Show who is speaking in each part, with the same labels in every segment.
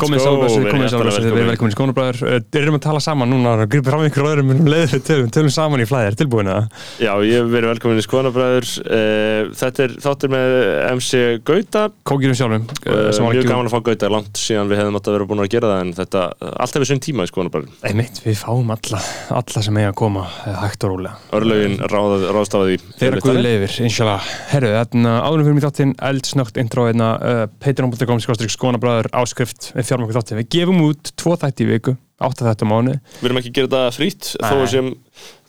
Speaker 1: Komið
Speaker 2: verið
Speaker 1: komið sálblössu, við erum
Speaker 2: velkomin.
Speaker 1: velkomin í Skónabræður. Við erum að tala saman núna, gripið fram ykkur öðrum um leiður, við tölum, tölum saman í flæðir, tilbúin að
Speaker 2: Já, ég hef verið velkomin í Skoðanabræður uh, Þetta er þáttur með MC Gauta.
Speaker 1: Kókirum sjálfum sem var
Speaker 2: Mjög gaman að fá Gauta, langt síðan við hefðum átt að vera búin að gera það en þetta, allt hefur sinn tíma í Skoðanabræður
Speaker 1: Einmitt, við fáum alla, alla sem eiga að koma eh, hægt og rólega.
Speaker 2: Örlögin ráð, ráðstafaði
Speaker 1: Þeirra guði leifir, inshallah. Herru, þarna áðurum fyrir við fjármöku þáttinn Við gefum út tvo þætti í viku, átta þætti á mánu
Speaker 2: Við erum ekki að gera þetta frýtt þó, sem,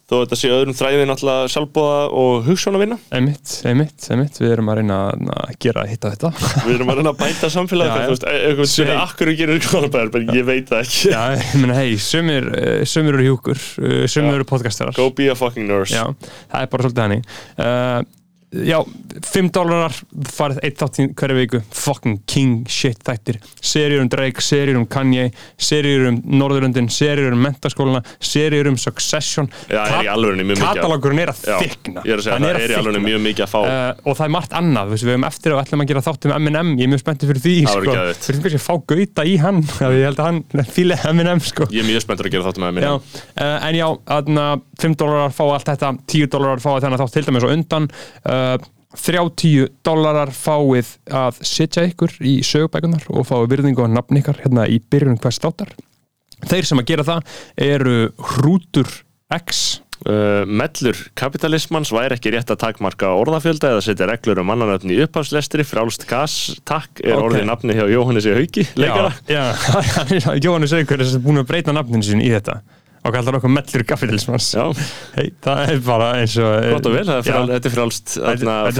Speaker 2: þó þetta sé öðrum þræði náttúrulega sjálfbóða og hugsánavinna
Speaker 1: Einmitt, einmitt, einmitt, við erum að reyna að gera hitta þetta.
Speaker 2: Við erum að reyna að bæta samfélagi. Þú veist, e- eitthvað spyrir akkur gerir Skoðanabræður en ég veit það ekki.
Speaker 1: Já, ég meina, hei, sömur, eh, sömur eru hjúkur, eh, sömur eru podcastarar
Speaker 2: Go be a fucking nurse.
Speaker 1: Já, það er bara svolítið hannig uh, Já, 5 dólarar farið eitt þáttin hverju viku. Fucking king shit þættir. Seríur um Drake, seríur um Kanye seríur um Norðurlöndin, seríur um mentaskóluna seríur um Succession.
Speaker 2: Að-
Speaker 1: Katalogurinn er að þykna
Speaker 2: Ég er að segja það, er í alveg mjög mikið að fá
Speaker 1: Uh, og það er margt annað, við, hefum eftir og ætlum að gera þátt um M&M, ég er mjög spenntið fyrir því sko. fyrir kannski að fá gauta í hann ég held að hann fíli M&M sko.
Speaker 2: Ég er mjög spenntur að gera þáttum með mér
Speaker 1: Já, uh, en já, aðna, 5 dólarar fá allt þetta 10 dólarar fá þennan þátt til dæmis og undan uh, 30 dólarar fáið að setja ykkur í sögubækunar og fáið virðingu á nafn ykkar hérna í byrjun hvers þáttar. Þeir sem að gera það eru Hrútur X.
Speaker 2: Uh, mellur kapitalismans væri ekki rétt að takmarka orðafjölda eða setja reglur um mannanöfni í upphafslestri. Frálst gas, takk er
Speaker 1: Ok.
Speaker 2: orðið nafni hjá Jóhannesi Hauki, leikara.
Speaker 1: Já, já Jóhannes Aukur er búin að breyta nafninu sín í þetta og kallar okkur mellur kapitalismans
Speaker 2: Já,
Speaker 1: hey, það er bara eins og
Speaker 2: gott og vel, þetta er frálst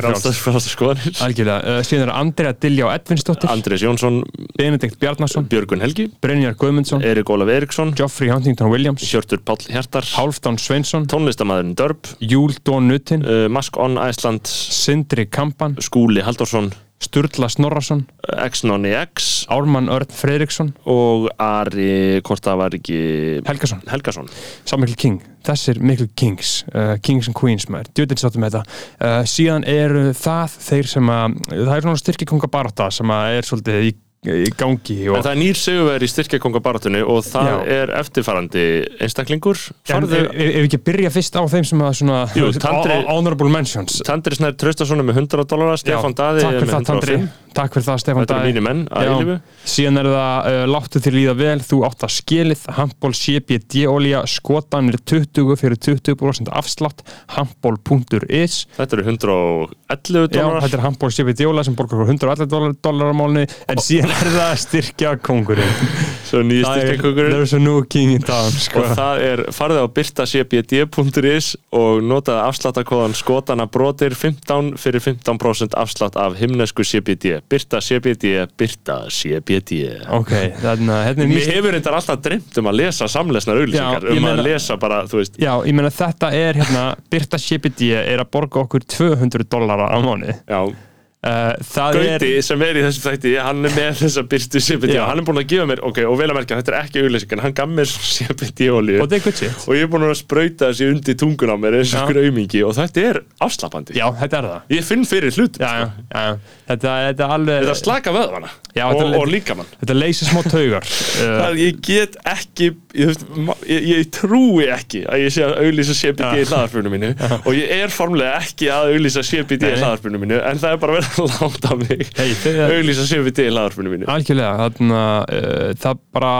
Speaker 2: frálst, frálst skoðanir.
Speaker 1: Algjörlega, uh, síðan er Andrea Dilljá Edvinsdóttir.
Speaker 2: Andrés Jónsson,
Speaker 1: Benedikt Bjarnason,
Speaker 2: Björgun Helgi.
Speaker 1: Brynjar Guðmundsson.
Speaker 2: Erik Ólaf Eriksson,
Speaker 1: Geoffrey Huntington Williams.
Speaker 2: Hjörtur Páll Hjartar.
Speaker 1: Hálfdán Sveinsson,
Speaker 2: tónlistamæðurinn Dörb
Speaker 1: Júl Dón Nutin
Speaker 2: uh, Mask on Iceland.
Speaker 1: Sindri Kampan,
Speaker 2: Skúli Halldórsson
Speaker 1: Sturla Snorrason.
Speaker 2: X-Nonni X.
Speaker 1: Ármann Örn Freiriksson,
Speaker 2: og Ari, hvort það var ekki
Speaker 1: Helgason.
Speaker 2: Helgason.
Speaker 1: Samikl King, þessir miklu kings uh, kings and queens maður, djúdins áttum með þetta. Uh, síðan eru það þeir sem að, það er svona styrkikonga barata sem að er svolítið í, í gangi og
Speaker 2: En það er nýr sigurveri í styrkjakongabaratunni og það
Speaker 1: Já.
Speaker 2: er eftirfarandi einstaklingur.
Speaker 1: En
Speaker 2: Farðu
Speaker 1: ef, ef ef við ekki byrja fyrst á þeim sem að svona
Speaker 2: Jú, Tandri-
Speaker 1: ho- honorable mentions.
Speaker 2: Tandri Snær Traustason er með 100 dólarar, Stefán
Speaker 1: Já,
Speaker 2: Daði er með
Speaker 1: það Tandri.
Speaker 2: 105
Speaker 1: takk fyrir það Stefán
Speaker 2: Þetta eru
Speaker 1: Daði.
Speaker 2: mínir menn að
Speaker 1: Já.
Speaker 2: eilifu
Speaker 1: síðan er það uh, láttu þér líða vel þú átt að skilið, handból CBD olja, skotan er 20 fyrir 20% afslátt. Handból.is
Speaker 2: Þetta eru 111
Speaker 1: Já,
Speaker 2: dólarar.
Speaker 1: þetta er handból CBD olja sem borgar okkur 111 dólar á málni en síðan er það að styrkja kongurinn
Speaker 2: Svo nýja styrkjakongurinn
Speaker 1: There's a new king in town sko.
Speaker 2: og það er farið á byrtacbd.is og notaði afsláttakóðan skotana brotir 15 fyrir 15% afslátt af himnesku CBD Byrta CBD, Byrta CBD
Speaker 1: ok, þannig að hérna er
Speaker 2: Mér hefur reyndar alltaf dreymt um að lesa samlesnar
Speaker 1: ég
Speaker 2: um
Speaker 1: meina-
Speaker 2: að lesa bara, þú veist
Speaker 1: Já, ég meina þetta er hérna Byrta CBD er að borga okkur 200 dólara á mánu
Speaker 2: Já,
Speaker 1: uh,
Speaker 2: Gauti sem er í þessu þætti, hann er með þessa byrstu CBD og hann er búin að gefa mér, ok, og vel að merkja, þetta er ekki auglýsing en hann gaf mér CBD olíu
Speaker 1: er Og þetta er
Speaker 2: og ég er búin að sprauta þessi undir tungun á mér eins og
Speaker 1: Já.
Speaker 2: skraumingi og þetta er afslappandi
Speaker 1: Já, þetta er það.
Speaker 2: Ég finn fyrir hlut
Speaker 1: Já, já, já Þetta, þetta alveg
Speaker 2: þetta slaka vöðvana
Speaker 1: Já,
Speaker 2: og, og líkamann.
Speaker 1: Þetta leysir smá taugar. Uh,
Speaker 2: Það, ég get ekki ég, ég, ég trúi ekki að ég sé að auglýsa CBD í hlaðarpunum mínu og ég er formlega ekki að auglýsa CBD í
Speaker 1: Nei.
Speaker 2: hlaðarpunum mínu en það er bara verið að láta mig auglýsa CBD í hlaðarpunum mínu.
Speaker 1: Algjörlega, þannig að uh, það bara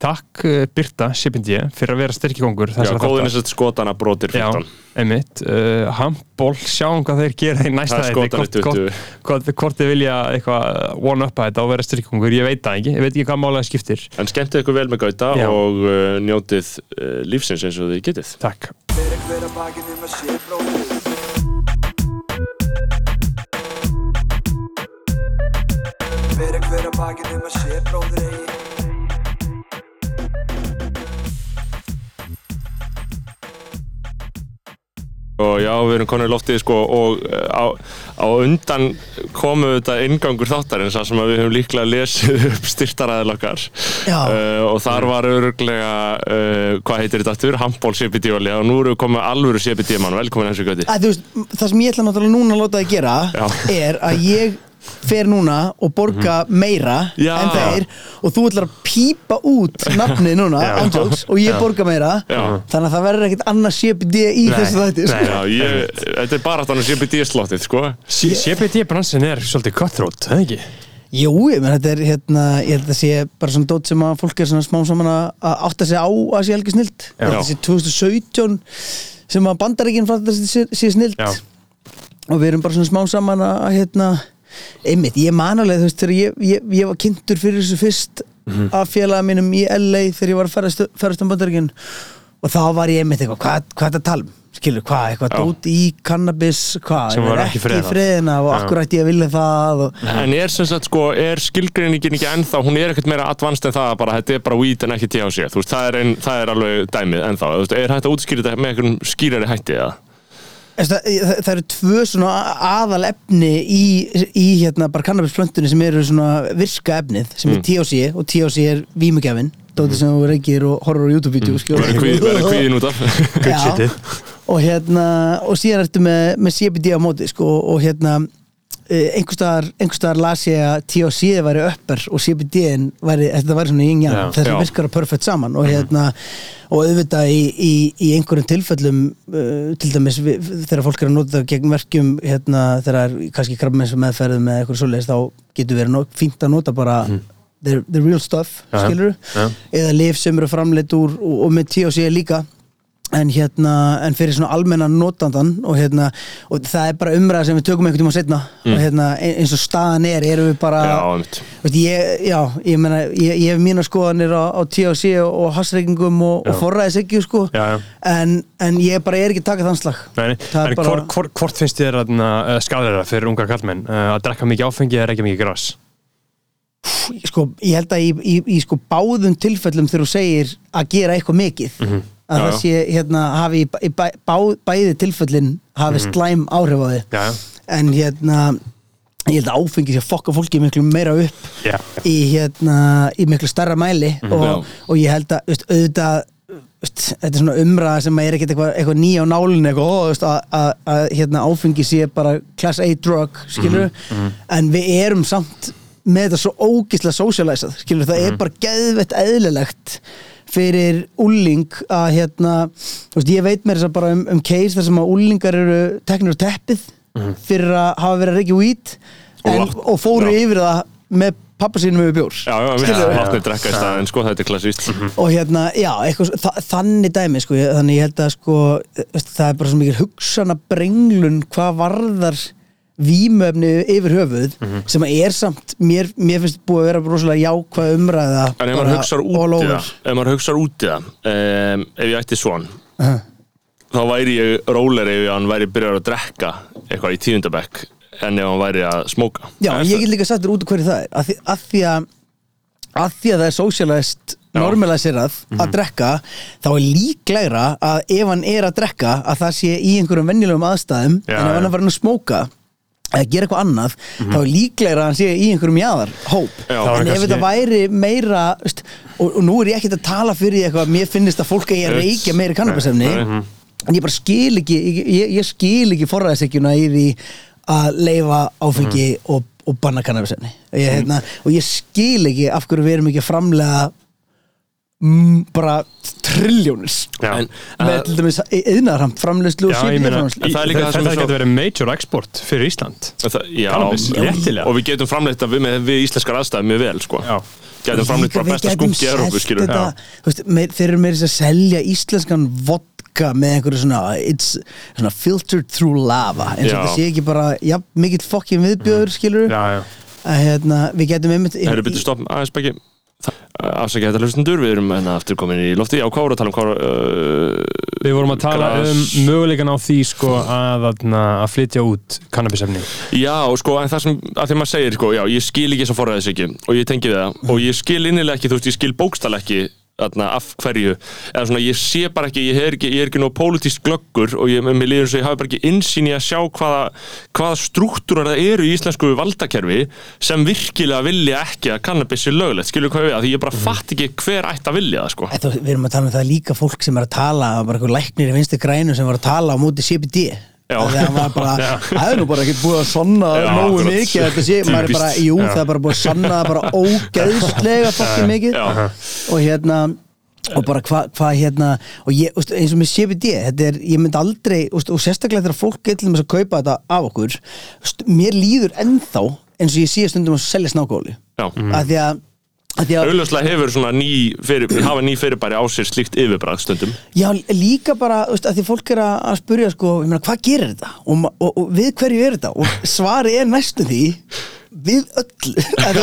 Speaker 1: Takk uh, Byrta CBD fyrir að vera styrkikongur
Speaker 2: Já, er
Speaker 1: þáttar.
Speaker 2: sett skotana brotir 15
Speaker 1: Já, einmitt. Uh, Handból, sjáum hvað þeir gera í næsta þætti, hvort-
Speaker 2: 20
Speaker 1: hvort, hvort, hvort þið vilja eitthvað one up að þetta og vera styrkikongur, ég veit það ekki. Ég veit ekki hvað málega skiptir.
Speaker 2: En skemmtið ykkur vel með Gauta
Speaker 1: Já.
Speaker 2: og uh, njótið uh, lífsins eins og þið getið.
Speaker 1: Takk.
Speaker 3: Fyrir hver að bakið um að sé bróðir Fyrir
Speaker 2: Og já, við erum konur í loftið sko og uh, á, á undan komu þetta ingangur þáttarins sem að við höfum líklega lesið upp styrtaræðil okkar
Speaker 4: Já.
Speaker 2: uh, og þar var öruglega uh, hvað heitir þetta aftur? Handból CBD olja og nú erum við komið alvöru CBD mann velkomin göti
Speaker 4: að, þú veist, það sem ég ætla náttúrulega núna að láta þið gera
Speaker 2: Já.
Speaker 4: er að ég fer núna og borga meira
Speaker 2: Já.
Speaker 4: en þeir og þú ætlar að pípa út nafnið núna,
Speaker 1: Já.
Speaker 4: ándjóks og ég borga meira
Speaker 2: Já.
Speaker 4: þannig að það verður ekkert annað CBD í þessu þætti sko.
Speaker 1: nei.
Speaker 2: Já, ég, þetta er bara þannig CBD-slottið, sko
Speaker 1: CBD bransin er svolítið cutthroat, það ekki?
Speaker 4: Jú, ég menn þetta er hérna, ég held að sé bara svona dót sem að fólk er svona smá saman að að átta sig á að sé helgi snilt þetta sé 2017 sem að bandaríkinn fatt að sé, sé snilt
Speaker 1: Já.
Speaker 4: og við erum bara svona smá saman að, hérna, einmitt, ég man alveg þú veist þegar ég, ég, ég var kynntur fyrir þessu fyrst
Speaker 1: Mhm.
Speaker 4: af félaga mínum í LA þegar ég var að ferðast, ferðast um bandaríkinn og þá var ég einmitt eitthvað, hvað, hvað er þetta að tala um skilur, hvað, eitthvað dót í cannabis hvað,
Speaker 1: Sem var ekki friðað.
Speaker 4: friðina og akkur ætti ég að vilja það og
Speaker 2: En er sem sagt sko, er skilgreiningin ekki ennþá, hún er ekkert meira advanced en það að bara, þetta er bara weed en ekki THC, þú veist, það er, ein, það er alveg dæmið ennþá, þú veist, er hægt að útskýra þetta með einhverjum skýrari hætti eða?
Speaker 4: Þess, það, það, eru tvö svona aðal efni í, í hérna bara kannabisplöntunni sem eru svona virka efnið sem
Speaker 2: Mm.
Speaker 4: er THC og THC er vímugjafin dóttir sem þú reykir og horfur á YouTube-vídeó mm.
Speaker 2: Verður kvíð- verður kvíðin út af?
Speaker 4: Og hérna og síðan ertu með, með CBD á móti sko, og hérna einhverstaðar, einhverstaðar las ég að THC væri uppar og CBD-in væri, þetta væri svona þessi
Speaker 2: já.
Speaker 4: virkar að perfect saman og hérna og auðvitað í, í, í einhverjum tilfellum uh, til dæmis við, þegar fólk er að nota gegn verkjum hérna þegar kannski krabbmeins meðferðum með eitthvað svoleiðis þá getur verið fínt að nota bara the, the real stuff, skilur eða lif sem eru framleitt úr og, og með THC líka en hérna, en fyrir svona almennan notandan og hérna, og það er bara umræða sem við tökum einhvern tíma setna og hérna, ein- eins og staðan er, erum við bara
Speaker 2: Já,
Speaker 4: veist, ég, já, ég meina ég, ég hef mína skoðanir á, á THC og, og hassreikingum og, og forræðis ekki sko,
Speaker 1: Já, já.
Speaker 4: En, en ég bara er ekki að taka þann slag.
Speaker 1: Nei, en
Speaker 4: bara-
Speaker 1: hvort, hvort, hvort finnst þér uh, skadara fyrir ungar kallmenn uh, að drekka mikið áfengi eða ekki mikið gras?
Speaker 4: sko, ég held að í, í, í sko báðum tilfellum þegar þú segir að gera eitthvað mikið að
Speaker 2: Mhm. Já,
Speaker 4: það sé hérna hafi í, í bæ, bá, bæði tilfellin hafi slæm áhrif á þig
Speaker 1: Já,
Speaker 4: en hérna ég held að áfengi sé að fokka fólki miklu meira upp
Speaker 1: Já.
Speaker 4: í hérna í miklu starra mæli
Speaker 2: Mhm.
Speaker 4: og, og ég held að auðvitað þetta er svona umræða sem er ekkert eitthvað, eitthvað nýja á nálinu að, hérna, áfengi sé bara class A drug skilur,
Speaker 2: Mhm,
Speaker 4: en við erum samt með þetta svo ógislega socializað skilur, það
Speaker 2: Mhm.
Speaker 4: er bara geðvett eðlilegt fyrir úling að hérna, þú veist, ég veit mér þess að bara um, um case þar sem að úlingar eru teknir á teppið fyrir að hafa verið að reykja
Speaker 2: Mhm. Og
Speaker 4: og fóru
Speaker 2: já.
Speaker 4: yfir það með pappa sínum yfir bjór
Speaker 2: Já, já, við látnum drekka í staðin, sko, þetta er klassíst.
Speaker 4: og hérna, já, eitthvað, þa þannig dæmi sko, ég, þannig ég held að sko það er bara svo mikið hugsana brenglun hvað varðar vímöfni yfir höfuð sem að er samt, mér, mér finnst búið að vera rosalega jákvæð umræða
Speaker 2: En ef maður hugsar út í það, ef maður hugsar út í það, um, ef ég ætti svon,
Speaker 4: Uh-huh.
Speaker 2: þá væri ég róleri ef hann væri byrjar að drekka eitthvað í tíundabekk en ef hann væri að smóka.
Speaker 4: Já, en ég get líka sagt þér út af hverju það er að því að, því að, að, því að það er socialist
Speaker 2: Já.
Speaker 4: normaliserað að drekka þá er líklegra að ef hann er að drekka að það sé í einhverjum venjulegum aðstæðum
Speaker 1: Já,
Speaker 4: en ef hann farin að smóka eða gera eitthvað annað þá er líklegra að hann sé í einhverjum jáðar hóp
Speaker 2: Já.
Speaker 4: En ef þetta væri meira veist, og, og nú er ég ekkert að tala fyrir eitthvað mér finnist að fólk að
Speaker 2: Nei.
Speaker 4: reykja meira kannabisefni
Speaker 2: Nei.
Speaker 4: en ég bara skil ekki ég, ég skil ekki forræðisekjuna í því að leifa áfengi og, og banna kannabisefni ég, hérna, og ég skil ekki af hverju við erum ekki að framlega mm, bara trilljónis
Speaker 1: Já.
Speaker 2: En-
Speaker 4: með
Speaker 2: Uh,
Speaker 4: til dæmis yðnaðarhamt framleyslu og
Speaker 1: Já,
Speaker 2: er sem
Speaker 1: þetta getur verið major export fyrir Ísland
Speaker 2: Það, já,
Speaker 1: léttilega.
Speaker 2: og við getum framleitt að við, með, við íslenskar aðstæðum mjög vel, sko.
Speaker 1: Já.
Speaker 2: Getum framleitt bara besta skunki í Európu,
Speaker 4: þeir eru meira þess að selja íslenskan vodka með einhverju svona, it's, svona filtered through lava eins og
Speaker 2: Já.
Speaker 4: þetta sé ekki bara ja, mikill fokkin viðbjöður skilur
Speaker 1: Já, já
Speaker 4: að hérna, við getum einmitt
Speaker 2: aðeins bæki Afsakið þetta hlustundur, við erum hérna aftur komin í lofti hvað voru að tala um? Voru, uh,
Speaker 1: Við vorum að tala
Speaker 2: Gras.
Speaker 1: um möguleikan á því sko að, að, að flytja út kannabisefni.
Speaker 2: Já, sko, en það sem, að því maður segir, sko, já, ég skil ekki þess að forræðis ekki og ég tengi það. Og ég skil innilega ekki, þú veist, ég skil bókstall ekki þarna, af hverju, eða svona, ég sé bara ekki, ég er ekki, ég er ekki nóg pólitísk glöggur og ég, mér líður eins og ég hafi bara ekki insýn í að sjá hvaða, hvaða struktúrar það eru í íslensku valdakerfi sem virkilega vilja ekki að kannabis er löglegt, skilur hvað við, að því ég bara fatt ekki hver ætti að vilja það, sko.
Speaker 4: Þú- Við erum að tala um það líka fólk sem er að tala bara eitthvað læknir í vinstri grænu sem var að tala á móti CBD Af það er nú bara ekki búið að sanna
Speaker 2: Já,
Speaker 4: nógu mikið þetta sé, maður er bara, jú, það er bara búið að sanna það bara ógeðslega fokkin mikið. Og hérna og bara hvað hva, hérna og ég, úst, eins og með CBD, þetta er, ég myndi aldrei úst, og sérstaklega þegar fólk getur til þess að kaupa þetta af okkur, úst, mér líður ennþá eins og ég sé stundum að selja snákóli. Að því að
Speaker 2: Auðvitað hefur svona ný fyrir, hafa ný fyrirbæri á sér slíkt yfirbræð stundum
Speaker 4: Já, líka bara, þú veist, að því fólk er að, spurja sko, ég meina, hvað gerir þetta? Og, og, og við hverju er þetta? Og svari er næstu því við öllu að, þú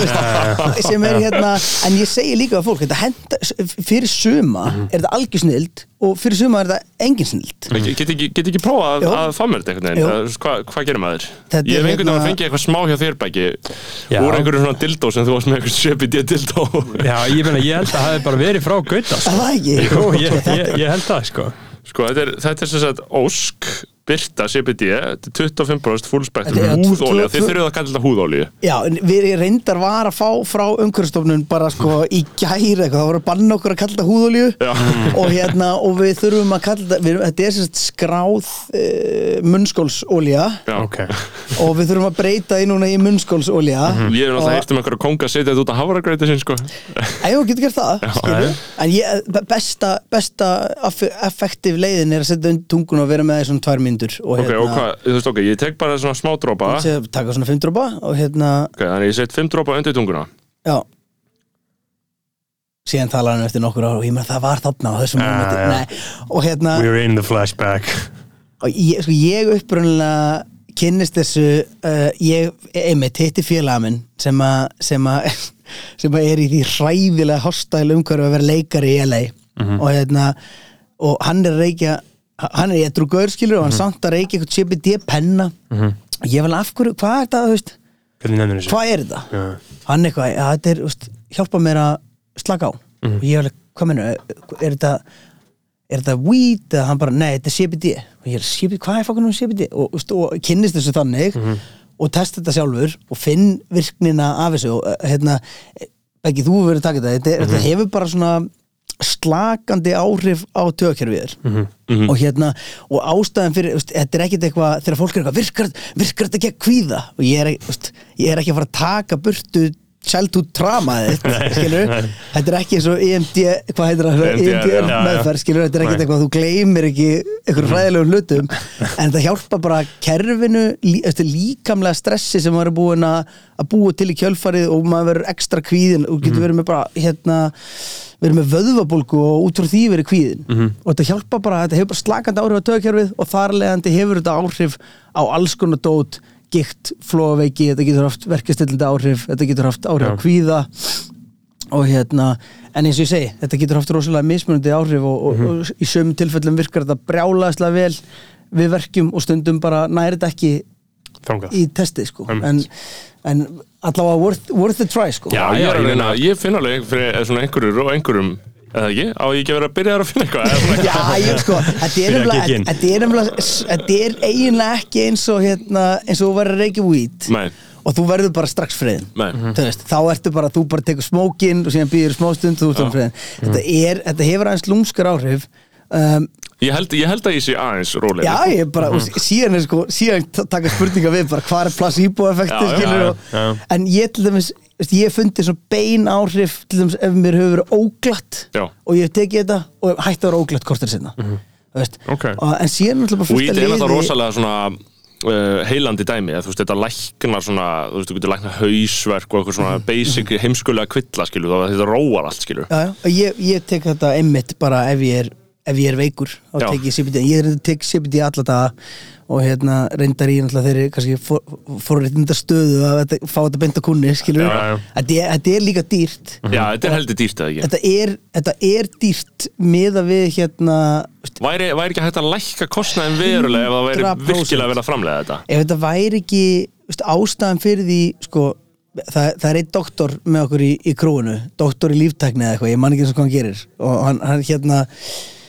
Speaker 4: veist, sem er hérna en ég segi líka að fólk, þetta henda fyrir suma er þetta algjör snild og fyrir suma er þetta engin snild
Speaker 2: Get, get, ekki, get ekki prófa að,
Speaker 4: Jú.
Speaker 2: að fá mér þetta einhvern
Speaker 4: Jú.
Speaker 2: veginn Hvað hva gerir maður?
Speaker 4: Þetta
Speaker 2: Ég hef
Speaker 4: er
Speaker 2: einhvern veginn að
Speaker 4: hérna-
Speaker 2: fengið eitthvað smá hjá þér bæki
Speaker 1: Já.
Speaker 2: Úr einhverju svona dildó sem þú varst með eitthvað CBD dildó
Speaker 1: Já, ég meina, ég held að það hefði bara verið frá Gauta sko.
Speaker 4: Er það
Speaker 1: ég, ég, ég held það, sko
Speaker 2: Sko, þetta er, þetta er sem sagt Ósk, Birta, CBD Þetta er 25% full spektrum
Speaker 4: Þetta er
Speaker 2: húðólja
Speaker 4: tvö-
Speaker 2: Þið þurfið að kalla þetta húðólju
Speaker 4: Já, en við reyndar var að fá frá umhverfstofnun bara sko í gæri eitthvað, það voru að banna okkur að kalla þetta húðolíu.
Speaker 2: Já.
Speaker 4: og hérna, og við þurfum að kalla þetta, við, þetta er sérst skráð uh, munnskólsólja
Speaker 2: Já.
Speaker 1: Ok.
Speaker 4: Og við þurfum að breyta því núna í munnskólsólja
Speaker 2: Ég hef náttúrulega heyrt um einhverja konga að setja þetta út að hafragrauti sinn sko.
Speaker 4: Æjó, getur gert það, skilju En ég, besta, besta tungun og tvær myndur og
Speaker 2: Ok, og hvað, þú veist ok, ég tek bara svona smá drópa Ok,
Speaker 4: Sé- taka svona fimm dropa og hérna,
Speaker 2: þannig ég set 5 drópa undir tunguna.
Speaker 4: Já. Síðan talar hann eftir nokkur ára og ég með það var þarna á þessum
Speaker 1: Ah,
Speaker 4: momenti
Speaker 1: já.
Speaker 4: Nei, og hérna,
Speaker 1: We're in the flashback.
Speaker 4: Og ég, sko, ég upprunnilega kynnist þessu uh, ég, einmitt, hitti félaga minn sem að sem að sem að er í því hræðilega hostæl umhverfi að vera leikari í LA og hérna og hann er að reykja hann er eitthvað gaurskilur og hann samt að reykja eitthvað CBD penna. Og ég vel af hverju, hvað er þetta, þú veist? Hvað er þetta?
Speaker 1: Já.
Speaker 4: hann eitthvað, ja, þetta er, úst, hjálpa mér að slaka á. Og ég alveg, hvað menur, er þetta er þetta weed eða hann bara, nei, þetta er CBD og ég er, CBD, hvað er fokkunum CBD og, úst, og kynnist þessu þannig og testa þetta sjálfur og finn virknina af þessu og eh, hérna, ekki þú verið að taka þetta. Þetta, þetta hefur bara svona slakandi áhrif á tögkerfið þér og hérna og ástæðan fyrir, veist, þetta er ekkit eitthvað þegar fólk er eitthvað, virkar, virkar þetta ekki að kvíða? Og ég er, veist, ég er ekki að fara að taka burtu childhood trauma þitt, þetta er ekki eins og EMD, hvað heitir það?
Speaker 2: EMDR, já.
Speaker 4: meðferð, þetta er
Speaker 1: Nei.
Speaker 4: eitthvað þú gleymir ekki einhverjum fræðilegum hlutum en það hjálpa bara kerfinu lí, líkamlega stressi sem maður er búin að búa til í kjölfarið og maður verður ekstra kvíðin og getur verið með bara hérna verið með vöðvabólgu og út frá því verið kvíðin og þetta hjálpa bara, þetta hefur bara slakandi áhrif á tögkerfið og þar leðandi hefur þetta áhrif á alls konar dót gikt, flóaveiki, þetta getur haft verkastillindi áhrif, þetta getur haft áhrif á
Speaker 1: Já.
Speaker 4: kvíða og hérna en eins og ég segi, þetta getur haft rosalega mismunandi áhrif og, og, og í sömum tilfellum virkar þetta brjálaðslega vel við verkjum og stundum bara næri þetta ekki
Speaker 1: Þangað.
Speaker 4: í testi sko.
Speaker 1: Einmitt.
Speaker 4: en, en allavega worth, worth the try sko.
Speaker 2: Já,
Speaker 1: Já,
Speaker 2: ég að
Speaker 1: ég
Speaker 2: ég finn alveg fyrir svona einhverjur og einhverjum eða ekki, á ég ekki að vera að byrja þar að finna eitthvað?
Speaker 4: Já, ég sko, þetta er eiginlega ekki eins og hérna, eins og þú verður reykja
Speaker 2: Nei,
Speaker 4: og þú verður bara strax
Speaker 2: nei.
Speaker 4: Þú veist, þá ertu bara, þú bara tekur smókin og síðan býður smástund þú ert um friðin þetta, er, þetta hefur aðeins lúmskar áhrif um,
Speaker 2: Ég held, ég held að ég sé aðeins rólega
Speaker 4: Já, ég bara, og síðan er sko síðan taka spurninga við bara hvað er placebo-effekti og, en ég til dæmis, ég fundi svona bein áhrif til dæmis ef mér hefur verið óglatt
Speaker 2: Já.
Speaker 4: og ég hef tekið þetta og hætti að vera óglatt kortir sinna mm veist,
Speaker 2: Ok.
Speaker 4: og, en síðan er bara fullt að
Speaker 2: er náttúrulega
Speaker 4: liði
Speaker 2: rosalega svona uh, heilandi dæmi, þú veist, þetta læknar svona, þú veist, þú getur læknar hausverk og eitthvað svona basic heimskulega kvilla, skilu, þá þetta róar allt, skilu
Speaker 4: já, já, og ég, ég tek þetta einmitt bara ef ég er ef ég er veikur, þá tek ég CBD ég tek CBD alla daga og hérna reyndar í náttúrulega þeirri kannski forréttinda stöðu að þetta, fá þetta beint á kunni, skilur
Speaker 2: Já, já.
Speaker 4: Þetta, er, þetta er líka dýrt.
Speaker 2: Já, þetta er heldur dýrt, eða ekki?
Speaker 4: Þetta er, þetta er dýrt miða við hérna
Speaker 2: Væri, væri ekki hægt að lækka kostnaðin verulega ef það væri
Speaker 4: 100%.
Speaker 2: virkilega verið að framlega þetta?
Speaker 4: Ef þetta væri ekki veist, ástæðan fyrir því sko, það, það er einn doktor með okkur í, í krúinu, doktor í líftækni eða eitthvað, ég man ekki eins og hvað hann gerir. Og hann, hann hérna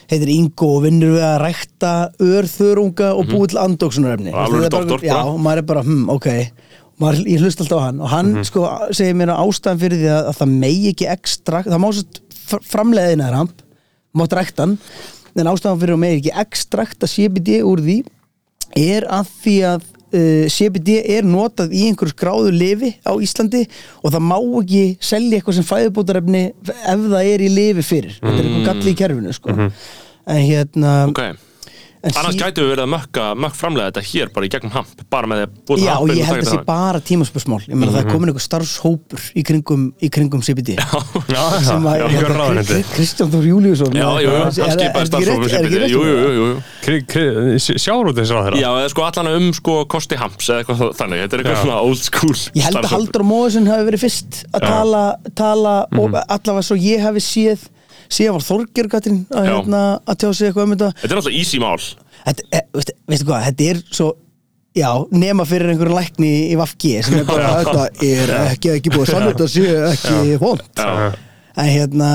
Speaker 4: heitir Ingo og vinnur við að rækta örþörunga og búið til er bara-
Speaker 2: doktor,
Speaker 4: já, og maður er bara, hm, ok. Maður, ég hlust alltaf á hann og hann sko segir mér að ástæðan fyrir því að, að það megi ekki ekstra, það má svo framleiðina ramp, mátt rækta hann en ástæðan fyrir að megi ekki ekstrakta CBD úr því er að því að uh, CBD er notað í einhverju skráðu lifi á Íslandi og það má ekki selja eitthvað sem fæðubótarefni ef það er í lifi fyrir. Þetta er eitthvað galli í kerfinu sko. en hérna
Speaker 2: Ok,
Speaker 4: en
Speaker 2: annars
Speaker 4: sí-
Speaker 2: gætu við verið að mökka, mökk framlega þetta hér bara í gegnum hamp, bara með því
Speaker 4: Já, og ég held að það sé bara tímaspörsmál ég meina það er komin einhver starfshópur í kringum, í kringum CBD
Speaker 1: Já,
Speaker 4: sem að
Speaker 1: já, já,
Speaker 4: Kristján Þór Júlíusson.
Speaker 2: Já,
Speaker 4: Er-
Speaker 2: hann skipaði
Speaker 4: ekki rétt
Speaker 2: Jú, jú, jú, jú
Speaker 1: Kri- kri- Sjárótis ráð
Speaker 2: Já, eða sko allan um sko kosti hamps eða eitthvað þannig, þetta er eitthvað
Speaker 1: Já.
Speaker 2: svona old school
Speaker 4: Ég held að
Speaker 2: starfshópur.
Speaker 4: Haldur Móðsson hafi verið fyrst að
Speaker 1: Já.
Speaker 4: tala, tala og
Speaker 2: Mhm.
Speaker 4: allavega svo ég hafi séð síðan var Þorger Katrín að, hérna, að tjá sig eitthvað um þetta.
Speaker 2: Þetta er alltaf easy mál.
Speaker 4: Þetta, e, veistu, veistu hvað, þetta er svo já, nema fyrir einhverjum lækni í Vafgi sem er bara, þetta er ekki, ekki búið sann þetta sé ekki
Speaker 2: Já.
Speaker 4: en hérna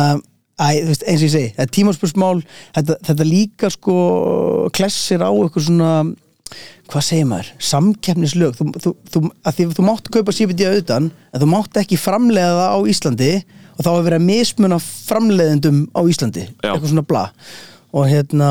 Speaker 4: Æ, veist, eins og ég segi, þetta er tímaspörsmál þetta, þetta líka sko klessir á eitthvað svona hvað segir maður, samkeppnislög. Þú, þú, þú, að því þú mátt kaupa CBD auðan en þú mátt ekki framleiða það á Íslandi og þá er verið að mismuna framleiðendum á Íslandi.
Speaker 2: Já.
Speaker 4: eitthvað svona bla. Og hérna,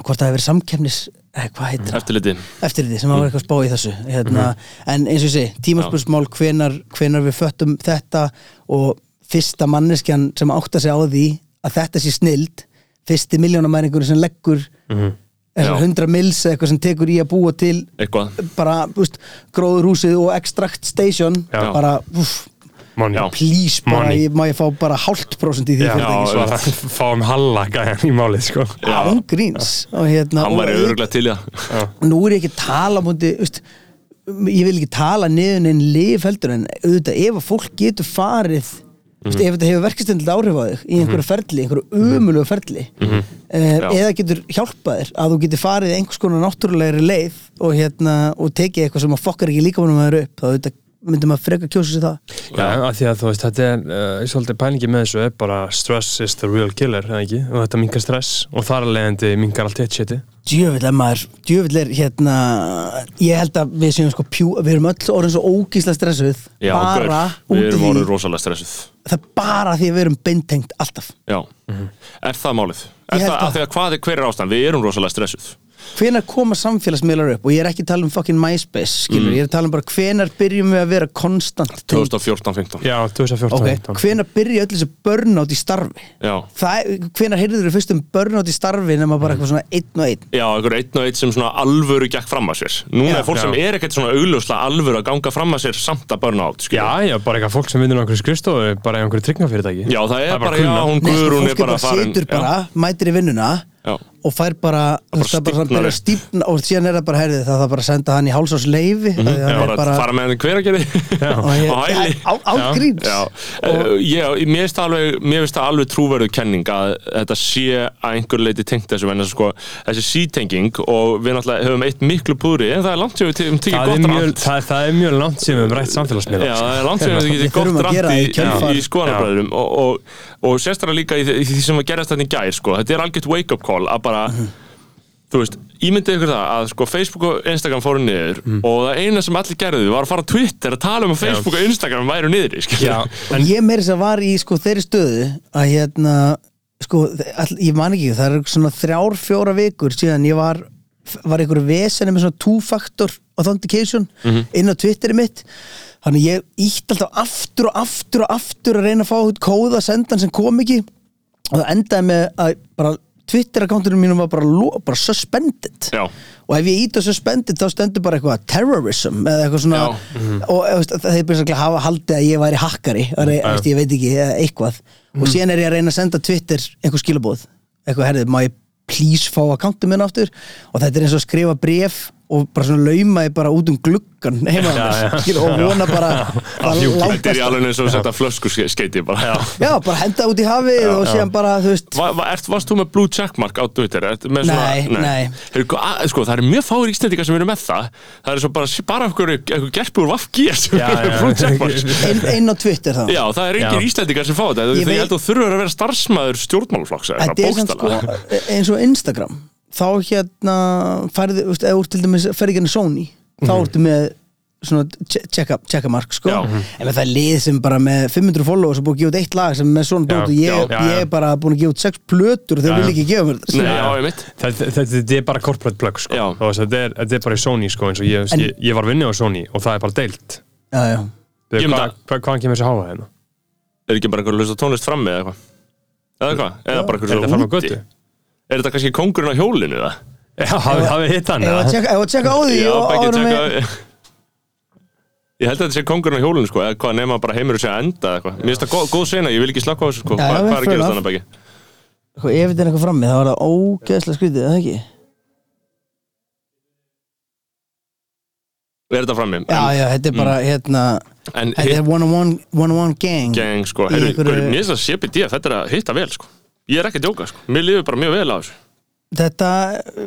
Speaker 4: hvort það hefur verið samkeppnis eh, hvað heitir það?
Speaker 2: Eftirliti
Speaker 4: eftirliti sem var eitthvað spá í þessu. Hérna, en eins og ég segi, tímaspursmál hvenar, hvenar við föttum þetta og fyrsta manneskjan sem átta sig á því að þetta sé snild fyrsti miljónamæringur sem leggur
Speaker 2: Já.
Speaker 4: 100 mils eða eitthvað sem tekur í að búa til
Speaker 2: Eitthvað.
Speaker 4: bara, úst, gróðurhúsið og extract station
Speaker 1: Já.
Speaker 4: bara, uff,
Speaker 1: Money
Speaker 2: Já.
Speaker 4: please bara,
Speaker 1: Money.
Speaker 4: ég, má ég fá bara hálft prósent í því
Speaker 1: Já,
Speaker 4: fyrirtæki,
Speaker 1: já,
Speaker 4: sko.
Speaker 1: fáum halla gæjan í málið sko
Speaker 2: Já.
Speaker 4: án gríns og hérna
Speaker 2: Hann
Speaker 4: og
Speaker 2: væri
Speaker 4: ein-
Speaker 2: öruglega til það
Speaker 4: nú er ég ekki að tala múti, veist, ég vil ekki tala niður en lif heldur en auðvitað ef að fólk getur farið mm ef þetta hefur verkistendil áhrif á þig í einhverju ferli, einhverju umulugu ferli mm
Speaker 2: Já.
Speaker 4: eða getur hjálpað þér að þú getur farið einhvers konar náttúrulegri leið og, hérna, og tekið eitthvað sem að fokkar ekki líka manum að upp þá auðvitað myndum að freka kjósa sér það?
Speaker 1: Já, af því að þú veist, þetta er uh, svolítið pælingi með þessu er bara stress is the real killer, eða ekki? Og þetta minkar stress og þar að leiðandi minkar allt eitt shiti
Speaker 4: djöfull er maður, djöfull er hérna ég held að við séum sko pjú, við erum öll orðin svo ógísla stressuð
Speaker 2: Já,
Speaker 4: bara
Speaker 2: við erum
Speaker 4: því.
Speaker 2: orðið rosalega stressuð.
Speaker 4: Það er bara því að við erum beintengt alltaf.
Speaker 2: Já, er það málið? Er það
Speaker 4: að-
Speaker 2: að því að hvað er hver er ástand? Við erum rosalega stressuð
Speaker 4: hvenar koma samfélagsmiðlar upp? Og ég er ekki að tala um fucking MySpace skilur, ég er að tala um bara hvenar byrjum við að vera konstant tengd?
Speaker 2: 2014-15
Speaker 1: Já, 2014
Speaker 4: ok, hvenar byrja öll þessi burnout í starfi?
Speaker 2: Já,
Speaker 4: það, er- hvenar heyrður þau fyrst um burnout í starfi nema bara eitthvað svona einn og einn?
Speaker 2: Já, einhver einn og einn sem svona alvöru gekk fram að sér. Núna
Speaker 4: Já.
Speaker 2: er fólk sem
Speaker 1: Já.
Speaker 2: er ekkert svona augljóslega alvöru að ganga fram að sér samt að burna át
Speaker 1: Já, já, bara eitthvað fólk sem vinnur á einhverju skrifstofu bara í einhverju tryggingafyrirtæki.
Speaker 2: Já, það er bara,
Speaker 1: kunna.
Speaker 2: já, hún
Speaker 4: sko,
Speaker 2: Guðrún
Speaker 4: fólk
Speaker 2: er bara farin.
Speaker 4: situr bara, mætir í vinnuna
Speaker 2: Já,
Speaker 4: og fær bara, það bara að
Speaker 2: upp.
Speaker 4: stífna og síðan er það bara herðið það þarf bara senda hann í hálsás leifi mm
Speaker 2: já, bara, bara fara með henni hver að gera
Speaker 4: og ég,
Speaker 2: á hæli.
Speaker 4: Á, á gríns.
Speaker 2: Já, ég, mér finnst það alveg, það trúverðu kenning að þetta sé að einhver leiti tengt þessu en þessu sko, þessi sítenging og við náttúrulega höfum eitt miklu púðri en það er langt sem við um tekið
Speaker 1: það, er
Speaker 2: gott
Speaker 1: mjög,
Speaker 2: rátt
Speaker 1: það, það er mjög langt sem við höfum rætt samfélagsmiðla.
Speaker 2: Já, það er langt sem við tekið
Speaker 4: þurfum
Speaker 2: gott
Speaker 4: það
Speaker 2: í, skoðanabræðurum og, og, og sérstaklega líka í, því- sem að gerast þetta í gær sko. þetta er algjört wake up call að bara þú veist, ímyndið ykkur það að sko Facebook og Instagram fóru niður og það eina sem allir gerðu var að fara á Twitter að tala um að Facebook og Instagram væru niður
Speaker 1: Já,
Speaker 4: en ég meiri þess að var í sko þeirri stöðu að hérna sko, all, ég man ekki, það er svona þrjár, fjóra vikur síðan ég var var einhverju vesenni með svona two-factor authentication inn á Twitteri mitt. Þannig ég ítt alltaf aftur og aftur og aftur að reyna að fá út kóða sendan sem kom ekki. Og það endaði með að bara Twitter-akkántunum mínum var bara, bara suspended.
Speaker 2: Já.
Speaker 4: og ef ég ít á suspended þá stendur bara eitthvað terrorism eða eitthvað svona
Speaker 2: Já.
Speaker 4: og þú veist, það er bara að hafa haldið að ég væri hakkari og ég, ég veit ekki, eitthvað. Og síðan er ég að reyna að senda Twitter einhver skilabóð eitthvað herðið, má ég please fá akkántum minn aftur? Og þetta er eins og að skrifa bref og bara svona lauma ég bara út um gluggan heima
Speaker 1: Já, já.
Speaker 4: já, og vona bara að
Speaker 2: Þetta er í alveg eins og að setja flösku skeiti bara.
Speaker 4: Já, bara henda út í hafið og síðan bara, þú veist.
Speaker 2: Va, va, ert, varst þú með blue checkmark á Twitter? Ertu með
Speaker 4: Nei, nei.
Speaker 2: Heyrðu, að, sko, það eru mjög fáir íslendingar sem eru með það. Það er svo bara, bara einhver gerpur vafki sem
Speaker 1: Já,
Speaker 2: eru
Speaker 1: já.
Speaker 2: blue checkmark
Speaker 4: inn, inn á Twitter þá.
Speaker 2: Já, það er engin
Speaker 1: Já.
Speaker 2: íslendingar sem fá þetta. Þegar þú þurfur að vera starfsmæður stjórnmálaflokks eða
Speaker 4: Þetta er sko, eins og Instagram þá hérna færði, þú veist, eða úr til dæmis ferði ekki Sony, þá
Speaker 2: Mhm.
Speaker 4: ertu með svona che- checka, checka mark sko.
Speaker 2: Já.
Speaker 4: en með það er lið sem bara með 500 followers og búið að gefa út eitt lag sem er með svona dót og ég,
Speaker 1: já, já,
Speaker 4: ég
Speaker 1: já.
Speaker 4: er bara búin að gefa út sex plötur og þau
Speaker 1: Já,
Speaker 4: vil ekki gefa mér
Speaker 2: Nei,
Speaker 4: það
Speaker 2: já, ég mitt
Speaker 1: þetta, þetta, þetta er bara corporate plug sko.
Speaker 2: Já.
Speaker 1: Þú veist, þetta, er, þetta er bara í Sony sko, eins og ég,
Speaker 4: En-
Speaker 1: ég, ég var vinni á Sony og það er bara deilt
Speaker 4: já, já.
Speaker 1: Hvað,
Speaker 2: Ég myndi
Speaker 1: hva,
Speaker 2: að-
Speaker 1: hva, hvaðan kemur þessi háa hérna?
Speaker 2: Er ekki bara einhver að hlusta tónlist frammi eða eitthvað? Eða hvað? Eða bara
Speaker 1: Er
Speaker 2: einhver
Speaker 1: þetta
Speaker 2: svo
Speaker 1: fram á
Speaker 2: úti?
Speaker 1: götu?
Speaker 2: Er þetta kannski kongurinn á hjólinu það?
Speaker 1: Já, hafið hitt hann
Speaker 4: Ef að tjekka, að á því
Speaker 2: Já,
Speaker 4: og
Speaker 2: bækið
Speaker 4: með
Speaker 2: tjekka Ég held að þetta sé kongurinn á hjólinu sko eða hvað nema bara heimur og sé að enda eða eitthvað Mér finnst það góð, góð sena, ég vil ekki slakka á þessu sko
Speaker 4: Já,
Speaker 2: Hvað
Speaker 4: já,
Speaker 2: hvað er að
Speaker 4: fair
Speaker 2: gera
Speaker 4: enough.
Speaker 2: þannig bæki?
Speaker 4: Sko, ef þetta er eitthvað frammi þá er það ógeðslega skrítið, eða ekki?
Speaker 2: Er þetta frammi?
Speaker 4: Já, já, þetta er bara, hérna
Speaker 2: En
Speaker 4: Þetta er one-on-one one-on-one gang
Speaker 2: gang sko,
Speaker 4: Í
Speaker 2: heyrðu,
Speaker 4: einhverju-
Speaker 2: einhverju... mér finnst að CBD þetta er að hitta vel sko Ég er ekki að djóka sko, mér líður bara mjög vel á þessu.
Speaker 4: Þetta,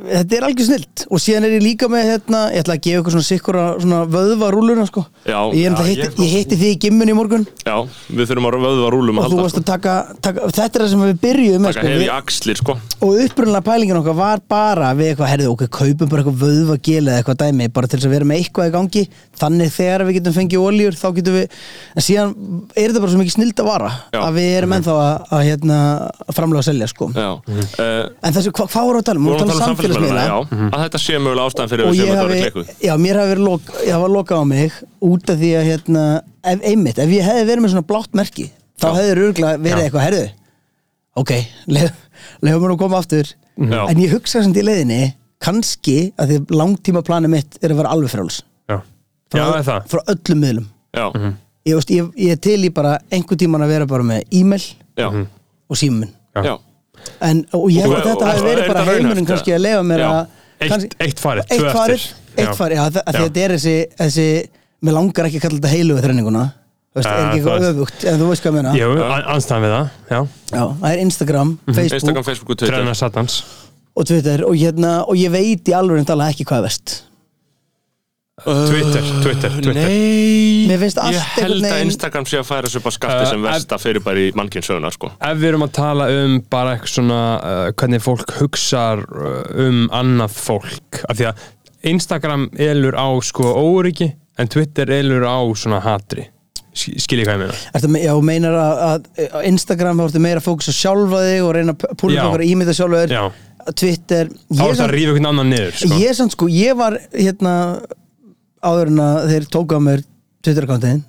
Speaker 4: þetta er algjör snilt og síðan er ég líka með hérna, ég ætla að gefa ykkur svona sikkur svona vöðvarúluna sko.
Speaker 2: Já,
Speaker 4: ég,
Speaker 2: já,
Speaker 4: hitti,
Speaker 2: ég-
Speaker 4: ég hitti þig í gimmun í morgun.
Speaker 2: Já, við þurfum að vöðva rúlum að
Speaker 4: og þú varst
Speaker 2: sko.
Speaker 4: að taka, taka þetta er það sem við byrjuðum
Speaker 2: Taka
Speaker 4: sko,
Speaker 2: hefði axlir sko.
Speaker 4: Og upprunlega pælingin okkar var bara við eitthvað, herrið, ok, kaupum bara eitthvað vöðvagel eða eitthvað dæmi, bara til þess að vera með eitthvað í gangi þannig þegar við getum fengið oljur þá getum við, en síðan er þetta bara svo mikið snild að vara,
Speaker 2: Já.
Speaker 4: að við erum ennþá að, að, hérna, að framlega að selja sko.
Speaker 2: Já, uh,
Speaker 4: en þessu, hva, hvað voru að tala um?
Speaker 2: Við
Speaker 4: Vorum
Speaker 2: vorum
Speaker 4: að
Speaker 2: að tala um samfélagsmiðla, já, að þetta sé mögulega ástæðan fyrir við þetta var
Speaker 4: hafi,
Speaker 2: klikkuð
Speaker 4: já, mér hafi verið lok, hafa lokað á mig út af því að hérna, ef, einmitt, ef ég hefði verið með svona blátt merki þá hefði örgulega verið
Speaker 1: Já.
Speaker 4: eitthvað, herðu ok, lefum mér að koma aftur
Speaker 2: Já.
Speaker 4: en ég hugsa sem í leiðinni kannski að því að langtíma planið mitt er að vera alveg fráls
Speaker 1: Já,
Speaker 4: frá,
Speaker 1: já það er það.
Speaker 4: frá öllum miðlum.
Speaker 2: Já,
Speaker 4: ég, veist, ég, ég er til í bara einhvern tíman að vera bara með e-mail
Speaker 2: já,
Speaker 4: og símmun
Speaker 2: já.
Speaker 4: En, og ég held
Speaker 2: Og-
Speaker 4: að þetta
Speaker 2: og-
Speaker 4: hafi
Speaker 2: og
Speaker 4: verið
Speaker 2: er
Speaker 4: bara
Speaker 2: þetta
Speaker 4: heimurinn
Speaker 2: raunhæft,
Speaker 4: kannski
Speaker 2: eða?
Speaker 4: að lefa mér
Speaker 2: Já.
Speaker 4: að
Speaker 1: Eitt,
Speaker 4: kannski-
Speaker 1: eitt farið,
Speaker 4: eitt
Speaker 1: tvö
Speaker 4: farið,
Speaker 1: eftir
Speaker 4: eitt farið, já, það, að því
Speaker 1: Já.
Speaker 4: þetta er þessi, þessi mér langar ekki að kalla þetta heilugu þrenninguna. Veist,
Speaker 1: Ja,
Speaker 4: er ekki
Speaker 1: þú
Speaker 4: eitthvað öfugt en þú veist hvað ég meina.
Speaker 1: Jú, an- anstæðan við það, já.
Speaker 4: Já, það er Instagram, Facebook
Speaker 2: Instagram, Facebook og Twitter.
Speaker 1: Trena Satans.
Speaker 4: og Twitter. Og, hérna, og ég veit í alveg tala ekki hvað er vest
Speaker 1: Twitter, Twitter, Twitter.
Speaker 2: Nei,
Speaker 4: Mér finnst allt
Speaker 2: ég held
Speaker 4: einhvern
Speaker 2: að Instagram sé að færa sér bara skatti
Speaker 1: Uh,
Speaker 2: sem versta fyrir bara í mannkinn söguna sko.
Speaker 1: Ef við erum að tala um bara eitthvað svona uh, hvernig fólk hugsar uh, um annað fólk af því að Instagram elur á sko óryggi en Twitter elur á svona hatri. Sk- Skiljið hvað ég meina?
Speaker 4: Ertu, já, meinar að, að Instagram þá ertu meira að fókusa á sjálfa þig og reyna að púla okkar ímynda sjálfa þig Twitter
Speaker 1: þá er
Speaker 4: samt-
Speaker 1: að rífa einhvern annan niður sko.
Speaker 4: ég samt sko, ég var hérna áður en að þeir tóku á mér Twitter-akkántiðin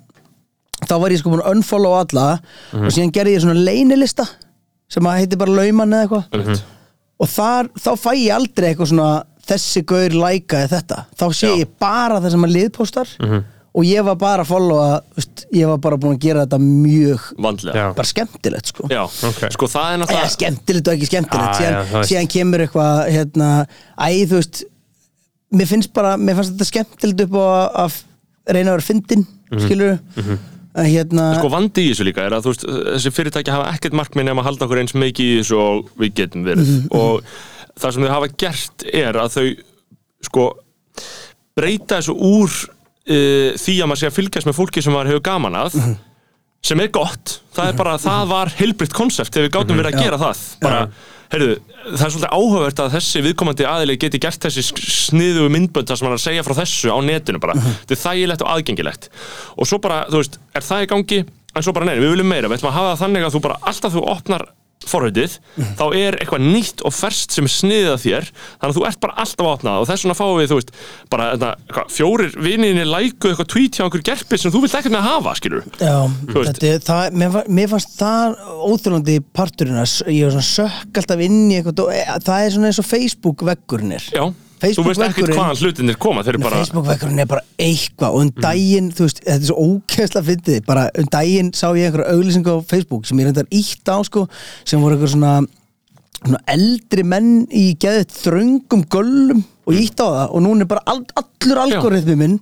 Speaker 4: þá var ég sko búin að unfollow alla
Speaker 1: Mhm.
Speaker 4: og síðan gerði ég svona leynilista sem að heiti bara lauman eða eitthvað
Speaker 2: Einmitt.
Speaker 4: og þar, þá fæ ég aldrei eitthvað svona þessi gaur lækaði þetta þá sé
Speaker 2: Já.
Speaker 4: ég bara það sem að liðpostar
Speaker 1: Mhm.
Speaker 4: og ég var bara að followa veist, ég var bara búin að gera þetta mjög
Speaker 2: Vandlega
Speaker 4: bara skemmtilegt sko
Speaker 2: Já,
Speaker 1: Ok.
Speaker 2: sko það er
Speaker 4: Æja,
Speaker 2: náttúrulega
Speaker 4: skemmtilegt og ekki skemmtilegt
Speaker 1: Ah,
Speaker 4: síðan,
Speaker 1: veist.
Speaker 4: síðan kemur eitthvað hérna, æ, þú veist mér finnst bara, mér fannst þetta skemmtilegt upp á að, reyna að vera fyndin mm skilur að hérna
Speaker 2: Sko vandi í þessu líka er að veist, þessi fyrirtæki hafa ekkert markminn nema að halda okkur eins mikið í þessu og við getum verið. Og það sem þau hafa gert er að þau sko breyta þessu úr uh, því að maður sé að fylgjast með fólki sem maður hefur gaman að sem er gott, það er bara það var heilbritt konsept þegar við gátum verið að gera það. Bara, heyrðu, það er svolítið áhugavert að þessi viðkomandi aðili geti gert þessi sniðu myndbönd þar sem hann er að segja frá þessu á netinu bara, þetta er þægilegt og aðgengilegt. Og svo bara, þú veist, er það í gangi? En svo bara, nei, við viljum meira, við ætlum að hafa það þannig að þú bara, alltaf þú opnar forritið, þá er eitthvað nýtt og ferskt sem er sniðið að þér þannig að þú ert bara alltaf að opna það. Og þess vegna fáum við, þú veist, bara þetta, hvað, fjórir viniðinni lækuðu eitthvað tweet hjá einhver gerpi sem þú vilt ekkert með að hafa, skilur
Speaker 4: Já, þetta, það, mér, mér fannst það óþjólandi parturinn að ég var svona sökk alltaf inn í eitthvað það er svona eins og Facebook veggurinn er.
Speaker 2: Já, þú veist ekkert hvaðan hlutinir koma, bara
Speaker 4: Facebook veggurinn er bara eitthvað og um daginn, þú veist, þetta er svo ókesslega fyndið, bara um daginn sá ég einhverja auglýsingu á Facebook sem ég reyndar ítt á sko, sem voru einhver svona svona eldri menn í geðið þröngum göllum og ég ítt á það og núna er bara all, allur algoritmi minn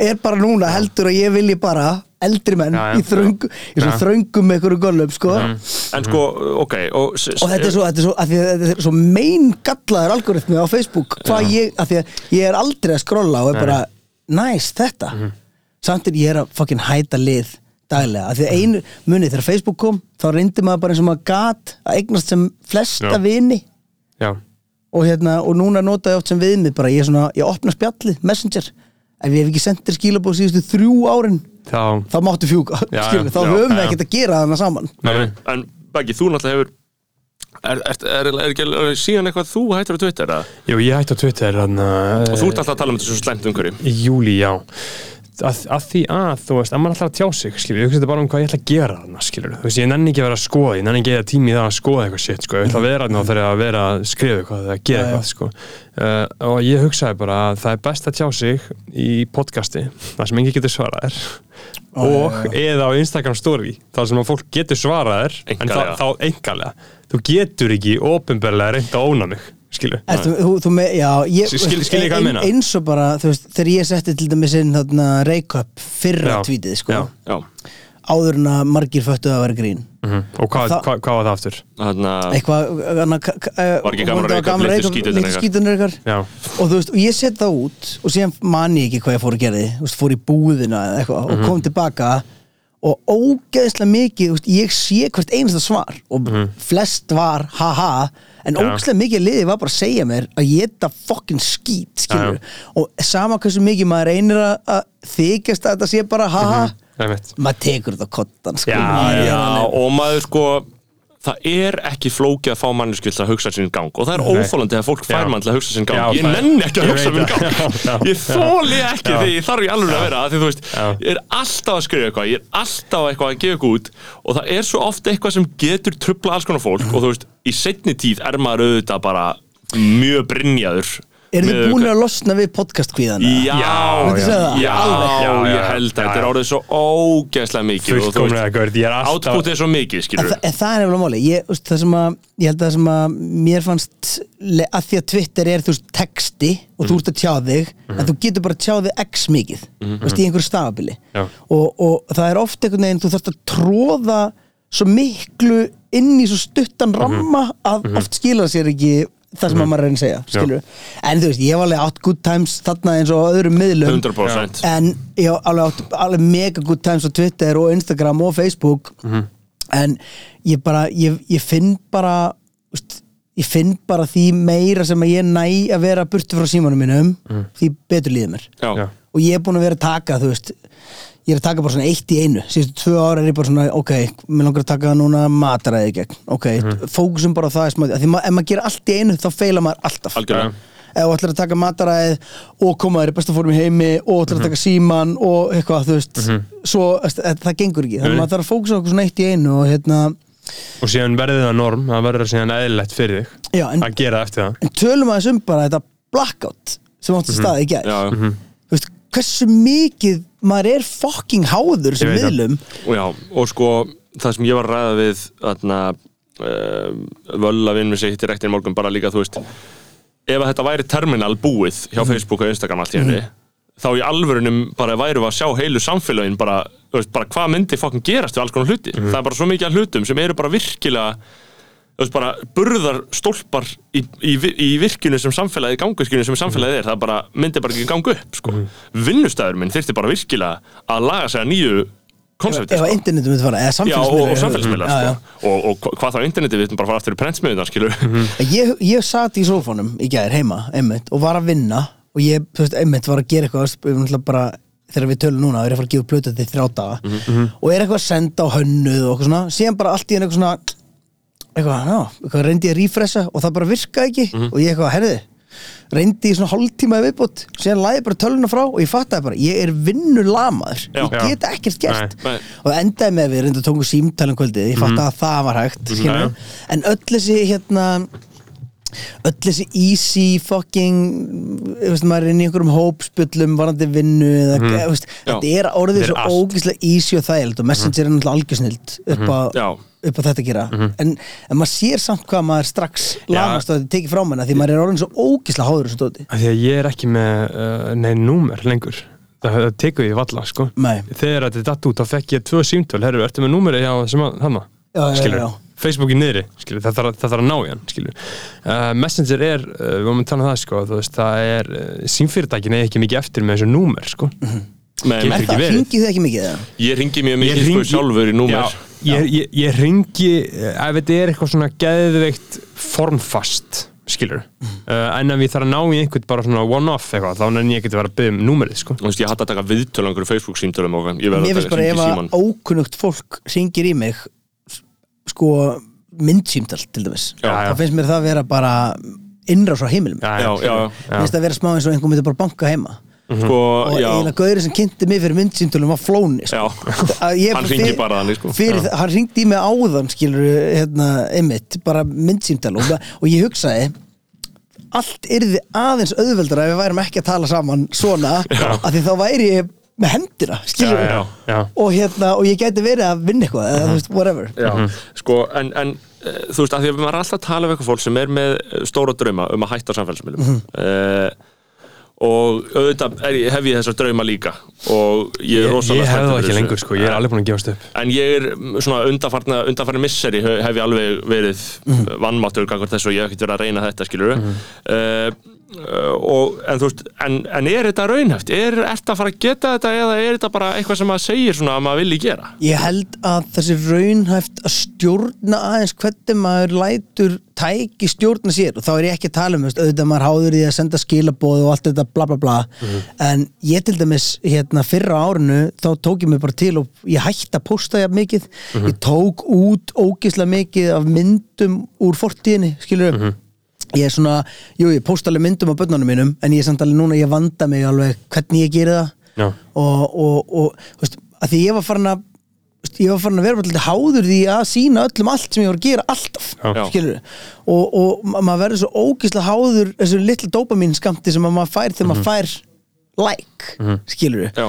Speaker 4: er bara núna heldur að ég vilji bara eldri menn
Speaker 1: Já, já.
Speaker 4: í svona
Speaker 1: Já.
Speaker 4: þröngum með einhverju göllum sko.
Speaker 2: En sko, ok og,
Speaker 4: og þetta er svo, svo, svo meingallaður algoritmi á Facebook hvað ég, að því að ég er aldrei að skrolla og er bara, næs, þetta. Samt er ég er að fucking hæta lið daglega, að því að einu munið þegar Facebook kom, þá reyndi maður bara eins og maður gat að eignast sem flesta
Speaker 1: Já.
Speaker 4: vini.
Speaker 1: Já,
Speaker 4: og hérna, og núna nota ég oft sem viðmið bara, ég er svona, ég opna spjallið, messenger. Ef ég hef ekki sendt þér skilabóð síðustu þrjú árin
Speaker 1: þá
Speaker 4: þá máttu fjúka,
Speaker 1: Já,
Speaker 4: skilur, þá
Speaker 1: já,
Speaker 4: höfum við ekkert að gera þarna saman.
Speaker 1: Nei,
Speaker 2: En Baggi, þú náttúrulega hefur Er, er, er, er síðan eitthvað þú hættir á Twitter?
Speaker 1: Jú, ég hætti á Twitter hann,
Speaker 2: Og þú ert alltaf að tala um þetta svo slæmt umhverju
Speaker 1: júli, já að, að því að, þú veist, að maður ætlar að tjá sig skilur, ég hugsa þetta bara um hvað ég ætla að gera þarna skilur, þú veist, ég nenni ekki að vera að skoða ég nenni ekki að tími í það að skoða eitthvað shit sko. ég ætla að vera þarna og þegar að vera að skrifa eitthvað eða gera eitthvað, sko uh, og ég hugsaði bara að það er best að tjá sig í podcasti, það sem engi getur svarað er og eða á Instagram story, það sem að fólk getur svarað er en
Speaker 2: Einkanlega.
Speaker 1: þá, þá engalega þú getur ekki ofinberlega reynda að óna mig skilur
Speaker 4: Ertu, þú, þú með, já, ég,
Speaker 1: Skil- skil ég hvað ég
Speaker 4: ein-
Speaker 1: meina?
Speaker 4: eins og bara, þú veist, þegar ég setti til dæmis inn þarna Reykjöp fyrra tvítið, sko
Speaker 1: já.
Speaker 2: Já,
Speaker 4: áður en að margir föttu að vera grín
Speaker 1: Mhm. og hvað, hvað, hvað var það aftur?
Speaker 2: þannig að
Speaker 4: eitthvað eh,
Speaker 2: Var ekki að
Speaker 4: að
Speaker 2: skíturnar ykkar
Speaker 1: Já,
Speaker 4: og þú veist, og ég set það út og síðan man ég ekki hvað ég fór að gera þú veist, fór í búðina eða eitthvað
Speaker 1: Mhm.
Speaker 4: og kom tilbaka og ógeðslega mikið, þú veist, ég sé hvert einasta svar og
Speaker 1: Mhm.
Speaker 4: flest var haha, en ógeðslega mikið liðið var bara að segja mér að ég þetta fokkin skít, skilur
Speaker 1: Já,
Speaker 4: og sama hversu mikið maður reynir að- þykjast að þetta sé bara haha
Speaker 1: einmitt.
Speaker 4: Maður tekur þetta kottan sko.
Speaker 1: Já,
Speaker 4: er
Speaker 2: Já, og maður sko það er ekki flókið að fá mannesku til að hugsa sinn gang og það er óþólandi að fólk fær mann til að hugsa sinn gang.
Speaker 1: Já,
Speaker 2: ég nenni ekki að hugsa
Speaker 1: það.
Speaker 2: gang. Ég þóli ekki því ég þarf í alveg að vera því þú veist, ég er alltaf að skrifa eitthvað ég er alltaf eitthvað að gefa út og það er svo oft eitthvað sem getur trubla alls konar fólk og þú veist, í setni tíð er maður auðvitað bara mjög brinjaður
Speaker 4: eru þið
Speaker 2: með
Speaker 4: búin að losna við podcast kvíðan
Speaker 2: Já,
Speaker 1: Já,
Speaker 2: já,
Speaker 4: já.
Speaker 2: ég held að þetta er
Speaker 1: já.
Speaker 2: orðið svo ógeðslega mikið og þú
Speaker 1: Fullkomlega görd, ég er alltaf
Speaker 2: Output er svo mikið, skilur
Speaker 4: en það er nefnilega máli ég, veist, það sem að, ég held að það sem að mér fannst að því að Twitter er þú veist texti og þú ert að tjá þig en þú getur bara að tjá þig x mikið veist, í einhverju stafabili
Speaker 1: Já.
Speaker 4: og, og það er oft einhvern veginn þú þarfst að tróða svo miklu inn í svo stuttan ramma að oft skila sér ekki það sem að maður er að segja skilur. en þú veist, ég hef alveg átt good times þarna eins og öðrum miðlum.
Speaker 2: 100%
Speaker 4: en ég hef alveg átt alveg mega good times á Twitter og Instagram og Facebook. En ég bara ég, ég finn bara úst, ég finn bara því meira sem að ég næ að vera burtu frá símanum mínum því betur líður mér.
Speaker 2: Já,
Speaker 1: Já.
Speaker 4: og ég er búin að vera að taka þú veist ég er að taka bara svona eitt í einu. Síðustu tvö ára er ég bara svona, ok, mér langar að taka núna mataræði í gegn, ok fókusum bara á það, smá, því ma ef maður gerir allt í einu þá feila maður alltaf.
Speaker 2: Algjörlega.
Speaker 4: Ef þú ætlar að taka mataræðið og koma þér í besta fórum í heimi og ætlar að taka síman og eitthvað, þú veist svo, það, það gengur ekki, þannig að maður þarf að fókusa okkur svona eitt í einu og hérna
Speaker 1: Og síðan verði það norm, það verður síðan eðlilegt fyrir þig
Speaker 4: já, en,
Speaker 1: að gera eftir það.
Speaker 4: en tölum aðeins um bara þetta blackout sem átti
Speaker 1: Mhm.
Speaker 4: staði í
Speaker 2: Já,
Speaker 4: þú veist, hversu mikið maður er fucking háður sem miðlum.
Speaker 2: Og sko það sem ég var ræða við þarna uh, völla vinn við sig hittir rektin morgun bara líka, þú veist ef þetta væri terminal búið hjá Facebook og Instagram allt í henni þá í alvörunum bara væru við að sjá heilu samfélagin bara, veist, bara hvað myndi fokkin gerast við alls konar hluti, það er bara svo mikið af hlutum sem eru bara virkilega veist bara burðar stólpar í, í, í virkinu sem samfélagið ganguskinu sem samfélagið er, það bara myndi bara ekki ganga upp sko. vinnustæður minn þyrfti bara virkilega að laga sig að nýju konsepti
Speaker 4: ef að internetum við fara, eða
Speaker 2: Já, og, og
Speaker 4: já.
Speaker 2: sko. og, og hva- hvað þá interneti við ætlum bara fara aftur í prentsmiðunar skilur
Speaker 4: ég, ég satt í sófanum í gær heima einmitt, og var að vinna og ég, þú veist, einmitt var að gera eitthvað bara, þegar við tölum núna er ég að fara að gefa plötu til þrjá daga
Speaker 2: Mhm,
Speaker 4: og er eitthvað að senda á hönnuð og eitthvað svona, síðan bara allt í henni eitthvað svona eitthvað, já, eitthvað reyndi ég að rífressa og það bara virkaði ekki.
Speaker 2: Mhm.
Speaker 4: og ég eitthvað, herði reyndi í svona hálftíma í viðbútt síðan laði ég bara töluna frá og ég fattaði bara ég er vinnulamaður, ég get ekkert gert.
Speaker 2: Nei, nei.
Speaker 4: og það endaði með að við reynda tókum símtælum kvöldið, ég fattaði að það var hægt
Speaker 1: Mhm,
Speaker 4: skilur,
Speaker 1: já.
Speaker 4: en öll þessi hérna öll þessi easy fucking þú veist, maður er inn í einhverjum hópspullum varandi vinnu eða, mm. veist,
Speaker 2: Já.
Speaker 4: þetta er orðið
Speaker 1: er
Speaker 4: svo
Speaker 1: allt.
Speaker 4: ógeðslega easy og þægild og messenger er náttúrulega algjörsnild upp,
Speaker 2: Já.
Speaker 4: upp á þetta að gera en, en maður sér samt hvað maður strax lamast og þetta tekið frá manna því maður er orðin svo ógeðslega háður þessu dóti
Speaker 1: Því að ég er ekki með uh, neinn númer lengur Það, það tekur ég valla, sko
Speaker 4: Nei.
Speaker 1: Þegar þetta er datt út, þá fekk ég tvö símtöl Herru, ertu með númerið hjá að, hana?
Speaker 4: Já, já,
Speaker 1: Skilur,
Speaker 4: já.
Speaker 1: Facebook í niðri, skilur, það þarf, það þarf að ná í hann, uh, Messenger er, uh, við varum að tala um það, sko veist, það er, uh, símfyrirtækin er ekki mikið eftir með þessu númer, sko.
Speaker 2: Men,
Speaker 1: Getur
Speaker 4: Er
Speaker 1: ekki
Speaker 4: það,
Speaker 1: verið.
Speaker 4: hringið þið ekki mikið eða?
Speaker 2: ég ringi mjög mikið sko
Speaker 1: hringi-
Speaker 2: sjálfur í númer.
Speaker 1: Já, ég, ég, ég ringi ef þetta er eitthvað svona geðveikt formfast skilur uh, en ef ég þarf að ná í einhvern bara svona one-off eitthvað, þá nenni ég ekki að vera að byggja um númerið sko.
Speaker 2: Þú veist, ég hætti að taka viðtölangur í Facebook símtölum og ég verði
Speaker 4: Mér
Speaker 2: að
Speaker 4: finnst bara ef að ókunnugt fólk syngir í mig sko myndsýmtal til dæmis.
Speaker 1: Já, já.
Speaker 4: þá finnst mér það að vera bara innrás á heimilum finnst það að vera smá eins og einhver myndi bara banka heima.
Speaker 2: Sko,
Speaker 4: og eiginlega gauðurinn sem kynnti mig fyrir myndsýmtölum var flóni sko.
Speaker 2: Hann ringi bara þannig, sko.
Speaker 4: hann ringdi í mig áðan skilur hérna, einmitt, bara myndsýmtal og, og ég hugsaði allt yrði aðeins auðveldara ef við værum ekki að tala saman svona af því þá væri ég með hendina
Speaker 1: já, já.
Speaker 4: og hérna, og ég gæti verið að vinna eitthvað eða þú veist, whatever.
Speaker 2: Já, sko, en, en eh, þú veist, að því að maður er alltaf að tala um eitthvað fólk sem er með eh, stóra drauma um að hætta samfélagsmiðlum. Mm og auðvitað er, ég- hef ég þessar drauma líka. Og ég er
Speaker 1: ég,
Speaker 2: rosalega
Speaker 1: ég hef
Speaker 2: spenntur
Speaker 1: það ekki lengur sko, ég er alveg búin að gefast upp.
Speaker 2: En ég er mm, svona undanfarna, undanfarna misseri hef hef ég alveg verið mm. vannmáttur og ég hef ekkert verið að reyna þetta skilur mm. Og, en þú veist en, en er þetta raunhæft? Er þetta að fara að geta þetta eða er þetta bara eitthvað sem maður segir svona að maður vilji gera?
Speaker 4: Ég held að þessi raunhæft að stjórna aðeins hvernig maður lætur tæki stjórna sér. Og þá er ég ekki að tala um veist, auðvitað maður háður í að senda skilaboð og allt þetta bla bla bla. En ég til dæmis hérna fyrra árinu þá tók ég mig bara til og ég hætti að posta jafn mikið. Ég tók út ógislega mikið af myndum úr fortíðinni skilur ég er svona, jú ég posta alveg myndum á börnunum mínum en ég er samt alveg núna, ég vanda mig alveg hvernig ég geri það.
Speaker 1: Já.
Speaker 4: og, og, og þú veist, að því ég var farin að veist, ég var farin að vera lítið háður því að sína öllum allt sem ég var að gera alltaf
Speaker 2: Já.
Speaker 4: skilur og, og ma- maður verður svo ógislega háður þessu litlu dopamin skamti sem að maður fær þegar maður fær like skilur
Speaker 2: Já,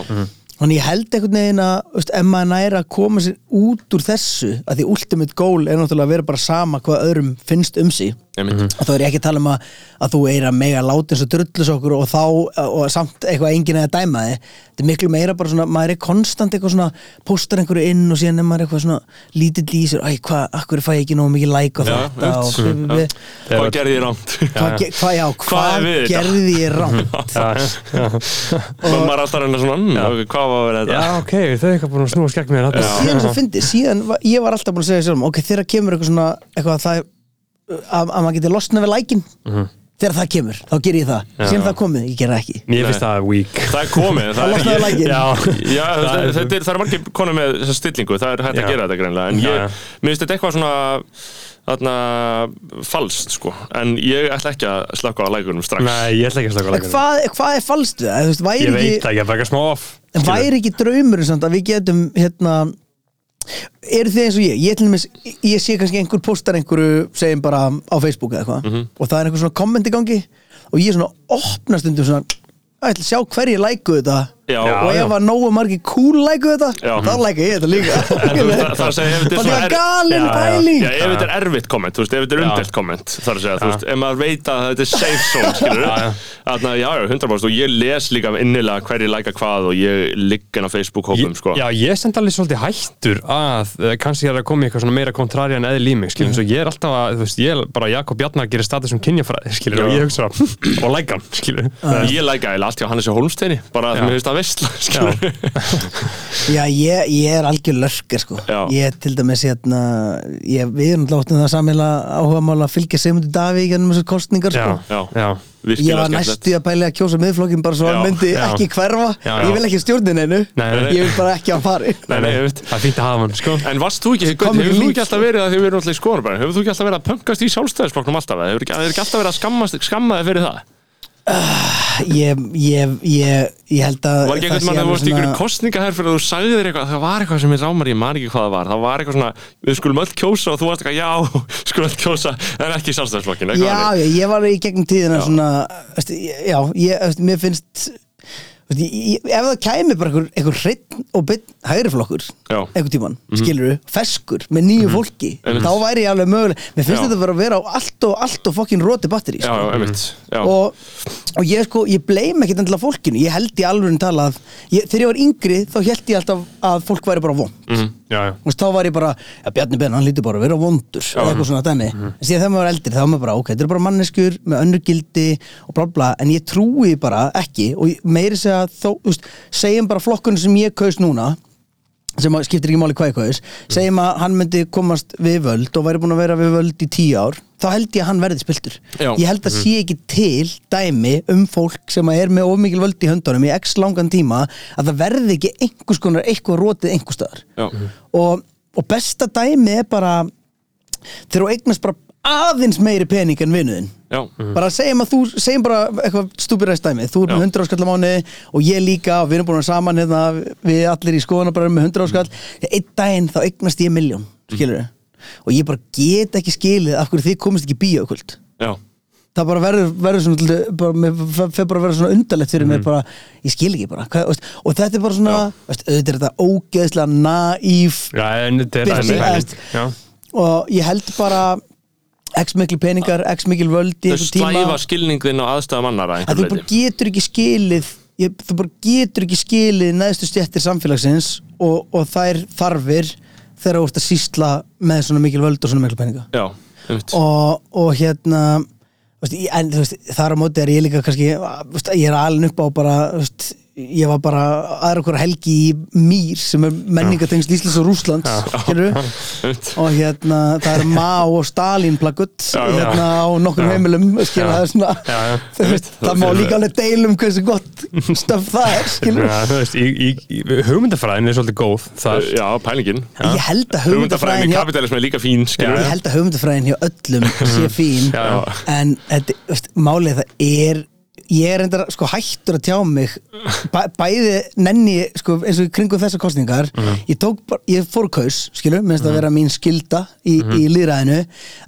Speaker 4: Þannig ég held einhvern veginn að ef maður næra að koma sér út úr þessu að því ultimate goal er náttúrulega að vera bara sama hvað öðrum finnst um sig.
Speaker 2: Einmitt.
Speaker 4: Og þá er ég ekki að tala um að, að þú er að mega láta eins og drullis okkur og þá og samt eitthvað enginn eða dæma þið þetta er miklu meira bara svona, maður er konstant eitthvað svona, postar einhverju inn og síðan er maður eitthvað svona lítill í sér, æ, hvað, akkur fæ ég ekki nógu mikið like á þetta? og
Speaker 2: Hvað gerði ég rámt?
Speaker 4: hvað,
Speaker 2: er
Speaker 4: gerði ég rámt.
Speaker 2: Og maður alltaf var að vera
Speaker 1: já,
Speaker 2: þetta?
Speaker 1: ok, þau er eitthvað búin að snúa skegg mér
Speaker 4: og síðan svo fyndi, síðan var, ég var alltaf búin að segja sjálfum, ok, þegar kemur eitthvað svona eitthvað að það að, að maður geti losna við lækin þegar það kemur, þá ger ég það. Síðan það komið, ég ger það ekki.
Speaker 1: Mér finnst það weak.
Speaker 2: Það er komið, það
Speaker 4: Það
Speaker 2: er
Speaker 4: lækinn.
Speaker 2: Já, já
Speaker 1: Það
Speaker 2: það,
Speaker 1: er-
Speaker 2: þetta er, það er margir konur með þessa stillingu, það er hægt
Speaker 1: Já.
Speaker 2: að gera þetta greinlega en
Speaker 1: Já,
Speaker 2: ég,
Speaker 1: já.
Speaker 2: mér finnst þetta eitthvað svona þarna falskt sko. En ég ætla ekki að slaka á lækunum strax.
Speaker 1: Nei, ég ætla ekki að slaka á leikinu
Speaker 4: hvað, hvað er falskt það? Veist,
Speaker 1: Ég veit
Speaker 4: ekki,
Speaker 1: það ekki, það er eitthvað smá off.
Speaker 4: En væri ekki draumurinn samt að við getum hérna eru þið eins og ég, ég, til dæmis, ég sé kannski einhver postar einhverju segjum bara á Facebook eða eitthvað
Speaker 2: Mhm.
Speaker 4: og það er einhver svona komment í gangi og ég er svona opna stundum svona að ætla að sjá hverju læku þetta
Speaker 2: Já,
Speaker 4: og ef að nógu margir cool læku þetta
Speaker 2: Já.
Speaker 4: þá læka ég þetta líka.
Speaker 2: En þú veist, það- er
Speaker 4: galin pæling.
Speaker 2: Ef þetta er erfitt komment, þú veist, ef þetta er
Speaker 1: Já.
Speaker 2: umdelt komment þar að segja, þú veist, ef maður veit að þetta er safe zone, skilur
Speaker 1: Já, já.
Speaker 2: Þannig að, já, já, 100% og ég les líka innilega hverju læka hvað og ég ligg inn á Facebook-hópum, sko.
Speaker 1: Já, ég stend alveg svolítið hættur að uh, kannski er að koma eitthvað svona meira kontrari en eðl í mig, skiljum,
Speaker 2: Mhm.
Speaker 1: svo ég er alltaf að, þú veist, ég er bara Jakob Bjarnar gerir status um kynjafræði, skiljum,
Speaker 2: Já.
Speaker 1: og ég hugsa og
Speaker 2: læka að
Speaker 1: Já.
Speaker 2: veistla, skilur
Speaker 4: Já, ég, ég er algjör lörker sko
Speaker 2: Já.
Speaker 4: Ég til dæmis hérna ég, Við erum láttum það sammeila áhuga mála að fylgja Sigmundur Davík gennum þessar kostningar
Speaker 1: Já,
Speaker 4: sko
Speaker 2: Já.
Speaker 1: já,
Speaker 4: Ég var næstu að pæli að kjósa miðflokkin bara svo
Speaker 2: Já,
Speaker 4: hann myndi
Speaker 1: já.
Speaker 4: ekki hverfa
Speaker 1: Já, já.
Speaker 4: Ég vil ekki stjórnin einu
Speaker 1: Nei, nei.
Speaker 4: Ég vil bara ekki að fari
Speaker 2: Nei, nei,
Speaker 1: það er fínt að hafa hann, sko
Speaker 2: En varst þú ekki,
Speaker 4: ekki
Speaker 2: hefur þú ekki alltaf verið að þið verið náttúrulega í skoðanbæðin, hefur þú ekki alltaf verið að pöngast í sjálfstæðisflokknum alltaf, hefur ekki, hefur ekki alltaf verið að skamma þig fyrir það?
Speaker 4: Ég, ég, ég, ég held að
Speaker 2: Var ekki einhvern mann að þú varst í einhverju kostninga her fyrir að þú sagði þér eitthvað, það var eitthvað sem ég rámar, ég man ekki hvað það var, það var eitthvað svona, við skulum öll kjósa og þú varst eitthvað, já, skulum öll kjósa, en ekki sjálfstæðisflokkin, eitthvað
Speaker 4: Já, já, ég var í gegnum tíðina
Speaker 2: Já.
Speaker 4: svona veist, Já, ég, veist, mér finnst ég, Ef það kæmi bara einhver, hreinn og bytt hægri flokkur
Speaker 2: Já.
Speaker 4: einhvern tímann, skilur feskur með nýju fólki,
Speaker 2: Einmitt.
Speaker 4: þá væri ég alveg möguleg Mér finnst
Speaker 2: Já.
Speaker 4: þetta bara að vera á allt og allt og fokkin roti batteri
Speaker 2: Já,
Speaker 4: sko.
Speaker 2: já, já.
Speaker 4: og, og ég sko, ég bleim ekkert endilega fólkinu, ég held í alveg talað, ég, þegar ég var yngri þá held ég alltaf að fólk væri bara von
Speaker 2: Mhm.
Speaker 1: Já, já,
Speaker 4: Þú veist, þá var ég bara, ja, Bjarni Ben, hann lítur bara að vera vondur eða eitthvað svona dæmi, en síðan þegar maður var eldri þá var maður bara, ok, þetta er bara manneskur með önnur gildi og bla bla, en ég trúi bara ekki og meiri segja þó, þú veist, segjum bara flokkunum sem ég kaus núna sem skiptir ekki máli hvað eitthvað er segjum að hann myndi komast við völd og væri búin að vera við völd í tíu ár þá held ég að hann verði spiltur. Ég held að sé ekki til dæmi um fólk sem er með ofmikil völd í höndunum í x langan tíma að það verði ekki einhvers konar eitthvað rótið einhvers staðar. Og, og besta dæmi er bara þegar þú eignast bara aðeins meiri pening en vinuðin
Speaker 2: Já,
Speaker 4: bara segjum að þú, segjum bara eitthvað stúpiræst dæmi, þú er með
Speaker 2: Já.
Speaker 4: 100 áskall á mánu og ég líka og við erum búin að vera saman hérna, við allir í skoðan bara með 100 áskall einn daginn þá eignast ég miljón skilur og ég bara get ekki skilið af hverju þið komist ekki bíókvöld
Speaker 2: já,
Speaker 4: það bara verður, verður svona bara, mér fer bara að vera svona undarlegt fyrir mér bara, ég skil ekki bara. Hvað, veist, og þetta er bara svona, veist, auðvitað er þetta ógeðslega naív
Speaker 1: Já, en þetta er
Speaker 4: og ég held bara x mikil peningar, x mikil völd í
Speaker 2: þau slæfa skilningðin og aðstæðum annara
Speaker 4: að þú bara getur ekki skilið ég, þú bara getur ekki skilið neðstu stjettir samfélagsins og, og þær þarfir þegar þú ert að sýsla með svona mikil völd og svona mikil peninga.
Speaker 2: Já,
Speaker 4: og, og hérna veist, en veist, þar á móti er ég líka kannski, veist, ég er alveg upp á bara ég var bara aðra okkur helgi í Mýr sem er menningatengst Íslands og Rússlands skilurðu?
Speaker 2: Einmitt.
Speaker 4: og hérna það er Mao og Stalin
Speaker 2: já.
Speaker 4: hérna á nokkur heimilum skilur það er svona það má líka alveg deilum hversu gott stöf það er skilur
Speaker 1: Já, þú veist, í, í, í, hugmyndafræðin er svolítið góð þar.
Speaker 2: Já, pælingin.
Speaker 4: Ég held að
Speaker 2: Hugmyndafræðin
Speaker 4: hugmyndafræðin
Speaker 2: í
Speaker 4: hjá,
Speaker 2: kapitalismi er líka fín skilur
Speaker 4: ég held að hugmyndafræðin hjá öllum sé fín
Speaker 1: Já, já.
Speaker 4: en þetta, veist, málið það er ég er endara sko hættur að tjá mig. Bæ, bæði nenni sko, eins og í kringum þessar kostningar ég tók ég fór kaus skilu, minnst að vera mín skilda í, í líðræðinu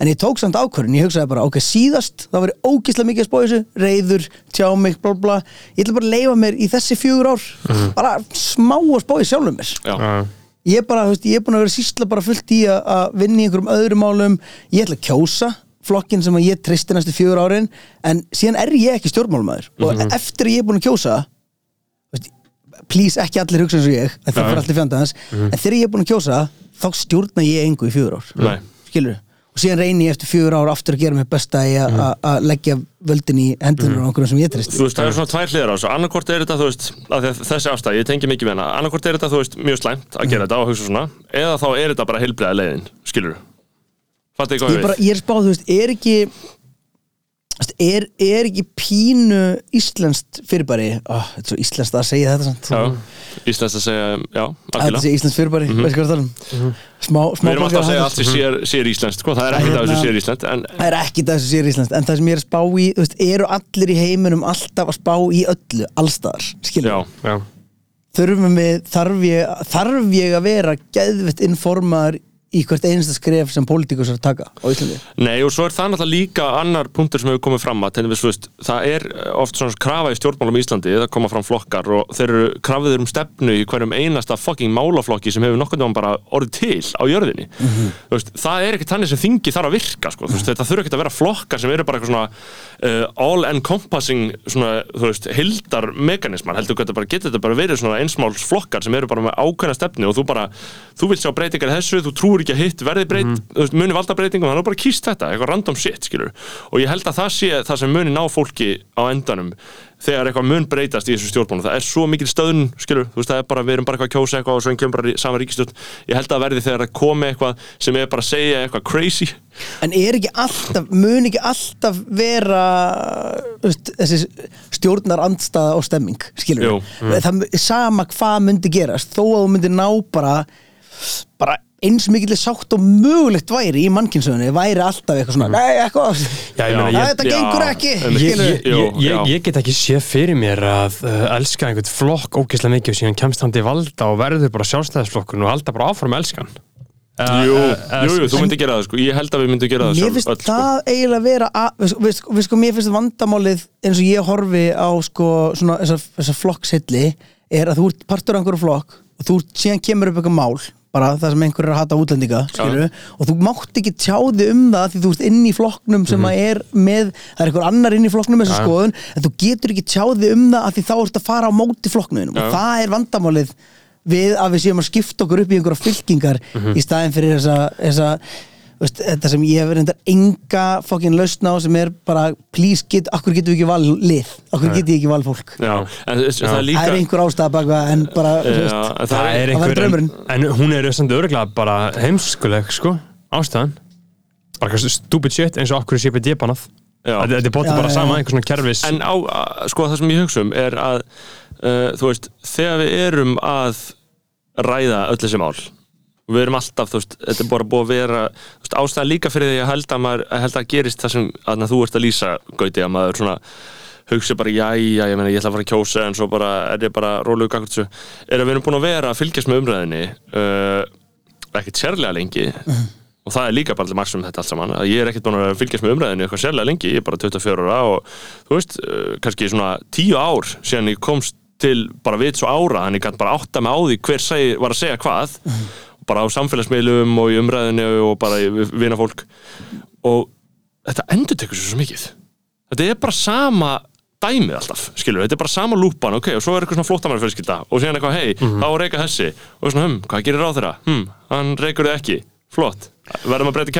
Speaker 4: en ég tók samt ákvörðin ég hugsaði bara, ok, síðast þá var ég ógislega mikið að spá þessu, reyður, tjá mig bla bla, ég ætla bara að leifa mér í þessi fjögur ár, bara smá að í sjálfum mér.
Speaker 2: Já,
Speaker 4: ég er bara, þú veist, ég er búin að vera sýsla bara fullt í að- að vinna í einhverjum öðrum málum. Ég ætla að kjósa flokkin sem ég tristi næstu fjögur árin en síðan er ég ekki stjórnmálumæður og eftir að ég er búin að kjósa þú please ekki allir hugsa eins og ég en það fyrir allir fjandans. En þegar ég er búin að kjósa þá stjórna ég engu í fjögur ár.
Speaker 2: Nei.
Speaker 4: skilur og síðan reyni ég eftir fjögur ár aftur að gera mér besta í að að leggja völdin í hendunar á einhverjum sem ég tristi
Speaker 2: Þú veist, það eru svona tvær hliðar á þessu. Annarkort er þetta, þú veist, að þessi ástæð Ég tengi mikið við hana. Annarkort er þetta, þú veist, mjög slæmt að gera þetta og hugsa svona Eða þá er þetta bara heilbreiða leiðin, skilur hvað
Speaker 4: ég,
Speaker 2: ég
Speaker 4: bara, ég er spáð, þú veist, er ekki er, er ekki pínu íslenskt fyrirbæri? Oh, þetta er svo íslenskt að segja þetta samt.
Speaker 2: Já, Íslands að segja, já,
Speaker 4: að íslenskt fyrirbæri, mm -hmm. veist hvað það er um? Smá, smá
Speaker 2: Við erum alltaf að segja allt sem sér, sér íslenskt, sko, það er ekkert af þessu
Speaker 4: Hérna-
Speaker 2: sér íslenskt En
Speaker 4: það er ekki það sem sér íslenskt en það sem ég er að spá í, þú veist, eru allir í heiminum alltaf að spá í öllu, allstaðar
Speaker 2: já,
Speaker 4: þurfum við þarf ég, þarf ég að vera geðvitt informaður í hvert einasta skref sem pólitíkus að taka á Íslandi.
Speaker 2: Nei, og svo er það náttúrulega líka annar punktur sem hefur komið fram að við, veist, það er oft svona krafa í stjórnmálum í Íslandi það koma fram flokkar og þeir eru krafiður um stefnu í hverjum einasta fucking málaflokki sem hefur nokkurn veginn bara orðið til á jörðinni. Þú veist, það er ekki þannig sem þingi þarf að virka sko. Veist, þetta þurfa ekki að vera flokkar sem eru bara eitthvað svona uh, all encompassing svona, þú veist, hildar mekanismar heldur hvað þetta bara getur þetta bara verið svona einsmáls flokkar sem eru bara með ákveðna stefnu og þú bara, þú ekki að hitt verði breyt, veist, muni valda breytingum þannig að bara kýst þetta, eitthvað random shit, skilur og ég held að það sé það sem muni ná fólki á endanum þegar eitthvað mun breytast í þessu stjórnbónu það er svo mikil stöðun, skilur, þú veist, það er bara við erum bara eitthvað að kjósa eitthvað og svo kemur bara rí- sama ríkistjórn ég held að það verði þegar það komi eitthvað sem er bara að segja eitthvað crazy.
Speaker 4: En er ekki alltaf, mun ekki alltaf vera veist, þessi stjórnar andstaða og stemming, skilur
Speaker 2: Jú.
Speaker 4: við það, sama hvað myndi gerast þó að þú myndi ná bara bara eins mikill sátt og mögulegt væri í mannkynnsögunni, væri alltaf eitthvað svona, nei, eitthvað.
Speaker 1: Já, ég meina,
Speaker 4: Nei,
Speaker 1: ég-
Speaker 4: þetta
Speaker 2: Já,
Speaker 4: gengur ekki.
Speaker 1: ég, ég, ég,
Speaker 2: já.
Speaker 1: get ekki séð fyrir mér að uh, elska einhvern flokk ógeðslega mikið og síðan kemst hann til valda og verður bara sjálfstæðisflokkun og halda bara áfram að elska hann Uh,
Speaker 2: Jú,
Speaker 1: uh, uh,
Speaker 2: jú, jú, þú myndir gera það sko. Ég held að við myndum gera það
Speaker 4: Mér
Speaker 2: sjálf
Speaker 4: finnst
Speaker 2: öll, sko.
Speaker 4: það eiginlega vera að, við, við, við, sko, mér finnst vandamálið eins og ég horfi á sko, svona, þessa, þessa flokkshilli er að þú ert partur af einhverju flokk og þú síðan kemur upp eitthvað mál bara það sem einhver er að hata útlendinga skilur, og þú mátt ekki tjá þig um það því þú ert inn í flokknum sem að er með, það er einhver annar inn í flokknum
Speaker 1: Já.
Speaker 4: skoðun, en þú getur ekki tjá þig um það að því þá ert að fara á móti flokknum og
Speaker 2: Já.
Speaker 4: það er vandamálið við að við séum að skipta okkur upp í einhverja fylkingar í staðin fyrir þessa, þessa veist, þetta sem ég hef reyndar enga fokkin lausn á sem er bara please, get, akkur getum við ekki valið lið? Akkur getum við ekki valið fólk?
Speaker 2: Já, en þess- það er líka
Speaker 4: það er einhver ástæða baka en bara, þú
Speaker 2: Já,
Speaker 4: veist,
Speaker 2: en það
Speaker 1: það
Speaker 2: er
Speaker 1: er einhver en, en hún er samt örgulega bara heimskuleg sko, ástæðan. Bara stupid shit eins og okkur er bannað.
Speaker 2: Já.
Speaker 1: þetta þetta er bótið
Speaker 4: Já,
Speaker 1: bara
Speaker 4: já,
Speaker 1: sama,
Speaker 4: já.
Speaker 1: einhver svona kerfis
Speaker 2: En á, sko það sem ég hugsa um er að uh, þú veist, þegar við erum að ræða öll þessi mál og við erum alltaf, þú veist, þetta er bara búið að vera veist, ástæðan líka fyrir því að held að maður að held að gerist það sem að þú ert að lýsa Gauti, að maður svona hugsa bara, jæja, ég meina, ég ætla að fara að kjósa en svo bara er ég bara rólegur gagvart þessu. Er að við erum búin að vera að fylgjast með umræðinni uh, ekkert sérlega lengi og það er líka bara til maksum þetta allt saman að ég er ekkert búin að fylgjast með umræðinu eitthvað sérlega lengi, ég er bara 24 ára og þú veist, uh, kannski svona 10 ár síðan ég komst til bara vits og ára, þannig gæti bara átta mig á því hver segi, var að segja hvað. Og bara á samfélagsmiðlum og í umræðinu og bara í vina fólk og þetta endur tekur svo mikið. Þetta er bara sama dæmið alltaf, skilur, þetta er bara sama lúpan ok, og svo er eitthvað svona flóttamannfjölskylda og síðan eitthvað, hei, þá er reyka þessi. Og svona, hm, hvað gerir ráð þeirra? Hm, hann reykur þið ekki, flott. Verðum að breyta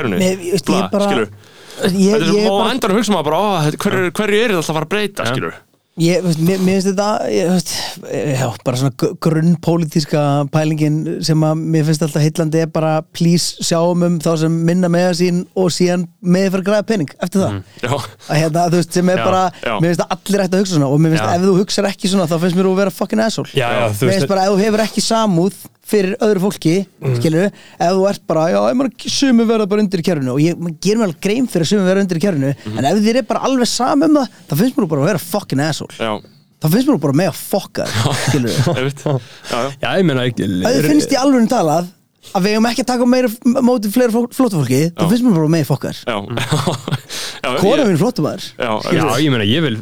Speaker 4: bara-
Speaker 2: skilur
Speaker 4: ég,
Speaker 2: þetta er
Speaker 4: ég,
Speaker 2: svo, og
Speaker 4: bara,
Speaker 2: endan hugsa maður bara, ó, þetta- hverju, hverju er þetta alltaf að fara að breyta, skilur
Speaker 4: ég, veist, mér, finnst þetta ég, veist, já, bara svona gr- grunnpólitíska pælingin sem að mér finnst alltaf heillandi er bara please sjáum um þá sem minna með sín og síðan með fyrir græða pening eftir það.
Speaker 2: Já,
Speaker 4: að hérna, veist, sem er
Speaker 1: Já,
Speaker 4: bara
Speaker 2: já.
Speaker 4: mér finnst allir ætti að hugsa svona og mér finnst ef þú hugsar ekki svona þá finnst mér þú að vera fucking asshole.
Speaker 1: Já, já, þú
Speaker 4: mér finnst bara ef þú hefur ekki samúð fyrir öðru fólki, mm. skilur ef þú ert bara, já, ég maður sumi verða bara undir í kjörinu og ég gerir mér alveg grein fyrir að sumi verða undir í kjörinu en ef þér er bara alveg sam um það þá finnst mér bara að vera fucking asshole.
Speaker 2: Já,
Speaker 4: þá finnst mér bara með að fokka skilur
Speaker 2: já, já,
Speaker 1: já, ég meina
Speaker 4: ef þið finnst í alveg talað að við hefum ekki að taka meira móti fleiri flótafólki, þá finnst mér bara með að fokka þér
Speaker 2: já, já,
Speaker 4: kona
Speaker 2: ég-
Speaker 4: mín flóttamæður
Speaker 2: já,
Speaker 1: já, ég meina, ég vil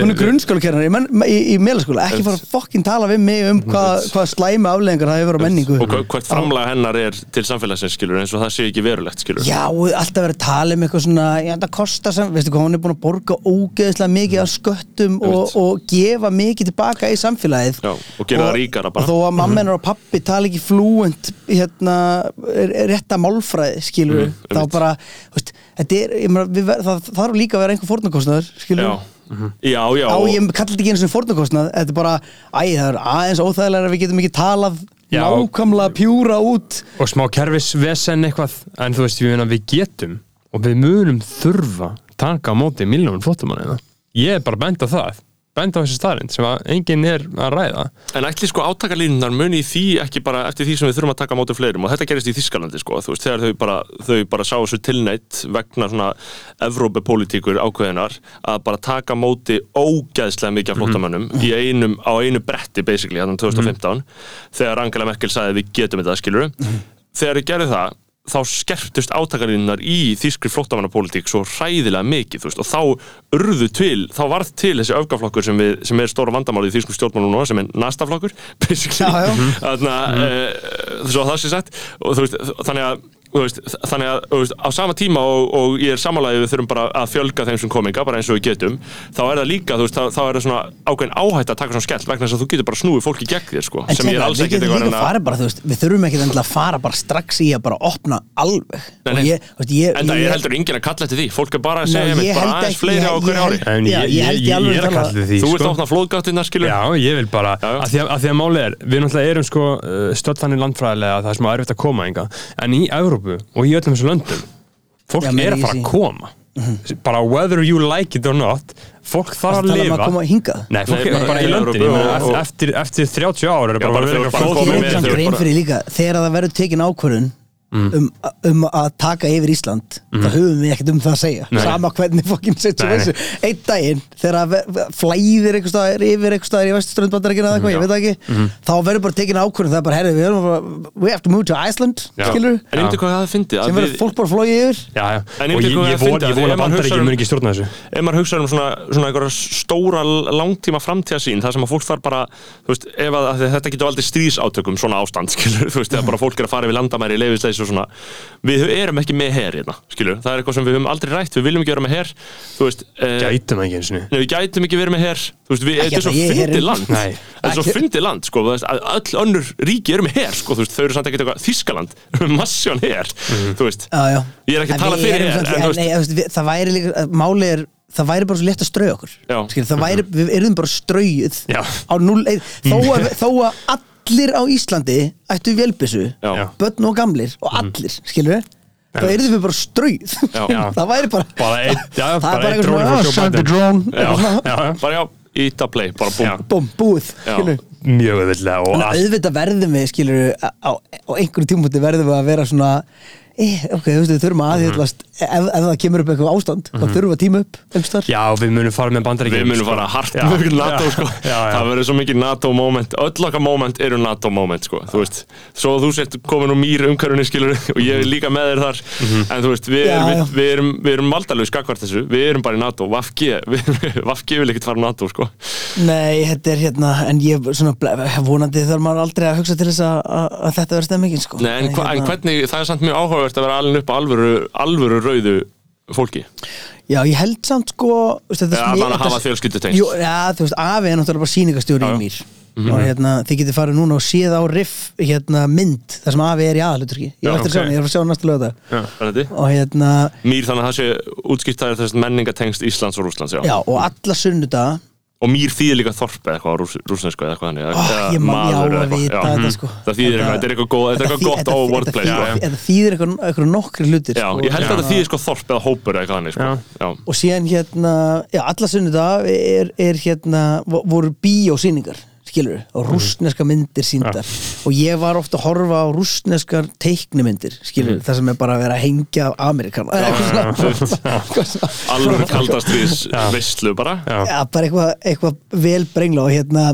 Speaker 4: hún er grunnskólakernar í, menn- í, í meðlaskóla ekki fara að fokkin tala við mig um hvað hva slæmi afleðingar það hefur á menningu.
Speaker 2: Og hvert framlega hennar er til samfélagsins, skilur, eins og það sé ekki verulegt, skilur
Speaker 4: Já, alltaf verið að tala um eitthvað svona já, það kostar sem, veistu hvað, hún er búin að borga ógeðslega mikið af sköttum og, og gefa mikið tilbaka í samfélagið.
Speaker 2: Já, og gera það ríkara bara.
Speaker 4: og þó að mamma hennar og pappi tala ekki flúent hérna, rétta málfræði skilur
Speaker 2: Mhm,
Speaker 4: þá bara, veist, er meina, við, það þarf líka að vera einhver fórnarkostnaður skilur
Speaker 2: já, já, já,
Speaker 4: á ég kalli þetta ekki eins og fórnarkostnað þetta er bara, æ, það er aðeins óþægilega að við getum ekki talað
Speaker 1: Já.
Speaker 4: nákvæmlega pjúra út.
Speaker 1: Og smá kerfisvesen eitthvað en þú veist, við, við getum og við munum þurfa taka á móti miljónum flottumann ég er bara bent á það bent á þessi staðrind sem að enginn er að ræða.
Speaker 2: En ætli sko átakalínunar muni í því ekki bara eftir því sem við þurfum að taka á móti fleirum? Og þetta gerist í Þískalandi sko, veist, þegar þau bara, þau bara sá þessu tilneitt vegna svona Evrópupolítíkur ákveðinar að bara taka móti ógeðslega mikið af flóttamönnum í einum, á einu bretti basically, þannig 2015 þegar Angela Merkel sagði við getum þetta, skilur þegar þau gerðu það þá skerptust átakalínunar í þýskri flóttamannapólitík svo hræðilega mikið veist, og þá urðu til, þá varð til þessi öfgaflokkur sem, við, sem er stóra vandamáli í þýskum stjórnmálum núna, sem er nastaflokkur basically,
Speaker 4: Já, já.
Speaker 2: Þarna, mm. svo að það sé sagt og veist, þannig að veist, þannig að þú veist, á sama tíma og, og ég er samanlega við þurfum bara að fjölga þeim sem kominga, bara eins og við getum þá er það líka, þú veist, þá, þá er það svona ákveðin áhætt að taka svona skellt vegna þess að þú getur bara snúið fólki gegn þér, sko,
Speaker 4: En
Speaker 2: sem ég er alls
Speaker 4: getum
Speaker 2: eitthvað
Speaker 4: veist, við þurfum ekki endilega að fara bara strax í að bara opna alveg.
Speaker 2: Nei, nei.
Speaker 4: og ég, veist, ég,
Speaker 2: En það er heldur enginn að kalla eftir því, fólk er bara að segja einmitt, bara aðeins fleiri á
Speaker 4: ég-
Speaker 2: hverju
Speaker 4: ég
Speaker 2: ári
Speaker 1: ég, er að kalla því
Speaker 2: Þú ert að opna flóðgáttina, skilur
Speaker 1: Evrópu og í öllum þessu löndum. Fólk
Speaker 4: Já,
Speaker 1: er að fara að koma. Bara whether you like it or not fólk þarf að
Speaker 4: um
Speaker 1: lifa.
Speaker 4: að koma hingað?
Speaker 1: Nei, fólk
Speaker 2: Nei,
Speaker 1: er
Speaker 2: bara í
Speaker 1: löndin ég meina,
Speaker 2: og- og-
Speaker 1: eftir, eftir 30 ár er
Speaker 2: Já,
Speaker 1: bara
Speaker 2: bara
Speaker 1: að vera
Speaker 2: þegar
Speaker 1: eitthvað
Speaker 2: fólk
Speaker 1: flóð
Speaker 2: komið með
Speaker 4: þegar það verður tekin ákvörðun um, um að taka yfir Ísland. Þá höfum við ekkert um það að segja.
Speaker 1: Nei.
Speaker 4: sama hvernig fokkin setjum þessu. Einn daginn þegar flæðir eitthvað staðar yfir eitthvað staðar í vesturströndbandarækina eða eitthvað, ég veit það ekki þá verður bara tekin ákvörðun það er bara, herri, við erum bara we have to move to Iceland,
Speaker 1: Já.
Speaker 4: skilur
Speaker 2: En myndi hvað það fyndi
Speaker 4: sem verður fólk bara flóið yfir.
Speaker 1: Já, já, og ég, ég,
Speaker 2: að
Speaker 1: von, ég vona
Speaker 2: hugsar um-
Speaker 1: mun ekki stjórna þessu.
Speaker 2: ef maður hugsa um svona, svona einhverja stóra langtíma framtíðasín þar sem að fólk þarf bara veist, ef að, þetta getur aldrei stríðsátökum svona ástand, skilur, þú veist, er þessu svona við erum ekki með her hérna, skilur það er eitthvað sem við höfum aldrei rætt, við viljum ekki vera með her þú veist, uh,
Speaker 1: Gætum ekki eins og
Speaker 2: Nei, við gætum ekki verið með her þú veist, við, þetta er svo fyndið
Speaker 4: herinn.
Speaker 2: land
Speaker 1: Nei.
Speaker 2: þetta er svo fyndið land, sko þú veist, að öll önnur ríki eru með her, sko, þú veist, þau eru samt ekkert eitthvað Þískaland, massjón her þú veist,
Speaker 4: já, já.
Speaker 2: Ég er ekki að tala fyrir
Speaker 4: við- það væri líka, máli er það væri bara svo létt að strauja okkur. Skil, það væri, við erum bara straujuð
Speaker 1: Já.
Speaker 4: á 0-1 þó, að- þó að allir á Íslandi ættu vélbissu,
Speaker 2: Já.
Speaker 4: Börn og gamlir og allir, skilur við þá erum við bara strauð
Speaker 2: Já.
Speaker 4: það væri bara
Speaker 1: Bara einn, já,
Speaker 4: það er bara
Speaker 1: einn
Speaker 4: eitthvað
Speaker 1: dróni
Speaker 4: svona
Speaker 1: frá
Speaker 4: ah,
Speaker 1: Joe
Speaker 4: send the
Speaker 1: Biden.
Speaker 4: drone
Speaker 2: Já.
Speaker 4: eitthvað svona,
Speaker 1: Já, já.
Speaker 2: bara já, ít að play, bara búm
Speaker 4: búm, búið
Speaker 2: Já.
Speaker 4: skilur
Speaker 1: Mjög auðvitað og
Speaker 4: Þannig að
Speaker 1: allt
Speaker 4: auðvitað verðum við, skilur á, á, á einhverju tímúti verðum við að vera svona eh, ok, þú veist, við þurfum að aðhyllast ef, ef það kemur upp eitthvað ástand þá þurfum við að tíma upp einhverstaðar
Speaker 1: Já, við munum fara með bandaríkjum
Speaker 2: Við munum
Speaker 1: sko.
Speaker 2: fara hart
Speaker 1: Já.
Speaker 2: með NATO sko.
Speaker 1: Já, já.
Speaker 2: Það verður svo mikið NATO moment Öll okkar moment eru NATO moment sko. Þú veist, svo þú sért komin úr mýr umhverfni skilur og ég er líka með þér þar
Speaker 1: Mhm.
Speaker 2: En þú veist, við erum,
Speaker 4: já.
Speaker 2: við, við erum, við erum valdalegu skakvart þessu Við erum bara í NATO, Vafg Vafg vil ekkert fara í NATO sko.
Speaker 4: Nei, þetta er hérna en ég svona, vonandi þarf maður aldrei að hugsa til þess að, að, að þetta verður stemmingin sko.
Speaker 2: Nei, en, en
Speaker 4: hérna,
Speaker 2: hvernig, það er samt mjög áhugavert að vera alveg upp á alvöru, alvöru rauðu fólki?
Speaker 4: Já, ég held samt sko smi-
Speaker 2: mann að hafa fjölskyldutengsl.
Speaker 4: Jú, Já, þú veist, afi er náttúrulega bara sýningastjóri
Speaker 2: Já,
Speaker 4: í mér og hérna, þið getið farið núna og séð á riff hérna mynd, þar sem afi er í aðaluturki ég er eftir að sjá hann, ég er að sjá hann næstu lögða og hérna,
Speaker 2: Mýr þannig að það sé útskipt það er þess menningatengst Íslands og Rússlands já.
Speaker 4: já, og alla sunnudaga
Speaker 2: Og mýr þýðir líka þorp eða eitthvað rússnesku eða eitthvað þannig eða-
Speaker 4: Oh,
Speaker 2: eða
Speaker 4: ég má- já, að vita þetta,
Speaker 2: Mhm.
Speaker 4: sko.
Speaker 2: Það þýðir eitthvað, þetta er eitthvað góð, þetta er eitthvað gott á wordplay
Speaker 4: þetta þýðir- eitthvað, eitthvað nokkri hlutir
Speaker 2: Já,
Speaker 4: sko.
Speaker 2: ég held að þetta þýðir sko þorp eða hópur eða eitthvað þannig sko.
Speaker 4: Og síðan hérna, já, alla sunnudag er, er hérna, vo- voru bíósýningar skilur og rússneska myndir síndar og ég var ofta að horfa á rússneskar teiknimyndir skilur, það sem er bara að vera að hengja af Amerikan
Speaker 2: Alveg kaldastrís veistlu bara.
Speaker 1: Já.
Speaker 4: bara eitthvað, eitthvað vel brengla. Og hérna,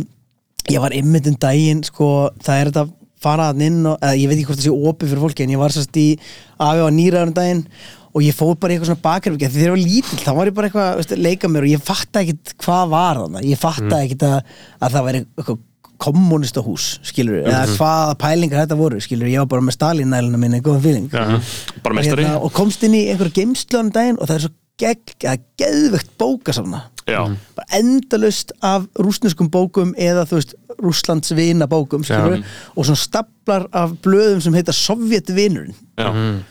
Speaker 4: ég var ymmit um daginn, sko, það er þetta fara að inn og, eða ég veit ekki hvort það sé opið fyrir fólki en ég var sérst í afi á nýraðan daginn og ég fór bara eitthvað svona því þegar ég var lítill, þá var ég bara eitthvað veist, leika mér og ég fatta ekkit hvað var þannig ég fatta ekkit að, að það væri eitthvað kommunista hús, skilur eða hvaða pælingar þetta voru, skilur ég var bara með Stalin-næluna minni, góðan fíling
Speaker 1: Já.
Speaker 2: Bara
Speaker 4: og, hérna, og komst inn í einhverja geimslunum daginn og það er svo gegg, að geðvegt bókasafna
Speaker 2: Já,
Speaker 4: bara endalust af rúsneskum bókum eða þú veist Rússlands vina bókum skilur, og svona staplar af blöðum sem heita Sovjetvinurinn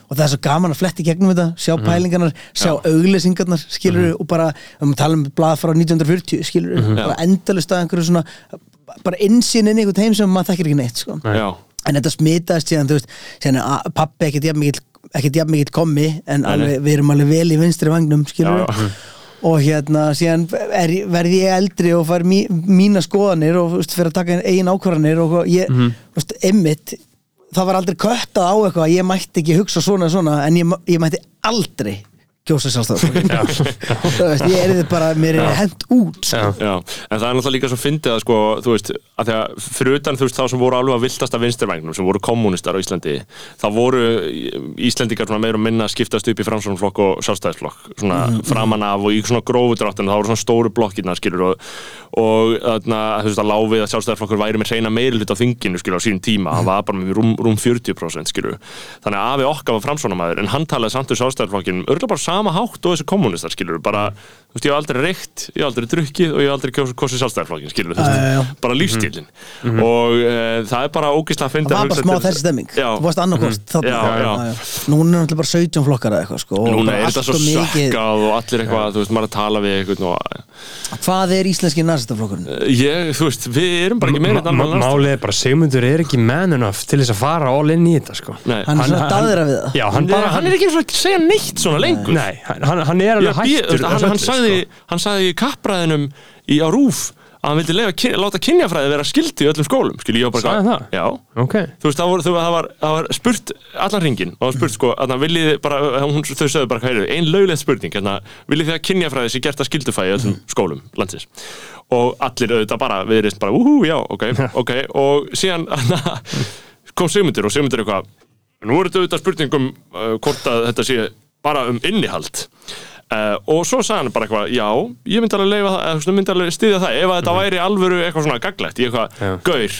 Speaker 4: og það er svo gaman að fletti gegnum þetta sjá pælingarnar, sjá auglýsingarnar skilur og bara, um að tala um blað frá 1940 skilur, bara endalust af einhverju svona, bara insýn inn í einhvern heim sem maður þekkir ekki neitt sko. en þetta smitaðist síðan, þú veist síðan er pappi ekkert jafn mikill kommi, en alveg, við erum alveg vel í vinstri vagnum, skilur
Speaker 2: já.
Speaker 4: Og hérna, síðan er, verði ég eldri og fær mí, mína skoðanir og veist, fyrir að taka eigin ákvarðanir og ég, mm veist, emmitt það var aldrei köttað á eitthvað að ég mætti ekki hugsa svona svona en ég, ég mætti aldrei kjósa sjálfstæðar ég er þið bara, mér er hent út sko.
Speaker 1: Já.
Speaker 2: Já, en það er náttúrulega líka svo fyndið að sko, þú veist, að því að fyrir utan þú veist þá sem voru alveg að viltasta vinstirvægnum sem voru kommunistar á Íslandi þá voru Íslendingar svona meira og minna að skiptast upp í framsvonflokk og sjálfstæðisflokk svona framan af og í svona grófu dráttin þá voru svona stóru blokkirna skilur og, og þarna, þú veist að láfið að sjálfstæðisflokkur væri með reyna meiri hlut á þinginu skilur á sín tíma, hann var bara með rúm, rúm 40% skilur, þannig sama hátt og þessi kommunistar skilur bara, þú veist, ég hef aldrei reykt ég hef aldrei drukkið og ég hef aldrei kosið kosið sjálfstæðarflokkin skilur, þú veist, bara lífstílin og e, það er bara ógislega að
Speaker 4: það var bara smá þessi stemming.
Speaker 2: Já,
Speaker 4: þú varst annarkost
Speaker 2: já.
Speaker 4: núna er náttúrulega bara 17 flokkar eða eitthvað sko, og
Speaker 2: núna er þetta
Speaker 4: allt
Speaker 2: svo sökkað og allir eitthvað, þú veist, maður að tala við eitthvað og
Speaker 4: hvað er íslenski nazistaflokkurinn?
Speaker 2: ég, þú veist, við erum bara ekki meira
Speaker 1: Málið er bara, Sigmundur er ekki man enough til þess að fara all in í þetta sko.
Speaker 2: Nei,
Speaker 4: hann er svona við
Speaker 1: hann
Speaker 2: hann, hann
Speaker 1: Nei, hann, hann er alveg
Speaker 2: bý-
Speaker 1: hættur
Speaker 2: hann,
Speaker 1: þessu
Speaker 2: hann,
Speaker 1: öllu,
Speaker 2: sagði,
Speaker 1: sko.
Speaker 2: hann sagði í kappræðinum í á rúf að hann vildi kyn- láta kynjafræði vera skildi í öllum skólum skil ég bara
Speaker 1: Sagði hann það?
Speaker 2: Já,
Speaker 1: Ok,
Speaker 2: þú veist, það var, það var, það var spurt allan ringin og það var spurt sko, viljið þið bara, hún, þau sögðu bara hvað er ein löglega spurning, hérna, viljið þið að kynjafræði sé gert að skildufæði í öllum skólum landsins? Og allir auðvitað bara viðrist bara, úhú, já, ok, ok. Og síðan kom Sigmundur og Sigmundur eitthvað nú er þetta auðvitað spurningum uh, hvort að þetta sé bara um innihald. Uh, og svo sagði hann bara eitthvað já, ég myndi alveg leifa það, eða, myndi alveg styðja það ef þetta væri alvöru eitthvað svona gaglegt, ég eitthvað, gaur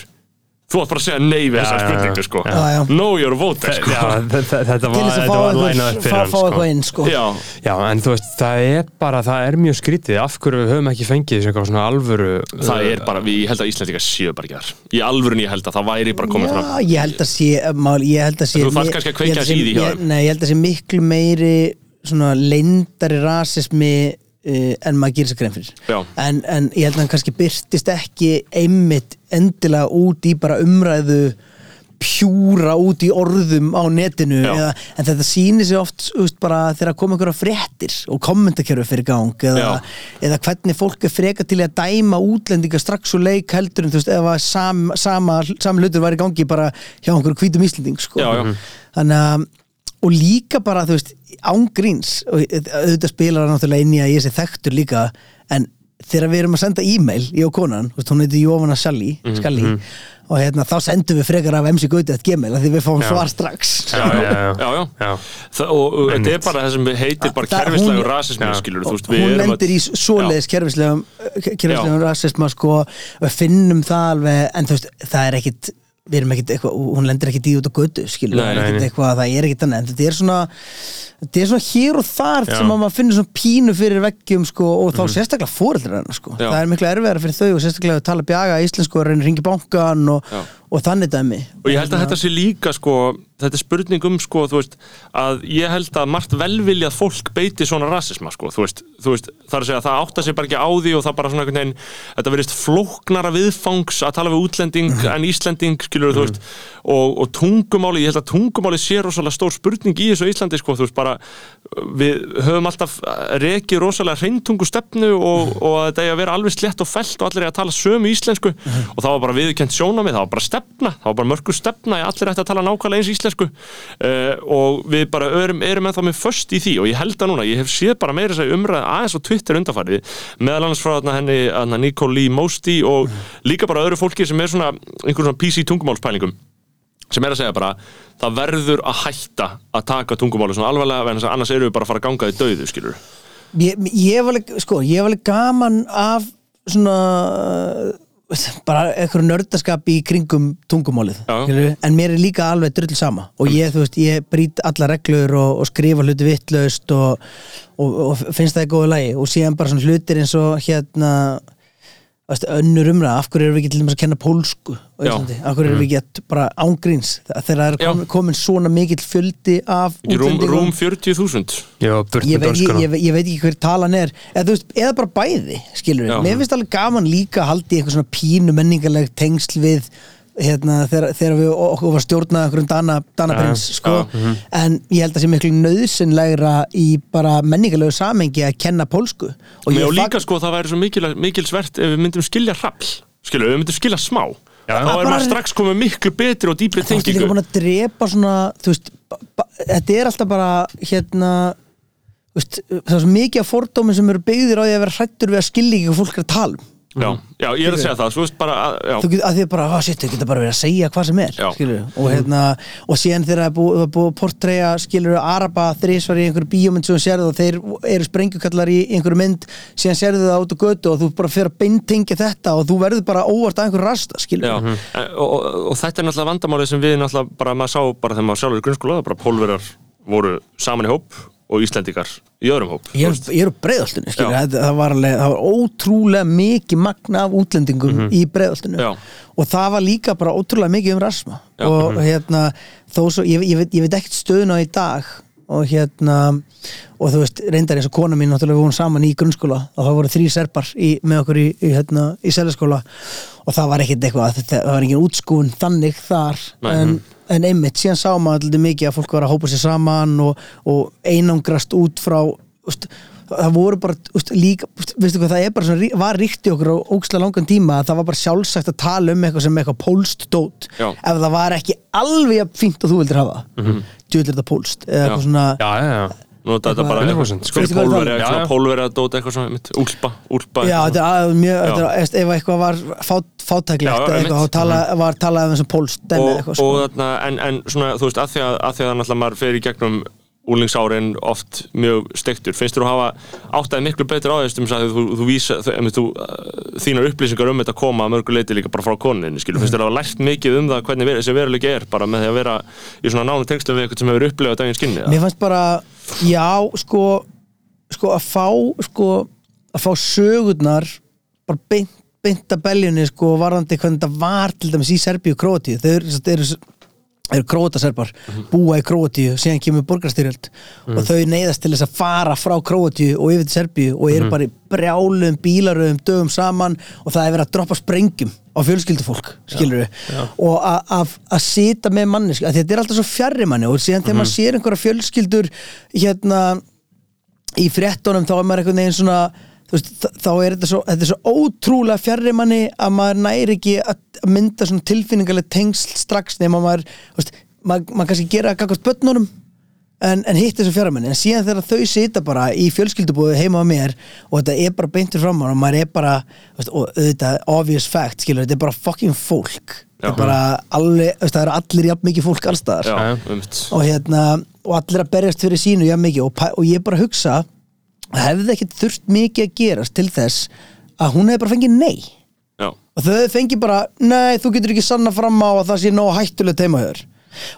Speaker 2: Þú átt bara að segja nei við þessa
Speaker 1: Já, já,
Speaker 2: spurningu sko
Speaker 4: Já, já.
Speaker 2: Know your voter sko
Speaker 1: Já, þetta, var,
Speaker 4: þess að
Speaker 1: þetta
Speaker 4: fá
Speaker 1: var
Speaker 4: eitthvað,
Speaker 1: lænað upp
Speaker 4: fá,
Speaker 1: fyrir hann
Speaker 4: fá
Speaker 1: sko.
Speaker 4: sko.
Speaker 2: Já,
Speaker 1: Já, en þú veist, það er bara, það er mjög skrítið af hverju við höfum ekki fengið þessu eitthvað svona alvöru
Speaker 2: það er bara, við, ég held að Íslandika séu bara ekki þar Í alvörun ég held að það væri bara komið fram
Speaker 4: Já, ég held að sé, mál, ég held að sé
Speaker 2: Þú þarft kannski að þess í því hjá
Speaker 4: ég-
Speaker 2: þeim.
Speaker 4: Nei, ég held að sé miklu meiri svona leyndari rasismi uh, en maður gerir sér grein fyrir en, en ég held að hann kannski byrtist ekki einmitt endilega út í bara umræðu pjúra út í orðum á netinu eða, en þetta sýnir sig oft úst, bara þegar koma einhverja fréttir og kommentarkerfi fyrir gang eða, eða hvernig fólk er freka til að dæma útlendinga strax og leik heldur en þú veist ef að sam, sama, sama hlutur var í gangi bara hjá einhverju hvítum Íslending sko.
Speaker 2: Já, já.
Speaker 4: þannig að og líka bara þú veist ángríns og auðvitað spilar það náttúrulega inn í að ég sé þekktur líka en þegar við erum að senda e-mail ég og konan, þú veist, hún heiti Jóvana Skalli
Speaker 2: Mhm,
Speaker 4: Skalli og hérna, þá sendum við frekar af MC Gauti að gmail af því við fáum
Speaker 1: Já.
Speaker 4: svar strax
Speaker 1: Já, já, já.
Speaker 2: já, já.
Speaker 1: Já.
Speaker 2: Það, og, þetta er bara það sem heitir bara
Speaker 4: Það-
Speaker 2: kerfislegur
Speaker 4: hún- hún lendir í svoleiðis kerfislegum kerfislegum rasisma sko og við finnum það alveg en þú veist, það er ekkit við erum ekkit eitthvað, hún lendir ekkit í út á götu skilur,
Speaker 2: Nei,
Speaker 1: nei,
Speaker 4: eitthvað það er ekkit annað, en þetta er svona þetta er svona hér og þar sem að maður finnur svona pínu fyrir veggjum sko, og þá sérstaklega fóreldrar hennar sko.
Speaker 2: Já.
Speaker 4: það er miklu erfiðara fyrir þau og sérstaklega að tala bjaga íslensku og reyna að ringi bankan og. Og þannig dæmi.
Speaker 2: Og ég held að þetta sé líka sko, þetta er spurning um sko, þú veist, að ég held að margt velviljað fólk beiti svona rasisma sko, þú veist, þú veist, það er að segja að það átta sig bara ekki á því og það bara svona einhvern veginn þetta verðist flóknara viðfangs að tala við útlending en Íslending skilur þú veist, og, og tungumáli ég held að tungumáli sé rosalega stór spurning í þessu Íslandi sko, þú veist, bara við höfum alltaf rekið rosalega hreintungu stefnu og, og þetta er að vera alveg slett og felt og allir er að tala sömu íslensku og það var bara viðkent sjónamið, það var bara stefna það var bara mörgur stefna, ég allir ætti að tala nákvæmlega eins íslensku. Uh, og við bara erum, erum ennþá með föst í því og ég held að núna, ég hef séð bara meira þess að umræða aðeins á Twitter undanfarið meðal annars frá henni Nicole Lee Mosty og líka bara öðru fólki sem er svona einhver svona PC tungumálspælingum sem er að segja bara það verður að hætta að taka tungumáli svona alvarlega en annars erum við bara að fara að ganga í dauðu skilur
Speaker 4: ég, ég hef alveg, sko, ég hef alveg gaman af svona bara eitthvað nördaskap í kringum tungumálið, en mér er líka alveg drull sama. Og ég, þú veist, ég brýt alla reglur og, og skrifa hluti vittlaust og, og, og finnst það í góðu lagi. Og síðan bara svona hlutir eins og hérna önnur umræða, af hverju erum við ekki til dæmis að kenna pólsku af hverju erum við ekki að bara ángríns þegar það er komin, komin svona mikill fjöldi af
Speaker 2: rúm, rúm 40.000
Speaker 1: Já, burt
Speaker 4: ég ég, ég, ég veit ekki hver talan er. Eða, veist, eða bara bæði, skilur
Speaker 2: Já.
Speaker 4: við mér finnst alveg gaman líka að haldi eitthvað svona pínu menningarleg tengsl við hérna, þegar, þegar við okkur var stjórnað einhverjum Dana, Dana
Speaker 1: Já,
Speaker 4: Prins sko.
Speaker 2: já, mhm.
Speaker 4: en ég held að sé miklu nöðsynlegra í bara menningarlegu samengi að kenna pólsku og
Speaker 2: og, líka sko það væri svo mikil, mikilsvert ef við myndum skilja hrafl skilur, ef við myndum skilja smá
Speaker 1: Já.
Speaker 2: þá er maður strax komið miklu betri og dýpri
Speaker 4: þá ertu líka
Speaker 2: tengingu
Speaker 4: búin að drepa svona þú veist, þetta er alltaf bara hérna veist, það er svo mikið af fordómi sem eru byggðir á því að vera hrættur við að skilja ekki hvað fólk er að tala um
Speaker 2: já, já, ég er að segja það, svo veist bara að,
Speaker 4: þú getur að því bara, oh shit, þau geta bara verið að segja hvað sem er skilur, og hérna og síðan þegar það er búið, að portreya skilur Araba þrísvar í einhverju bíómynd sem þú sérðu og þeir eru sprengjukallar í einhverju mynd síðan sérðu það út á götu og þú bara fyrir að beintengja þetta og þú verður bara óvart að einhverju rasta skilur
Speaker 2: já. En, og, og, og þetta er náttúrulega vandamálið sem við náttúrulega bara, maður sá bara þegar maður sjálfur í grunnskóla, bara pólverar voru saman í hóp og Íslendingar í öðrum hóp
Speaker 4: Ég er, ég er á
Speaker 2: Já.
Speaker 4: það, það, var ótrúlega mikið magna af útlendingum í breiðoltinu
Speaker 2: Mhm. Já.
Speaker 4: og það var líka bara ótrúlega mikið um rasma
Speaker 2: Já.
Speaker 4: Og hérna, þó svo, ég, ég, veit, ég veit ekkert stöðun á í dag og hérna og þú veist, reyndar eins og kona mín náttúrulega við vorum saman í grunnskóla og það voru þrý serpar í, með okkur í, í, hérna, í selaskóla og það var ekkert eitthvað, það, var engin útskúin þannig þar. En, en einmitt, síðan sá maður alltaf mikið að fólk var að hópa sér saman og, og einangrast út frá úst, það voru bara úst, líka, úst, hvað það er bara svona, var ríkt í okkur á ókslega langan tíma að það var bara sjálfsagt að tala um eitthvað sem eitthvað pólst dót.
Speaker 2: Já.
Speaker 4: ef það var ekki alveg fínt og þú vildir hafa mm -hmm. djúðlir þetta pólst eða eitthvað svona
Speaker 1: Já, já,
Speaker 2: Nú þetta bara fyrir
Speaker 4: er
Speaker 1: það?
Speaker 2: Að dóta eitthvað svona, mitt, úlpa, úlpa
Speaker 4: Já,
Speaker 2: eitthvað.
Speaker 4: þetta er að- mjög, ef eitthvað var fát, fátæklegt eða eitthvað, tala, var talað um þessum pólst dæmi eða
Speaker 2: og,
Speaker 4: eitthvað,
Speaker 2: og,
Speaker 4: sko.
Speaker 2: þarna, en, en svona, þú veist, að því að, að því að náttúrulega maður fer í gegnum úlingsárin oft mjög stektur finnst þú að hafa áttæði miklu betur á þessum að þú, þú vísa, þú, uh, þínar upplýsingar um þetta koma að mörgu leiti líka bara frá koninni finnst þú að hafa lært mikið um það hvernig ver, þessi veruleiki er bara með því að vera í svona nánu tengslu við eitthvað sem hefur upplifað daginn skinni?
Speaker 4: Mér fannst bara, já, sko sko að fá sko, að fá sögurnar bara beint, beint að beljunni sko varðandi hvernig þetta var til dæmis í Serbíu og Króatíu þau eru, eru, eru króataserbar búa í Króatíu, síðan kemur borgarstyrjöld og þau neyðast til þess að fara frá Króatíu og yfir til Serbíu og eru bara í brjálum, bílaröðum, dögum saman og það er verið að droppa sprengjum á fjölskyldufólk, skilur við og að- að að sita með manni þetta er alltaf svo fjarri manni og síðan þegar maður sér einhverja fjölskyldur hérna í fréttunum þá er maður einhvern veginn svona veist, þá er þetta svo, þetta er svo ótrúlega fjarri manni að maður næri ekki að mynda svona tilfinningarlega tengsl strax nema maður, veist, maður, maður kannski gera gagast börnunum en, en hitt þessu fjarri manni, en síðan þegar þau sita bara í fjölskyldubúðu heima á mér og þetta er bara beintur fram á og maður er bara, veist, og auðvitað obvious fact, skilur, þetta er bara fucking fólk. Þetta er bara alveg, það eru allir jafn mikið fólk allstaðar
Speaker 2: Já,
Speaker 4: og hérna og allir að berjast fyrir sínu jafn mikið og, og ég bara hugsa hefði ekkert þurft mikið að gerast til þess að hún hefði bara fengið nei.
Speaker 2: Já,
Speaker 4: og þau hefði fengið bara nei, þú getur ekki sanna fram á að það sé nóg hættulegt heimahör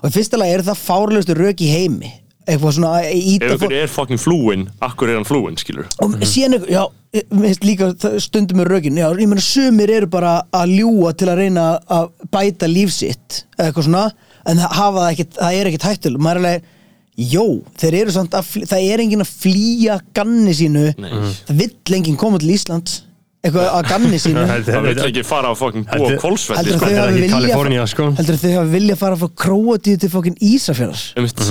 Speaker 4: og í fyrsta lagi er það fárlegustu rök í heimi. Eitthvað svona
Speaker 2: ef ykkur er fucking flúin akkur er hann flúin, skilur
Speaker 4: og síðan eitthvað, já, finnst líka stundum með rökin, já, ég meina sumir eru bara að ljúa til að reyna að bæta líf sitt, eða eitthvað svona en það hafa það ekkit, það er ekkit hættul maður er alveg, jó, þeir eru samt að flý, það er enginn að flýja ganni sínu,
Speaker 2: Nei.
Speaker 4: það vill enginn koma til Íslands, eitthvað að ganni sínu.
Speaker 2: Það vil ekki fara á fucking búa
Speaker 1: Þetta-
Speaker 2: kólsvelli,
Speaker 4: heldur
Speaker 2: sko.
Speaker 4: að þau
Speaker 1: Þetta er
Speaker 4: hafi
Speaker 1: ekki
Speaker 4: vilja
Speaker 1: Kalifornía, sko.
Speaker 4: heldur að þau hafi vilja fara frá Króatíu til fokkin Ísafjörðar
Speaker 2: Ummitt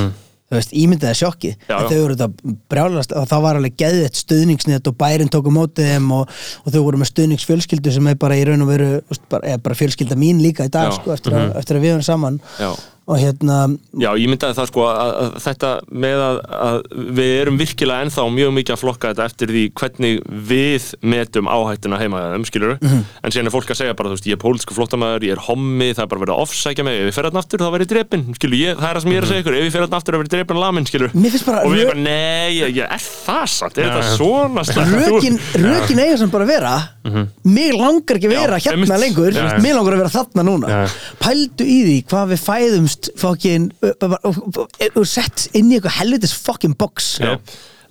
Speaker 4: þú veist, ímyndaði sjokkið.
Speaker 2: Já, já.
Speaker 4: þau voru þetta brjálast og það var alveg geðvett stuðningsnett og bærin tók á móti þeim og, og þau voru með stuðningsfjölskyldu sem er bara í raun og veru þú veist, bara, er bara fjölskylda mín líka í dag
Speaker 2: Já. Mhm.
Speaker 4: sko, eftir, að, eftir að við erum saman.
Speaker 2: Já
Speaker 4: og hérna
Speaker 2: Já, ég myndaði það sko að, að þetta með að, að við erum virkilega ennþá mjög mikið að flokka þetta eftir því hvernig við metum áhættuna heima um, skilur
Speaker 4: Mhm.
Speaker 2: en síðan er fólk að segja bara, þú veist, ég er pólsku flóttamæður, ég er hommi, það er bara verið að ofsækja mig, ef ég fer þarna aftur þá verið drepin, skilur, ég, það er það sem ég er að segja ykkur, ef ég fer þarna aftur þá verið drepin lamin, skilur
Speaker 4: bara
Speaker 2: og við erum bara, nei, ég, ég er það satt, er þetta svona slæmt?
Speaker 4: rökin,
Speaker 2: Mhm.
Speaker 4: Hérna hvað við fæðumst fokkin og sett inn í eitthvað helvitis fokkin box
Speaker 2: Já.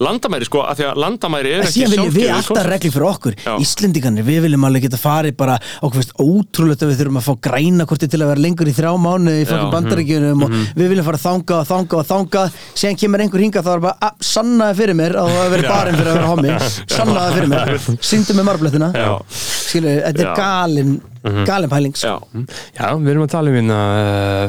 Speaker 2: Landamæri sko, af því að landamæri er ekki
Speaker 4: síðan viljum við alltaf reglur fyrir okkur
Speaker 2: Já.
Speaker 4: Íslendingarnir, við viljum alveg geta farið bara okkur veist ótrúlegt að við þurfum að fá græna korti til að vera lengur í þrjá mánu í fokkin
Speaker 2: Já. Mhm.
Speaker 4: bandaríkjunum og við viljum fara þangað og þangað og þangað síðan kemur einhver hingað þá er bara "Ah, sannaði fyrir mér að það hafi verið barinn fyrir að vera hommi sannaði fyrir mér, syngdu með marblettina
Speaker 2: Já.
Speaker 4: skilu, þetta er
Speaker 2: Já.
Speaker 4: galin galin pæling sko.
Speaker 2: Já,
Speaker 1: Já, við erum að tala um hérna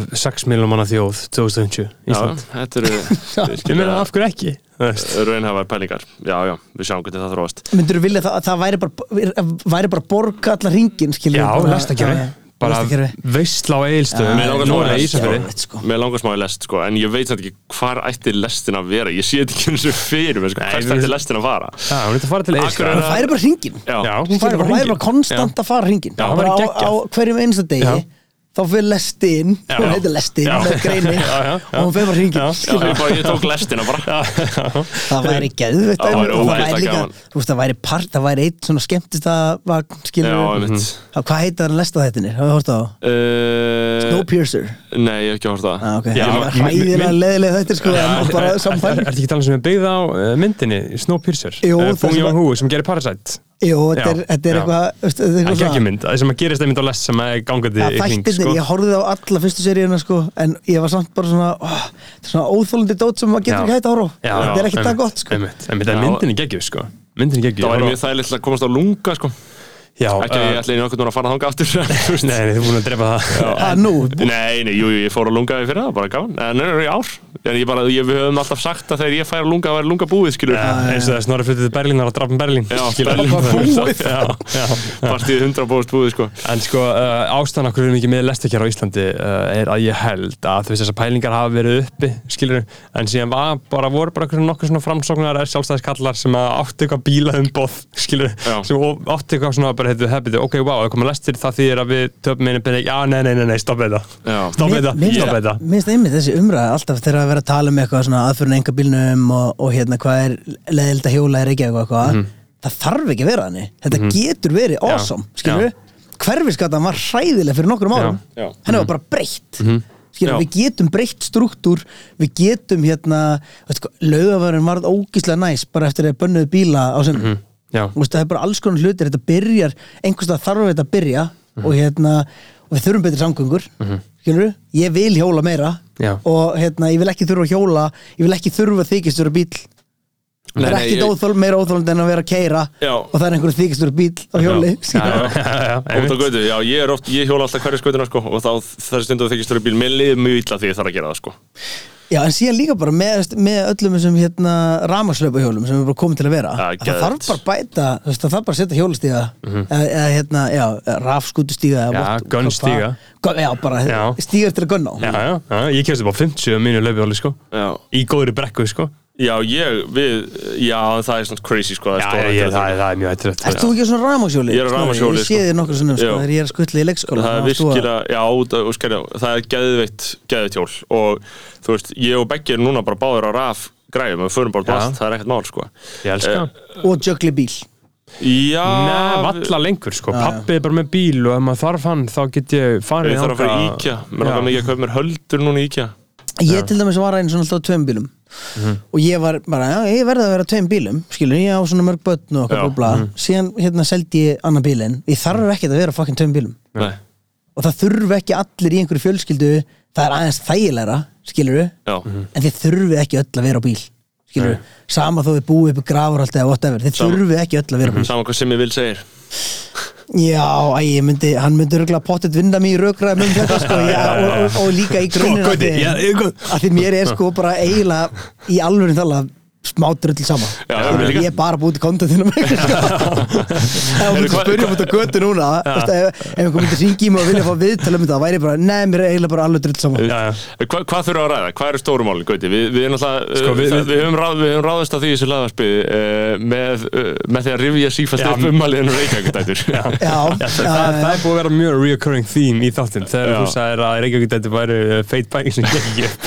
Speaker 1: uh, 6 miljón manna þjóð 2050
Speaker 2: já,
Speaker 1: Ísland
Speaker 2: þetta eru
Speaker 1: af hverju ekki.
Speaker 2: Raunhafar pælingar. Já, já, við sjáum hvernig það þróast.
Speaker 4: Myndur þú vilja það, að það væri bara, væri bara borga allar hringin skilur
Speaker 1: Já, lestakjöri Bara veistla á eigilstöðum
Speaker 2: Mér langar smá
Speaker 1: Nóra
Speaker 2: að
Speaker 1: í Ísafjörði
Speaker 4: Ísafjörði sko.
Speaker 2: Mér langar smá í lest sko, en ég veit samt ekki hvar ætti lestin að vera. Ég sé þetta ekki eins og fyrir mér sko, hvert ætti lestin að fara
Speaker 1: Já, hún er að fara til
Speaker 2: er
Speaker 4: það væri bara hringin
Speaker 2: Já,
Speaker 1: Já, hún færi bara
Speaker 4: væri
Speaker 1: hringinn.
Speaker 4: bara konstant að fara
Speaker 1: það
Speaker 4: bara á, hverjum einsta degi.
Speaker 1: Já.
Speaker 4: Þá fyrir lestin
Speaker 1: Já.
Speaker 4: hún heitir lestin
Speaker 1: Já.
Speaker 4: með greini
Speaker 1: Já, já, já.
Speaker 4: og hún fyrir bara hringin
Speaker 1: Já.
Speaker 2: já ég, bara, ég tók lestina bara
Speaker 4: það væri geðveitt
Speaker 2: Það væri
Speaker 4: væri líka þú veist það væri part það væri eitt svona skemmtist að hvað heitir hann lesta þettinir hafið þú hort á
Speaker 2: uh,
Speaker 4: Snowpiercer
Speaker 2: Nei, ég hef ekki hort það
Speaker 4: ah, okay.
Speaker 1: Mi-
Speaker 4: leðilega þettir sko
Speaker 1: Er þetta ekki talað sem er byggð á uh, myndinni Snowpiercer uh, Bong
Speaker 4: að-
Speaker 1: Joon-ho sem gerir Parasite
Speaker 4: Jú, þetta er, þetta er eitthvað er
Speaker 1: Það er ekki mynd, það sem að gerist einmind á lest sem er gangandi
Speaker 4: Ja,
Speaker 1: í kring sko.
Speaker 4: ég horfði á alla fyrstu seríuna sko, en ég var samt bara svona ó, þetta er svona óþólandi dót sem maður getur ekki hægt að horfa þetta er ekki það
Speaker 1: einmitt,
Speaker 4: gott sko.
Speaker 1: einmitt, einmitt,
Speaker 2: Já.
Speaker 1: myndin er geggjuð sko. Myndin er geggjuð.
Speaker 2: Það
Speaker 1: Ég
Speaker 2: mjög þægilegt að komast á lunga sko
Speaker 1: Já,
Speaker 2: Ekki að ég ætla okkur núna að fara þangað aftur.
Speaker 1: Nei, þið er búin að drepa það
Speaker 4: nú,
Speaker 2: Nei, nei, jú, jú, ég fór á lunga fyrir það, bara gáðan En það er í ár En ég bara, ég, við höfum alltaf sagt að þegar ég fær á lunga Það væri lunga búið, skilur
Speaker 1: Já, eins og það er snorri flyttið til Berlín
Speaker 2: Já,
Speaker 1: skilur.
Speaker 2: Berlín.
Speaker 1: Það er
Speaker 4: Búið.
Speaker 1: Já, já, já.
Speaker 2: Partíð 100 búið búið, sko
Speaker 1: En sko, uh, ástæðan okkur við erum ekki með lestakjara á Íslandi uh, er að ég held að þú veist þessar pælingar skilur bara, voru bara einhverjum nokkur svona framsóknar sjálfstæðiskallar sem að áttu eitthvað bíla um bóð, skilur
Speaker 2: Já.
Speaker 1: sem og áttu eitthvað svona bara bara hefði hefði, ok, wow, það komið lestir það þýðir að við töpum einu penning, já, nei, nei, nei, nei, stopp þetta
Speaker 2: Já.
Speaker 1: stopp þetta, stopp þetta
Speaker 4: Mér finnst einmitt þessi umræða alltaf þegar að vera að tala um eitthvað svona aðfyrir enga bílnum og, og hérna hvað er leðild að hjóla er ekki eitthvað eitthvað
Speaker 1: Mhm.
Speaker 4: það þarf ekki að vera þannig þetta getur verið awesome, skilur við hverfiskatan var hræðileg fyrir nokkrum árum
Speaker 2: Já. Já.
Speaker 4: henni var bara breytt
Speaker 1: Mhm.
Speaker 4: skilur
Speaker 2: Já.
Speaker 4: við getum breytt struktúr við getum hérna lögavörun varð ógíslega næs bara eftir að bönnuðu bíla á sem
Speaker 1: Mhm. já,
Speaker 4: Þú veist, það er bara alls konar hlutir, þetta byrjar einhverstað þarf þetta að byrja og hérna, og við þurfum betri samgöngur skilur ég vil hjóla meira
Speaker 1: Já.
Speaker 4: og hérna, ég vil ekki þurfa að hjóla ég vil ekki þurfa að þykist vera bíl það
Speaker 2: Nei,
Speaker 4: er
Speaker 2: nei,
Speaker 4: ekkit
Speaker 2: ég-
Speaker 4: óþól, meira óþólandi en að vera að keira
Speaker 2: Já.
Speaker 4: og það er einhverju þykist vera bíl á hjóli
Speaker 1: já, já,
Speaker 2: ég er oft, ég hjóla alltaf hverju skautuna sko og þá þessar stundu þykist þurra bíl, mér liður mjög illa því ég þarf að gera það sko
Speaker 4: Já, en síðan líka bara með, með öllum þessum hérna ramaslöpahjólum sem er bara komið til að vera.
Speaker 2: Ja,
Speaker 4: að það þarf bara bæta þú veist, það þarf bara að setja hjólastíga eða, eða hérna, já, rafskutustíga
Speaker 1: Já, gunnstíga.
Speaker 4: Já, bara
Speaker 1: Já.
Speaker 4: stígar til að gunna á.
Speaker 1: Já, já, já, ég kemst upp á 50 á mínu löfjóli, sko.
Speaker 2: Já,
Speaker 1: í góðri brekku, sko
Speaker 2: já ég, við, já, það er svona crazy sko er
Speaker 1: já, ég,
Speaker 2: hættulega
Speaker 1: það,
Speaker 2: þannig.
Speaker 1: það er mjög hættilegt
Speaker 4: Ert þú ekki svona rafmagnshjóli?
Speaker 2: Ég er á rafmagnshjóli,
Speaker 4: Ég sé
Speaker 2: sko.
Speaker 4: þér nokkur svona sko,
Speaker 2: Já.
Speaker 4: þegar ég er að skutla í leikskóla
Speaker 2: það er virkilega, já, skæri, það er geðveitt, geðveitt hjól og þú veist, ég og Beggi er núna bara báður á raf græfum, við förum bara
Speaker 1: Já.
Speaker 2: allt, það er ekkert mál sko
Speaker 1: ég elska
Speaker 2: Eh,
Speaker 4: Og jökli bíl
Speaker 2: Já,
Speaker 1: Nei, valla lengur sko, pappi er bara með bíl og ef maður þarf hann þá get ég farið
Speaker 2: Ég þarf að fara í. IKEA, mér
Speaker 1: Já.
Speaker 2: langar mikið að kaupa mér höldur núna í IKEA
Speaker 4: Ég til dæmis var einn svona alltaf tveim bílum
Speaker 2: Mhm.
Speaker 4: og ég var bara, já, ég verði að vera tveim bílum skilur, ég á svona mörg börn og eitthvað bla,
Speaker 2: mhm.
Speaker 4: síðan hérna seldi ég annan bílinn. Ég þarf ekkert að vera á fucking tveim bílum.
Speaker 2: Nei,
Speaker 4: og það þurfi ekki allir í einhverju fjölskyldu það er aðeins þægilegra, skilur
Speaker 2: já,
Speaker 4: en þið þurfi ekki öll að vera á bíl skilur,
Speaker 2: Nei.
Speaker 4: sama þó þið búið upp í grafarhaldi eða whatever, þið
Speaker 2: Sama.
Speaker 4: þurfi ekki öll að vera á bíl.
Speaker 2: saman hvað sem ég vil segir
Speaker 4: Já, ég myndi, hann myndi örgulega pottet vinda mér í rökræðum um þetta sko, já, og, og, og líka í grunninn
Speaker 1: Sko,
Speaker 4: að því, mér er sko bara eiginlega í alvöru tala smá drull sama
Speaker 2: Já, já, líka.
Speaker 4: ég er bara búið til kontentinu ef þú myndir spyrja út á götu núna ef, einhver myndir ringi mig og vilja fá viðtala um þetta þá væri ég bara, nei, mér er eiginlega bara alveg drull sama
Speaker 1: Já, já.
Speaker 2: Hva, Hvað þurfum við að ræða? Hvað eru stórumáli, Gauti? Við, við,
Speaker 1: Sko,
Speaker 2: uh,
Speaker 1: við-
Speaker 2: það-
Speaker 1: við-
Speaker 2: við, höfum ráð, við höfum ráðist á því í þessu laðarspið uh, með, uh, með því að rifja sífælt
Speaker 1: Já.
Speaker 2: upp ummaliðinu Reykjavík-dætur
Speaker 4: Já,
Speaker 1: Já,
Speaker 4: já,
Speaker 1: það, það, það er búið að vera mjög reoccurring theme í þáttinn þegar þú sagðir að Reykjavík þetta væri uh, feit upp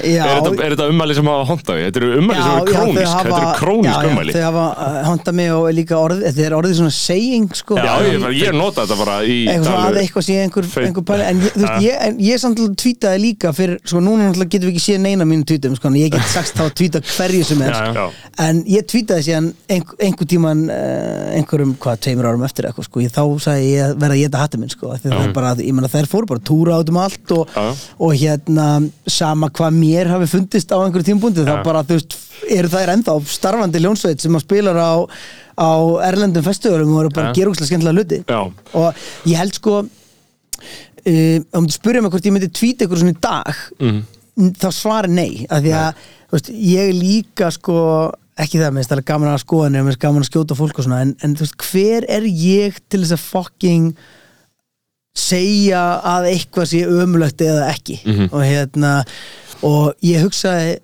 Speaker 4: já,
Speaker 2: Er þetta, er þetta ummali sem hafa hóndað við? Þetta eru ummali sem eru krónísk Þetta eru
Speaker 4: já,
Speaker 2: ummali
Speaker 4: þau hafa uh, honda mig og líka orð þetta er orðið svona saying sko.
Speaker 2: Já, ég, ég nota þetta bara í
Speaker 4: eitthvað eitthvað sé einhver, einhver pæli, en ég, þú veist, ég, en ég samt alveg tweetaði líka fyrir, sko núna náttúrulega getum við ekki séð neina mínu tweetum, sko, en ég get sagt þá að tweeta hverju sem er,
Speaker 1: Já,
Speaker 2: já.
Speaker 4: en ég tweetaði síðan einhver, einhver tíman uh, einhverjum, hvað, tveimur árum eftir eitthvað, sko, ég, þá sagði ég að verða að geta hattu minn, sko, af því það er bara, ég meina þær fóru bara túra át um allt og, og hérna sama hvað mér hafi fundist á einhverju tímbundi, þá bara, þú veist, eru þær ennþá starfandi ljónsveit sem að spilar á, á erlendum festivalum og eru bara gera úrslega skemmtilega hluti.
Speaker 2: Já,
Speaker 4: og ég held sko uh, um þú spyrja mig hvort ég myndi tvíta ykkur svona í dag n- þá svari nei af því að þú veist, ég líka sko ekki það, mér finnst alveg gaman að skoða mér finnst gaman að skjóta fólk og svona en, en þú veist, hver er ég til þess að fucking segja að eitthvað sé ömulegt eða ekki?
Speaker 2: Mhm.
Speaker 4: og hérna og ég hugsaði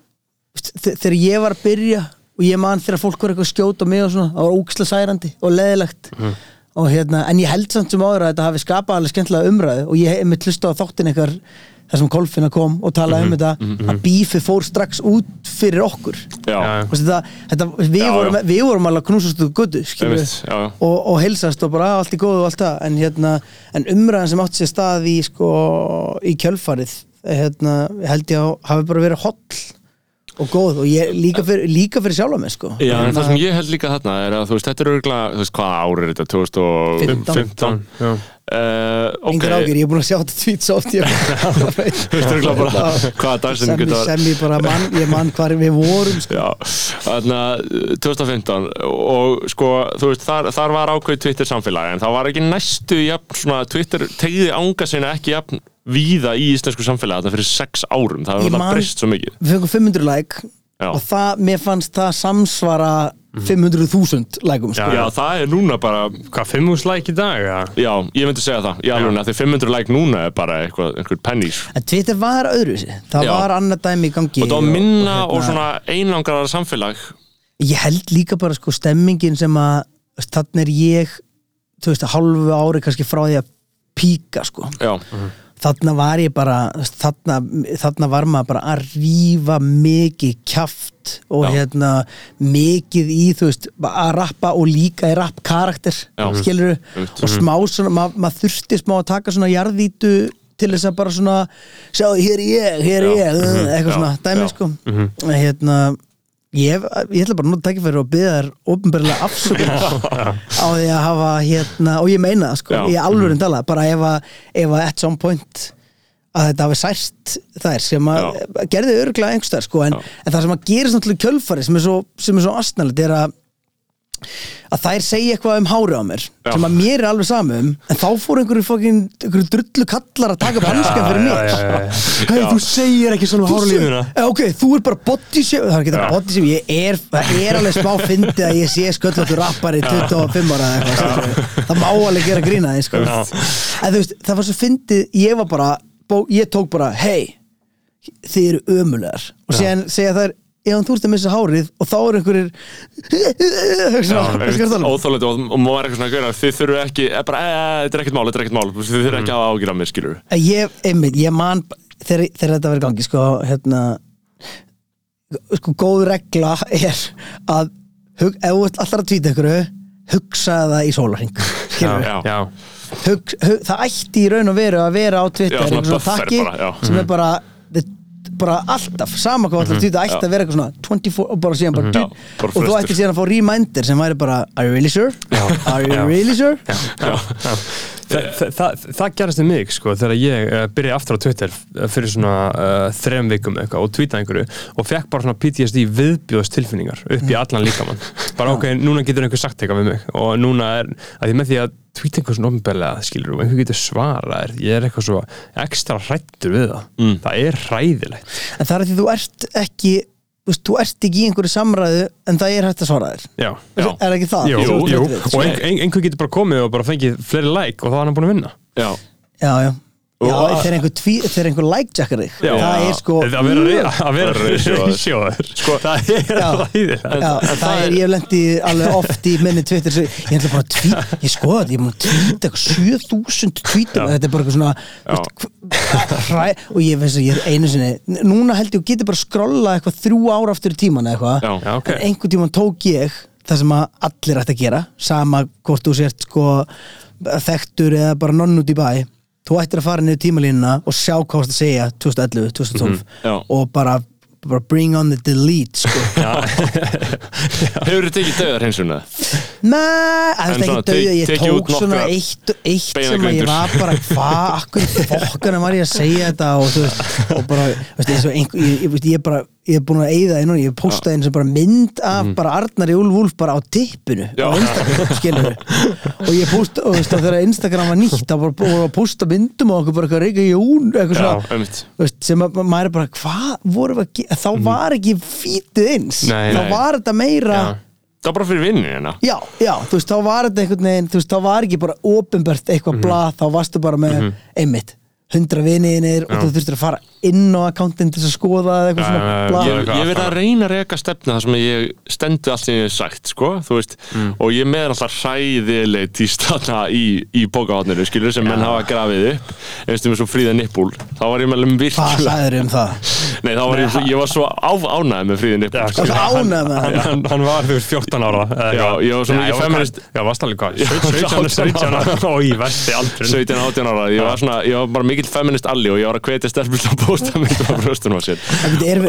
Speaker 4: þegar ég var að byrja og ég man þegar fólk var eitthvað að skjóta mig og svona, það var ógislega særandi og leðilegt
Speaker 2: Mhm.
Speaker 4: og hérna, en ég held samt sem áður að þetta hafi skapað alveg skemmtilega umræðu og ég hef mitt hlusta á þáttin eitthvað þar sem Kolfinna kom og talaði
Speaker 2: Mhm,
Speaker 4: um þetta að bífi fór strax út fyrir okkur. Þetta, þetta, við,
Speaker 2: Já,
Speaker 4: vorum,
Speaker 2: já.
Speaker 4: við vorum alveg að knúsast út götu skilur
Speaker 2: Einmitt, já, já.
Speaker 4: og, og heilsast og bara "Ah, allt í góðu og allt það. En, hérna, en umræðan sem átti sér stað í, sko, í kjölfarið hérna, ég held ég að hafi bara verið holl og góð og ég, líka, fyrir, líka fyrir sjálfa mig sko.
Speaker 2: Já, en
Speaker 4: Hérna,
Speaker 2: það sem ég held líka þarna er að þú veist, þetta er örgulega, þú veist, hvað ár er þetta, 2015
Speaker 1: Já.
Speaker 2: Uh, ok,
Speaker 4: Engar ágjur, ég er búin að sjá þetta tweet svo oft ég
Speaker 2: þú veist örgulega bara hvaða dag sem
Speaker 4: sem,
Speaker 2: getur
Speaker 4: sem ég bara mann, ég mann hvar við vorum sko.
Speaker 2: Já, þarna uh, 2015 og sko, þú veist, þar, þar var ákveð Twitter samfélagi en það var ekki næstu jafn, svona, Twitter tegði ánga sinna ekki jafn víða í íslensku samfélagi þetta fyrir sex árum, það hefur alltaf breyst svo mikið
Speaker 4: við fengum 500 like
Speaker 2: Já.
Speaker 4: og það, mér fannst það samsvara 500.000 likeum sko.
Speaker 2: Já, það er núna bara,
Speaker 1: Hvað, fimm úr slæk í dag? eða?
Speaker 2: já, ég myndi segja það í alveg, því 500 like núna er bara eitthvað, einhver pennies
Speaker 4: en Twitter var öðruvísi það
Speaker 2: Já.
Speaker 4: var annað dæmi í gangi
Speaker 2: og það var minna og,
Speaker 4: hérna-
Speaker 2: svona einangraðar samfélag
Speaker 4: ég held líka bara sko stemmingin sem að þannig er ég þú veist, hálfu ári kannski frá því að píka sko
Speaker 2: Já,
Speaker 4: þarna var ég bara þarna, þarna var maður bara að rífa mikið kjaft og
Speaker 2: Já.
Speaker 4: hérna mikið í þú veist að rappa og líka í rapp karakter skilur og smá svona, ma maður þurfti smá að taka svona jarðvítu til þess að bara svona sjá, hér er ég, hér er ég uh, eitthvað svona, dæmi
Speaker 2: Já.
Speaker 4: sko. Hérna Ég, ég ætla bara að nota tækifæri og byggja þær ofnbærlega afsökun á því að hafa hérna, og ég meina það sko,
Speaker 2: Já.
Speaker 4: ég alveg tala, bara ef að, ef að at some point að þetta hafi sært þær sem að gerði örgulega einhverstaðar sko, en,
Speaker 2: Já.
Speaker 4: en það sem að gerist náttúrulega kjölfari sem er svo, er svo astnælit er að að þær segja eitthvað um hári á mér
Speaker 2: Já.
Speaker 4: sem að mér er alveg samum en þá fór einhverju, fokkin, einhverju drullu kallar að taka upp hanskan fyrir mér. Hei,
Speaker 5: Þú segir ekki svona um hárlínuna
Speaker 4: Eh, Ok, þú er bara body shape Það er ekki það body shape Ég er, það er alveg smá fyndið að ég sé sköllóttur rappari 25 ára eða eitthvað. Það má alveg gera grína því sko. En þú veist, það var svo fyndið Ég var bara, bó, ég tók bara Hei, þið eru ömulegar. Og síðan segja þær Ef þú ert að missa hárið og þá er einhverjir er að tala um?
Speaker 2: óþólandi og og maður er eitthvað svona að gera. Þið þurfu ekki, eh, bara, e, þetta er ekkert mál, þetta er ekkert mál. Þið þurfu ekki að hafa ágjur af mér, skilur
Speaker 4: Að Ég, einmitt, ég man þegar, þegar þetta verið gangi sko, hérna sko, góð regla er að hug, ef þú ert alltaf að tvíta ykkur hugsa það í sólarhing skilur
Speaker 2: Já.
Speaker 1: já,
Speaker 4: hug, hug, það ætti í raun og veru að vera á
Speaker 2: svona
Speaker 4: einhver
Speaker 2: buffer
Speaker 4: takki
Speaker 2: bara, já.
Speaker 4: sem er bara the- bara alltaf, sama hvað alltaf tvíta ætti að vera eitthvað svona 24 og bara síðan bara,
Speaker 2: Já,
Speaker 4: mm
Speaker 2: bara
Speaker 4: og þú ætti síðan að fá reminder sem væri bara are you really sure? are you really sure?
Speaker 1: Þa, það, það, það gerist um mig sko þegar ég uh, byrjaði aftur á Twitter uh, fyrir svona uh, þrem vikum eitthvað og tweetaði einhverju og fekk bara svona PTSD viðbjóðs tilfinningar upp í allan líkamann. Bara ok, núna getur einhver sagt eitthvað við mig og núna er, að því með því að tweeta einhver svona ofnbærlega skilur og einhver getur svarað ég er eitthvað svo ekstra hrættur við það.
Speaker 2: Mm.
Speaker 1: það er hræðilegt.
Speaker 4: En það er því þú ert ekki þú veist, þú ert ekki í einhverju samræðu en það er hægt að svara þér.
Speaker 1: Já,
Speaker 2: Já.
Speaker 4: er ekki það?
Speaker 1: jú, jú, og ein, ein, einhver getur bara komið og bara fengið fleiri like og þá er hann búin að vinna.
Speaker 2: Já,
Speaker 4: já, já Já,
Speaker 2: Og-
Speaker 4: þegar einhver, einhver like-jackar það er sko
Speaker 1: að vera, að vera
Speaker 2: Að reiðsjóður.
Speaker 1: sko, það er
Speaker 4: Já.
Speaker 1: ræðilegt
Speaker 4: Já, það er, ég lendi alveg oft í minni Twitter, svo ég ætla bara að tweet ég skoða þetta, ég mun tweeta eitthvað 7000 tweetum, þetta er bara eitthvað svona hræ, og ég veist að ég er einu sinni, núna held ég að geta bara skrolla eitthvað þrjú ára aftur í tíman eða eitthvað,
Speaker 2: já,
Speaker 1: Já, ok.
Speaker 4: en einhvern tíman tók ég það sem að allir ætti að gera sama hvort þú sért sko þekktur eða bara nonn út í bæ þú ættir að fara niður tímalínuna og sjá hvað varst að segja 2011, 2012
Speaker 2: já.
Speaker 4: og bara, bara bring on the delete sko.
Speaker 2: hefur þið tekið döðar hins vegna?
Speaker 4: Nei, það er
Speaker 2: svona
Speaker 4: ekki döið, ég tók svona eitt, eitt sem að ég var bara hvað, akkur fokkana var ég að segja þetta og þú veist, og bara veist, ég, ég, ég er bara ég er búin að eyða einu, ég postaði eins og bara mynd af bara Arnari Úlf Úlf bara á tippinu á Instagram, og ég posta, og þú veist, þegar Instagram var nýtt þá bara að posta myndum og okkur bara eitthvað Rika Jón, eitthvað svona. veist, sem að maður er bara, hvað voru þá var ekki fítið eins.
Speaker 1: Nei,
Speaker 4: þá
Speaker 2: nei.
Speaker 4: var þetta meira
Speaker 1: Já.
Speaker 2: það var bara fyrir vinnin hérna.
Speaker 4: Já, já, þú veist, þá var þetta einhvern veginn, þú veist, þá var ekki bara ofinbært eitthvað blað, þá varstu bara með einmitt, hundra viniðinir og þú þurftir að fara inn á akkántin til að skoða eða eitthvað svona
Speaker 2: ég, ég verið að reyna að reyka stefna þar sem ég stendu allt sem ég hef sagt sko, þú veist, og ég er með alltaf hræðileg tístana í, í bókahotninu, skilur, sem menn hafa grafið upp. Einstum með svo fríða nippul þá var ég meðlum
Speaker 4: Hvað
Speaker 2: virkilega
Speaker 4: sagður um það?
Speaker 2: Nei, þá var ég, svo- ég var svo á, ánægð með fríða sko.
Speaker 4: Hvað ánægð með
Speaker 1: hann,
Speaker 4: það?
Speaker 1: hann, hann var þú veist 14 ára eða
Speaker 2: Já, ég var svo mikið
Speaker 1: ég
Speaker 2: feminist-
Speaker 1: Já, varst alveg hvað?
Speaker 2: Já,
Speaker 1: 17, 17 ára. og í vesti aldrei
Speaker 2: 17, 18 ára, ég mikill feminist alli og ég var að hvetja stelpur til að posta myndum af brjóstunum á sér.
Speaker 4: Er,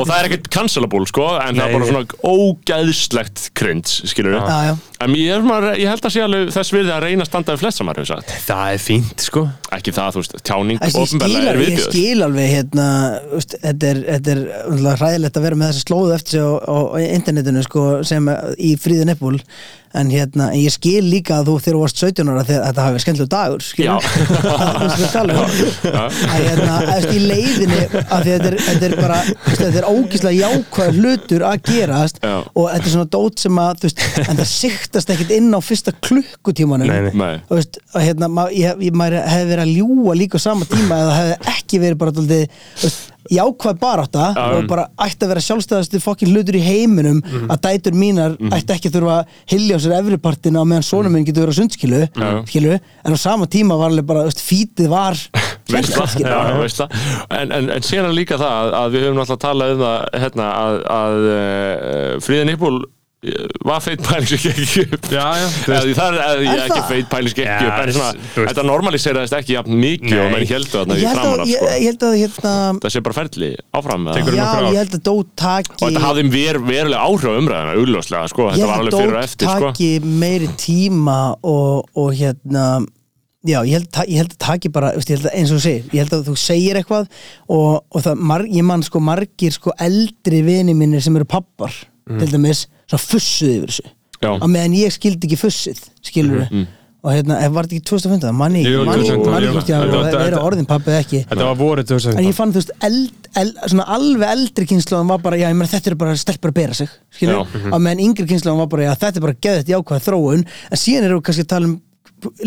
Speaker 2: og það er ekkert cancelable sko en það er bara svona ógæðslegt cringe skilur
Speaker 4: Já, já.
Speaker 2: en ég, er held að sé alveg þess virði að reyna að standa við flest sem maður hefur sagt.
Speaker 1: Það er fínt sko.
Speaker 2: Ekki það, þú veist, tjáning
Speaker 4: skil,
Speaker 2: ofnbærlega er
Speaker 4: alveg- ég
Speaker 2: viðbjöð
Speaker 4: skil alveg hérna, veist, þetta er, er hræðilegt að vera með þessa slóðu eftir sig á, internetinu sko, sem í fríðu neppul en, hérna, ég skil líka að þú þegar þú varst 17 ára þegar þetta hafi verið skemmtilega dagur
Speaker 2: Já.
Speaker 4: það er sem við tala um
Speaker 2: Já.
Speaker 4: að hérna, eftir í leiðinni að því þetta er, þetta er bara þetta er ógíslega jákvæð hlutur að gerast
Speaker 2: Já.
Speaker 4: og þetta er svona dót sem að veist, en það siktast ekkit inn á fyrsta klukkutímanum
Speaker 1: Nei, nei.
Speaker 2: Nei.
Speaker 4: Þú veist, að hérna, ma- ég, ég, maður hefði verið að ljúa líka á sama tíma eða hefði ekki verið bara veist, jákvæð barátta
Speaker 2: Já.
Speaker 4: og bara ætti að vera sjálfstæðastu fokkin hlutur í heiminum
Speaker 2: Mhm.
Speaker 4: að dætur mínar ætti ekki að þurfa að hilja á sér efripartina á meðan sonum minn getur verið á sundskilu skilu, en á sama tíma var alveg bara, fítið var
Speaker 2: veistla. En, en, en síðan líka það að, við höfum náttúrulega talað um það hérna, að, að uh, Fríðin Íbúl var feit pæling sem gekk ekki upp
Speaker 1: Já, já,
Speaker 2: það er, eða, ég ekki
Speaker 4: það?
Speaker 2: feit pæling sem gekk ekki
Speaker 1: Já,
Speaker 2: upp en svona, þetta normaliseraðist ekki jafn mikið og menn heldur þarna
Speaker 4: ég
Speaker 2: í
Speaker 4: held að,
Speaker 2: framan af
Speaker 4: ég,
Speaker 2: sko.
Speaker 4: ég held að hérna,
Speaker 2: það sé bara ferli áfram með það
Speaker 4: já,
Speaker 1: nokkur ár.
Speaker 4: ég held að Dót taki
Speaker 2: og þetta hafði ver, verulega áhrif á umræðina augljóslega, sko,
Speaker 4: ég
Speaker 2: þetta var
Speaker 4: held
Speaker 2: alveg
Speaker 4: að
Speaker 2: fyrir og
Speaker 4: Dót
Speaker 2: eftir sko.
Speaker 4: taki meiri tíma og, og hérna já, ég held, ég held að taki bara veist, ég held að, eins og þú segir, ég held að þú segir eitthvað og, og það, mar, ég man sko margir sko eldri vini mínir sem eru pappar, til dæmis svo fussuð yfir þessu. Á meðan ég skildi ekki fussið, skilur og hérna, ef var þetta ekki 2015 manni,
Speaker 1: Jú,
Speaker 4: manni,
Speaker 1: 2015,
Speaker 4: manni hvort ég að vera orðin pappið ekki.
Speaker 1: Þetta var vorið
Speaker 4: en ég
Speaker 1: 2015
Speaker 4: fann þú veist eld, eld, svona alveg eldri kynnslóðan var bara já ég meina þetta er bara stelpur að bera sig skilur,
Speaker 2: Já.
Speaker 4: á meðan yngri kynnslóðan var bara já þetta er bara geðið jákvæða þróun. En síðan erum við kannski að tala um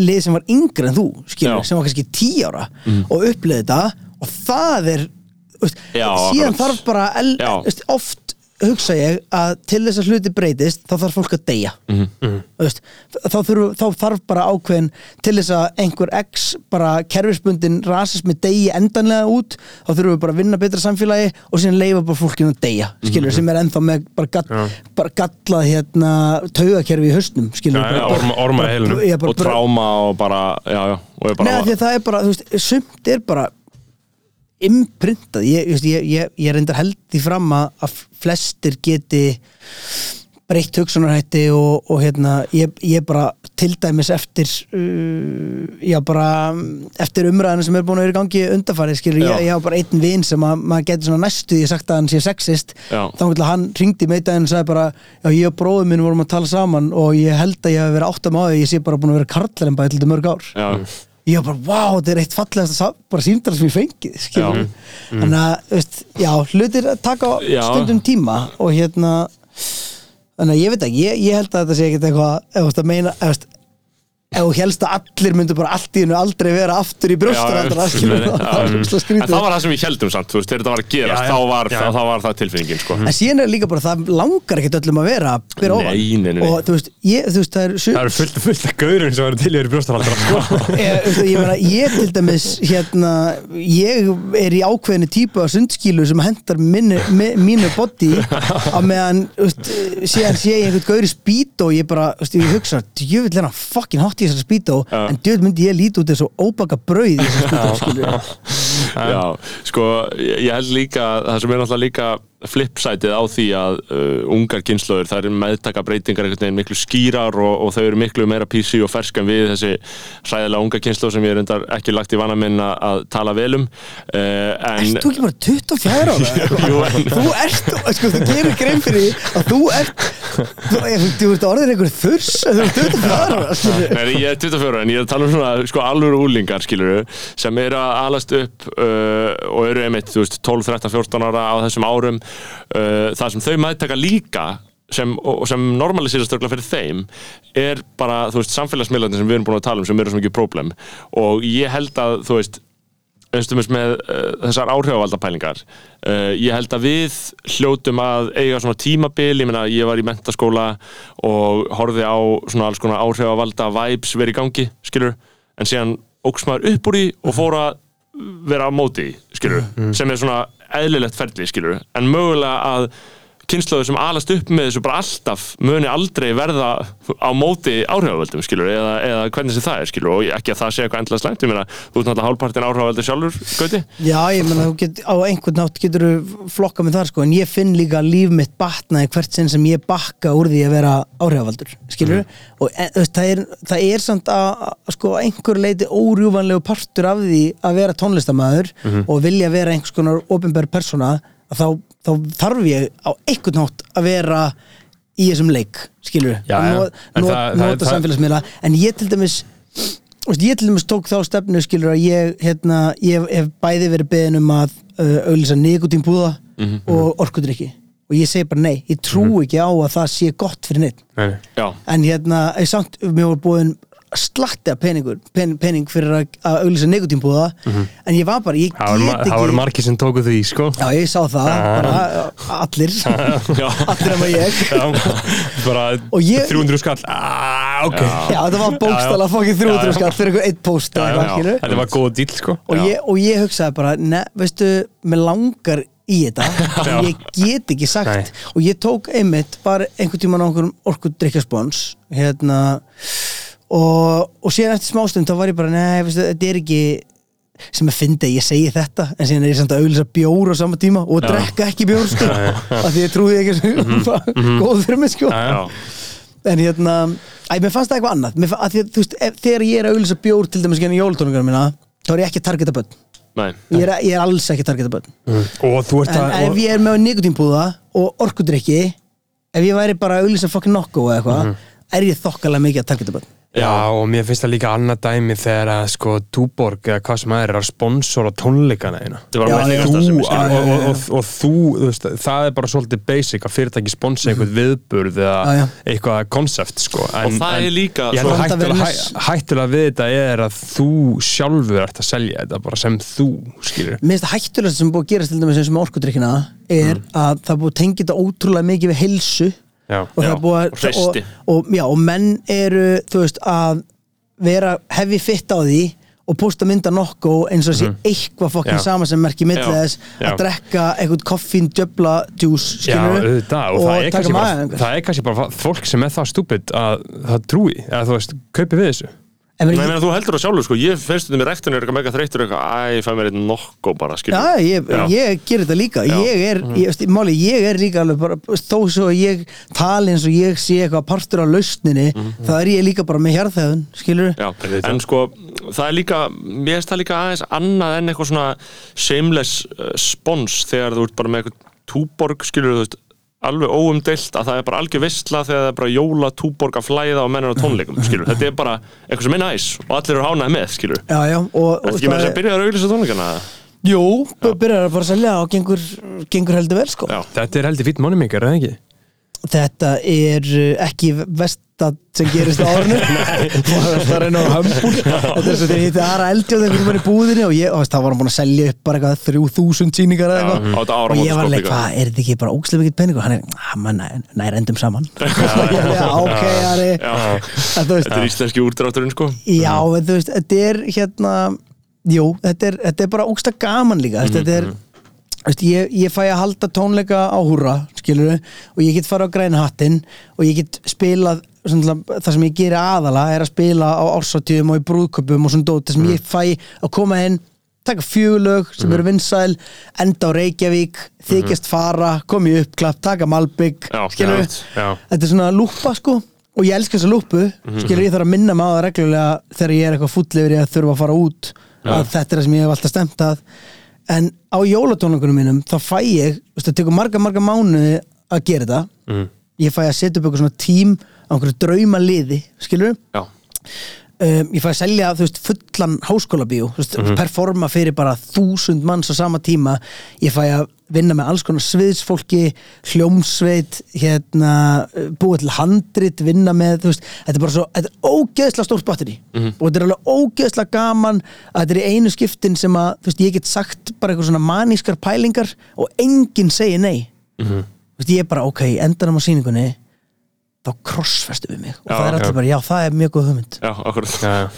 Speaker 4: lið sem var yngri en þú skilur,
Speaker 2: Já.
Speaker 4: sem var kannski tí ára og uppleði þetta. Og það er veist, síðan þarf bara oft hugsa ég að til þess að hluti breytist þá þarf fólk að deyja.
Speaker 2: Mhm.
Speaker 4: Þú veist, þá, þurf, þá þarf bara ákveðin til þess að einhver x bara kerfisbundin rasismi deyji endanlega út þá þurfum við bara að vinna betra samfélagi og síðan leifa bara fólkinu að deyja skilur, sem er ennþá með bara, gall, bara gallað hérna, taugakerfi í haustnum skilur,
Speaker 1: já,
Speaker 4: bara,
Speaker 1: orma- orma
Speaker 4: bara-
Speaker 2: og tráma og bara, já, já
Speaker 4: Nei, það er bara, þú veist, sumt er bara imprintað. Ég, ég, ég, ég reyndar held því fram að, að flestir geti breytt hugsunarhætti og, og hérna, ég, ég bara til dæmis eftir uh, já bara eftir umræðina sem er búin að vera í gangi undarfarið skilur,
Speaker 2: Já.
Speaker 4: ég, ég hafa bara einn vin sem að maður getur svona næstu ég sagt að hann sé sexist.
Speaker 2: Já.
Speaker 4: þá að hann ringdi með daginn og sagði bara já ég og bróður minn vorum að tala saman og ég held að ég hef verið áttam á því ég sé bara búin að vera til þetta mörg ár.
Speaker 2: Já,
Speaker 4: ég var bara, wow, þetta er eitt fallegasta sa- bara símdala sem ég fengið skilur.
Speaker 2: Já.
Speaker 4: þannig að, veist, já, hlutir taka
Speaker 2: Já.
Speaker 4: stundum tíma og hérna þannig að ég veit ekki, ég, ég held að þetta sé ekkert eitthvað, ef þú veist að meina ef þú veist, ef þú helst að allir myndu bara allt í hennu aldrei vera aftur í svo
Speaker 2: en það var það sem við heldum samt, þú veist, þegar þetta var að gerast
Speaker 1: Já, já.
Speaker 2: þá var,
Speaker 1: Já.
Speaker 2: það, það var það tilfinningin, sko
Speaker 4: En síðan er líka bara, það langar ekkert öllum að vera ofan
Speaker 2: Nei, nei, nei, nei.
Speaker 4: og þú veist, ég, þú veist, það er
Speaker 1: Það eru fullt, fullt af gaurin sem eru til í brjóstarhaldara sko.
Speaker 4: ég, ég, meina, ég til dæmis hérna, ég er í ákveðinu típu af sundskílu sem hendar minni, mi, mínu body á meðan veist, síðan sé ég einhvern gaur í spýtó og ég bara, veist, ég hugsa, djöfull er hann fucking hátt í þessar spýtó
Speaker 2: Já.
Speaker 4: en djöfull myndi ég líti út eins og óbaka brauð í þessar
Speaker 2: Já, sko, ég held líka það sem er náttúrulega líka flipsætið á því að uh, ungar kynnslóður það er meðtaka breytingar einhvern veginn miklu skýrar og, og þau eru miklu meira PC og fersk en við þessi hræðilega unga kynnslóð sem ég er endar ekki lagt í vana minn að, tala vel um uh, en
Speaker 4: Ert þú ekki bara 24 ára?
Speaker 2: Jú, en-
Speaker 4: Þú ert, sko, þú gerir grein fyrir því að þú ert þú, þú, þú ert orðin einhver þurs en þú ert 24 ára.
Speaker 2: Nei, ég er 24 en ég er tala um svona sko, alvöru úlingar skilur sem eru að alast upp uh, og eru einmitt þú veist, 12, 13, 14 ára á þessum árum uh, það sem þau meðtaka líka sem, sem normalisýrast örgulega fyrir þeim er bara, þú veist, samfélagsmiðlandi sem við erum búin að tala um sem eru svo mikið problem. Og ég held að, þú veist einstumist með uh, þessar áhrifavaldapælingar uh, ég held að við hljótum að eiga svona tímabil ég meina ég var í mentaskóla og horfði á svona alls konar áhrifavalda vibes verið í gangi, skilur en síðan óks maður upp úr því og fór að vera á móti, skilur sem er svona eðlilegt ferli, skilur en mögulega að kynnslóður sem alast upp með þessu bara alltaf muni aldrei verða á móti áhrifavöldum skilur, eða, eða hvernig sem það er skilur, og ekki að það sé eitthvað endla slæmt ég meina, þú ert náttúrulega hálfpartin áhrifavöldur sjálfur Gauti?
Speaker 4: Já, ég get, á einhvern nátt getur þú flokka með þar, sko, en ég finn líka líf mitt batnaði hvert sinn sem ég bakka úr því að vera áhrifavaldur, skilur og en, þú veist, það er, það er samt að, sko, einhver leiti órjúvanlegu partur af því að vera tónlistamæður og vilja vera einhvers konar að þá, þá þarf ég á einhvern nátt að vera í þessum leik, skilur
Speaker 1: Já, já.
Speaker 4: not,
Speaker 1: En
Speaker 4: not,
Speaker 1: það- það-
Speaker 4: nota
Speaker 1: það-
Speaker 4: samfélagsmiðla. En ég til dæmis veist, ég til dæmis tók þá stefnu skilur að ég, hérna, ég hef bæði verið beðin um að uh, auðlýsa nikotínbúða og orkudrykki. Og ég segi bara nei, ég trú ekki á að það sé gott fyrir neitt
Speaker 1: Nei, nei.
Speaker 2: Já,
Speaker 4: en hérna, ég samt, mér var búin slatti af peningur, pen, pening fyrir að, að auglýsa negutínbúða en ég var bara, ég.
Speaker 1: Það
Speaker 4: get
Speaker 1: það voru
Speaker 4: ekki
Speaker 1: margir sem tóku því, sko.
Speaker 4: Já, ég sá það, bara allir. Allir en ég.
Speaker 1: Já, bara
Speaker 4: ég-
Speaker 1: 300 skall. Ah, ok.
Speaker 4: Já, þetta var bókstala fokkið 300
Speaker 1: Já, já.
Speaker 4: skall fyrir einhver eitt post
Speaker 1: Já,
Speaker 4: eitthvað,
Speaker 1: já. Þetta var góð dýl, sko.
Speaker 4: Og, ég, og ég hugsaði bara, ne, veistu, mér langar í þetta
Speaker 1: Já.
Speaker 4: en ég get ekki sagt.
Speaker 1: Nei.
Speaker 4: og ég tók einmitt bara einhvern tímann á einhverjum orkudrykkjaspons hérna og, og síðan eftir smástund þá var ég bara, nei, veistu, þetta er ekki sem að fyndi, ég segi þetta. En síðan er ég samt að auðlýsa bjór á sama tíma og drekka ekki bjór, sko. Af því ég trúði ekki sem góð fyrir mig, sko.
Speaker 1: Já, já.
Speaker 4: En hérna, æ, mér fannst það eitthvað annað. Mér, að að, þú veist, ef, þegar ég er að auðlýsa bjór til dæmis genið jólutónungar minna þá er ég ekki að targeta börn. Ég er, ég er alls ekki að targeta börn.
Speaker 1: Og þú ert
Speaker 4: en
Speaker 1: að
Speaker 4: ef ég er með nikotínpúða og orkudrykki ef ég væri bara að auðlýsa fokkin nokku er ég þokkalega mikið að targeta börn
Speaker 1: Já, og mér finnst það líka annað dæmi þegar að sko Túborg eða hvað sem það er að sponsora tónleikana
Speaker 2: Þetta var
Speaker 4: Já,
Speaker 2: menningar
Speaker 1: þú, og,
Speaker 2: skilur.
Speaker 1: og, og, og, og þú, þú veist, það er bara svolítið basic að fyrirtæki sponsa einhvern viðburð eða
Speaker 4: Já, já.
Speaker 1: eitthvað konsept sko. en,
Speaker 2: Og það er líka
Speaker 1: að hættulega, hættulega við þetta er að þú sjálfur ert að selja þetta bara sem þú skilur
Speaker 4: Mér finnst það hættulegast sem búið að gerast til dæmis eins og með orkudrykkina er að það búið að tengja þetta ótrúlega mikið við heilsu
Speaker 1: Já,
Speaker 4: og það er búið
Speaker 2: og
Speaker 4: að og, og, já, og menn eru veist að vera hefi fitt á því og posta mynda nokku eins og sé eitthvað fokkin
Speaker 1: Mhm. Já.
Speaker 4: sama sem merki milli
Speaker 2: Já.
Speaker 4: þess
Speaker 1: Já.
Speaker 4: að drekka eitthvað koffín djöbla djús
Speaker 1: Já, auðvitað, og, það, er bara, það er kannski bara fólk sem er það stúpid að það trúi, eða þú veist, kaupi við þessu
Speaker 2: Nei,
Speaker 4: ég-
Speaker 2: meina, þú heldur það sjálfur, sko, ég finnst þetta með rektunni er eitthvað mega þreyttur eitthvað, æ, ég fæ mér eitt nokko bara, skilur
Speaker 4: Já, ég, ég ger þetta líka.
Speaker 2: Já.
Speaker 4: ég er, ég, veist, máli, ég er líka alveg bara, þó svo að ég tali eins og ég sé eitthvað partur af lausninni þá er ég líka bara með hjarðhæðun skilur
Speaker 2: Já, en sko, það er líka, mér finnst það líka aðeins annað en eitthvað svona shameless uh, spons þegar þú ert bara með eitthvað túborg, skilur þú veist, alveg óumdeilt að það er bara algjör veistla þegar það er bara jóla túborg að flæða og mennir á tónleikum, skilur, þetta er bara eitthvað sem er næs og allir eru hánað með, skilur.
Speaker 4: Já, já, og,
Speaker 2: Er þetta ekki með þess að byrja að auðvisa tónleikana?
Speaker 4: Jú, byrjar að bara að selja og gengur, gengur heldur vel sko
Speaker 2: Já,
Speaker 1: Þetta er heldur fýtt moneymaker, eða ekki?
Speaker 4: Þetta er ekki vestat sem gerist á árinu. Það er einu á hömbul Þetta er svo þegar ég Ara Eldjóð einhvern veginn í búðinni og ég, og það var hann búin að selja upp bara eitthvað þrjú þúsund síningar eða eitthvað. Og ég var
Speaker 2: líka.
Speaker 4: hvað, er þetta ekki bara ógslega mikill pening og hann er, að maður nær, nær endum saman. Ok, þú veist,
Speaker 2: þetta er íslenski úrdrátturinn, sko.
Speaker 4: já, þú veist, þetta er hérna, jú, þetta er, þetta er bara ógslega gaman líka, þetta er Veist, ég, ég fæ að halda tónleika á húra skilur og ég get fara á græna hattinn og ég get spilað það sem ég geri aðala er að spila á ársatíðum og í brúðköpum og svona dót þess sem ég fæ að koma inn taka fjögulög sem eru vinsæl enda á Reykjavík, þykjast fara komi upp, klapp, taka Malbygg skilur
Speaker 1: já.
Speaker 4: þetta er svona lúpa sko og ég elska þessa lúpu skilur ég þarf að minna mig á það reglulega þegar ég er eitthvað full yfir ég að þurfa að fara út að þetta er það sem ég hef alltaf stemt að. En á jólatónleikunum mínum þá fæ ég, það tekur marga marga mánuði að gera þetta.
Speaker 1: Mm.
Speaker 4: ég fæ að setja upp eitthvað svona tím á einhverju drauma liði, skilur um, ég fæ að selja veist, fullan háskólabíó þú veist, performa fyrir bara þúsund manns á sama tíma. Ég fæ að vinna með alls konar sviðsfólki hljómsveit hérna, búið til handrit vinna með, veist, þetta er bara svo þetta er ógeðslega stórt batteri og þetta er alveg ógeðslega gaman að þetta er einu skiptin sem að, ég get sagt bara eitthvað svona manískar pælingar og enginn segir nei. Þú veist, ég er bara, ok, endanum á sýningunni þá krossfestu við mig og
Speaker 2: Já,
Speaker 4: það er allir bara, já, það er mjög góð hugmynd
Speaker 2: já, akkurat.
Speaker 1: Já, já.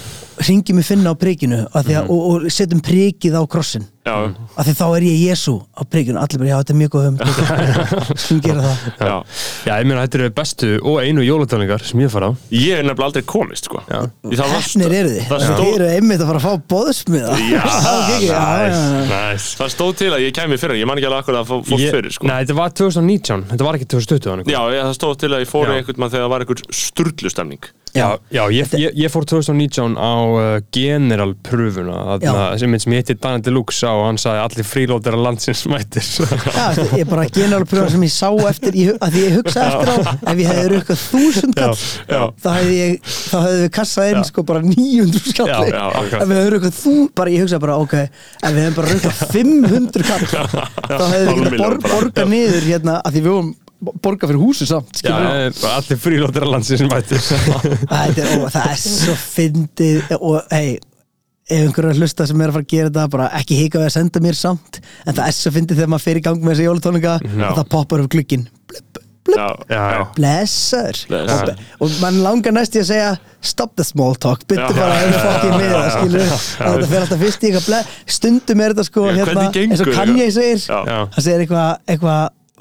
Speaker 4: Ringi mig finna á prikinu mm
Speaker 2: Mhm.
Speaker 4: og, og setjum prikið á krossin
Speaker 2: Já,
Speaker 4: af því þá er ég Jésu á prikinu allir bara, já, þetta er mjög góð hugmynd skulum gera það
Speaker 2: já.
Speaker 1: Já, ég meina, þetta eru bestu og einu jólatónleikar sem ég fara á
Speaker 2: Ég er nefnilega aldrei komist, sko.
Speaker 4: Hefnir eru þið,
Speaker 2: Það stóð,
Speaker 4: eru einmitt að fara að fá bóðsmiða
Speaker 2: Já.
Speaker 1: Nice.
Speaker 2: það stóð til að ég kæmi fyrir, ég man ekki alveg akkur að fó- fórst
Speaker 1: Ég-
Speaker 2: fyrir, sko.
Speaker 1: Nei, þetta var 2019, þetta var ekki 2020 annað.
Speaker 2: Já, ég, það stóð til að ég fór einhvern mann þegar það var einhver sturglustemning.
Speaker 1: Já, já ég, ég, ég fór 2019 á uh, general pröfuna þarna, sem, sem ég hitti Daniel Deluxe á og hann sagði allir frílótera landsins mættir
Speaker 4: Já, ég er bara að pröfa sem ég sá eftir ég, að ég hugsa eftir á ef ég hefði rukkað þúsund kall þá hefði ég þá hefði við kassað inn
Speaker 1: Já.
Speaker 4: sko bara 900 skalli ef við hefði rukkað þú bara ég hugsa bara ok ef við hefðum bara rukkað 500 kall þá hefði við borgað niður hérna að því við vorum borga fyrir húsi samt
Speaker 1: Já, allir frílóttir að landsi sem mættir
Speaker 4: það er, það er svo fyndið og hei ef einhverju er að hlusta sem er að fara að gera þetta bara ekki hika við að senda mér samt en það er svo fyndið þegar maður fer í gang með þessi jólatónleika
Speaker 2: Já.
Speaker 4: og það poppar upp glukkin blub,
Speaker 2: já.
Speaker 4: blessar og, og mann langar næst í að segja stop the small talk, byttu bara einu fokkin við það skilur að þetta fer alltaf fyrst í eitthvað stundum er þetta sko
Speaker 2: Já,
Speaker 4: hérna, eins og? Kanye segir. Hann segir eitthvað eitthva,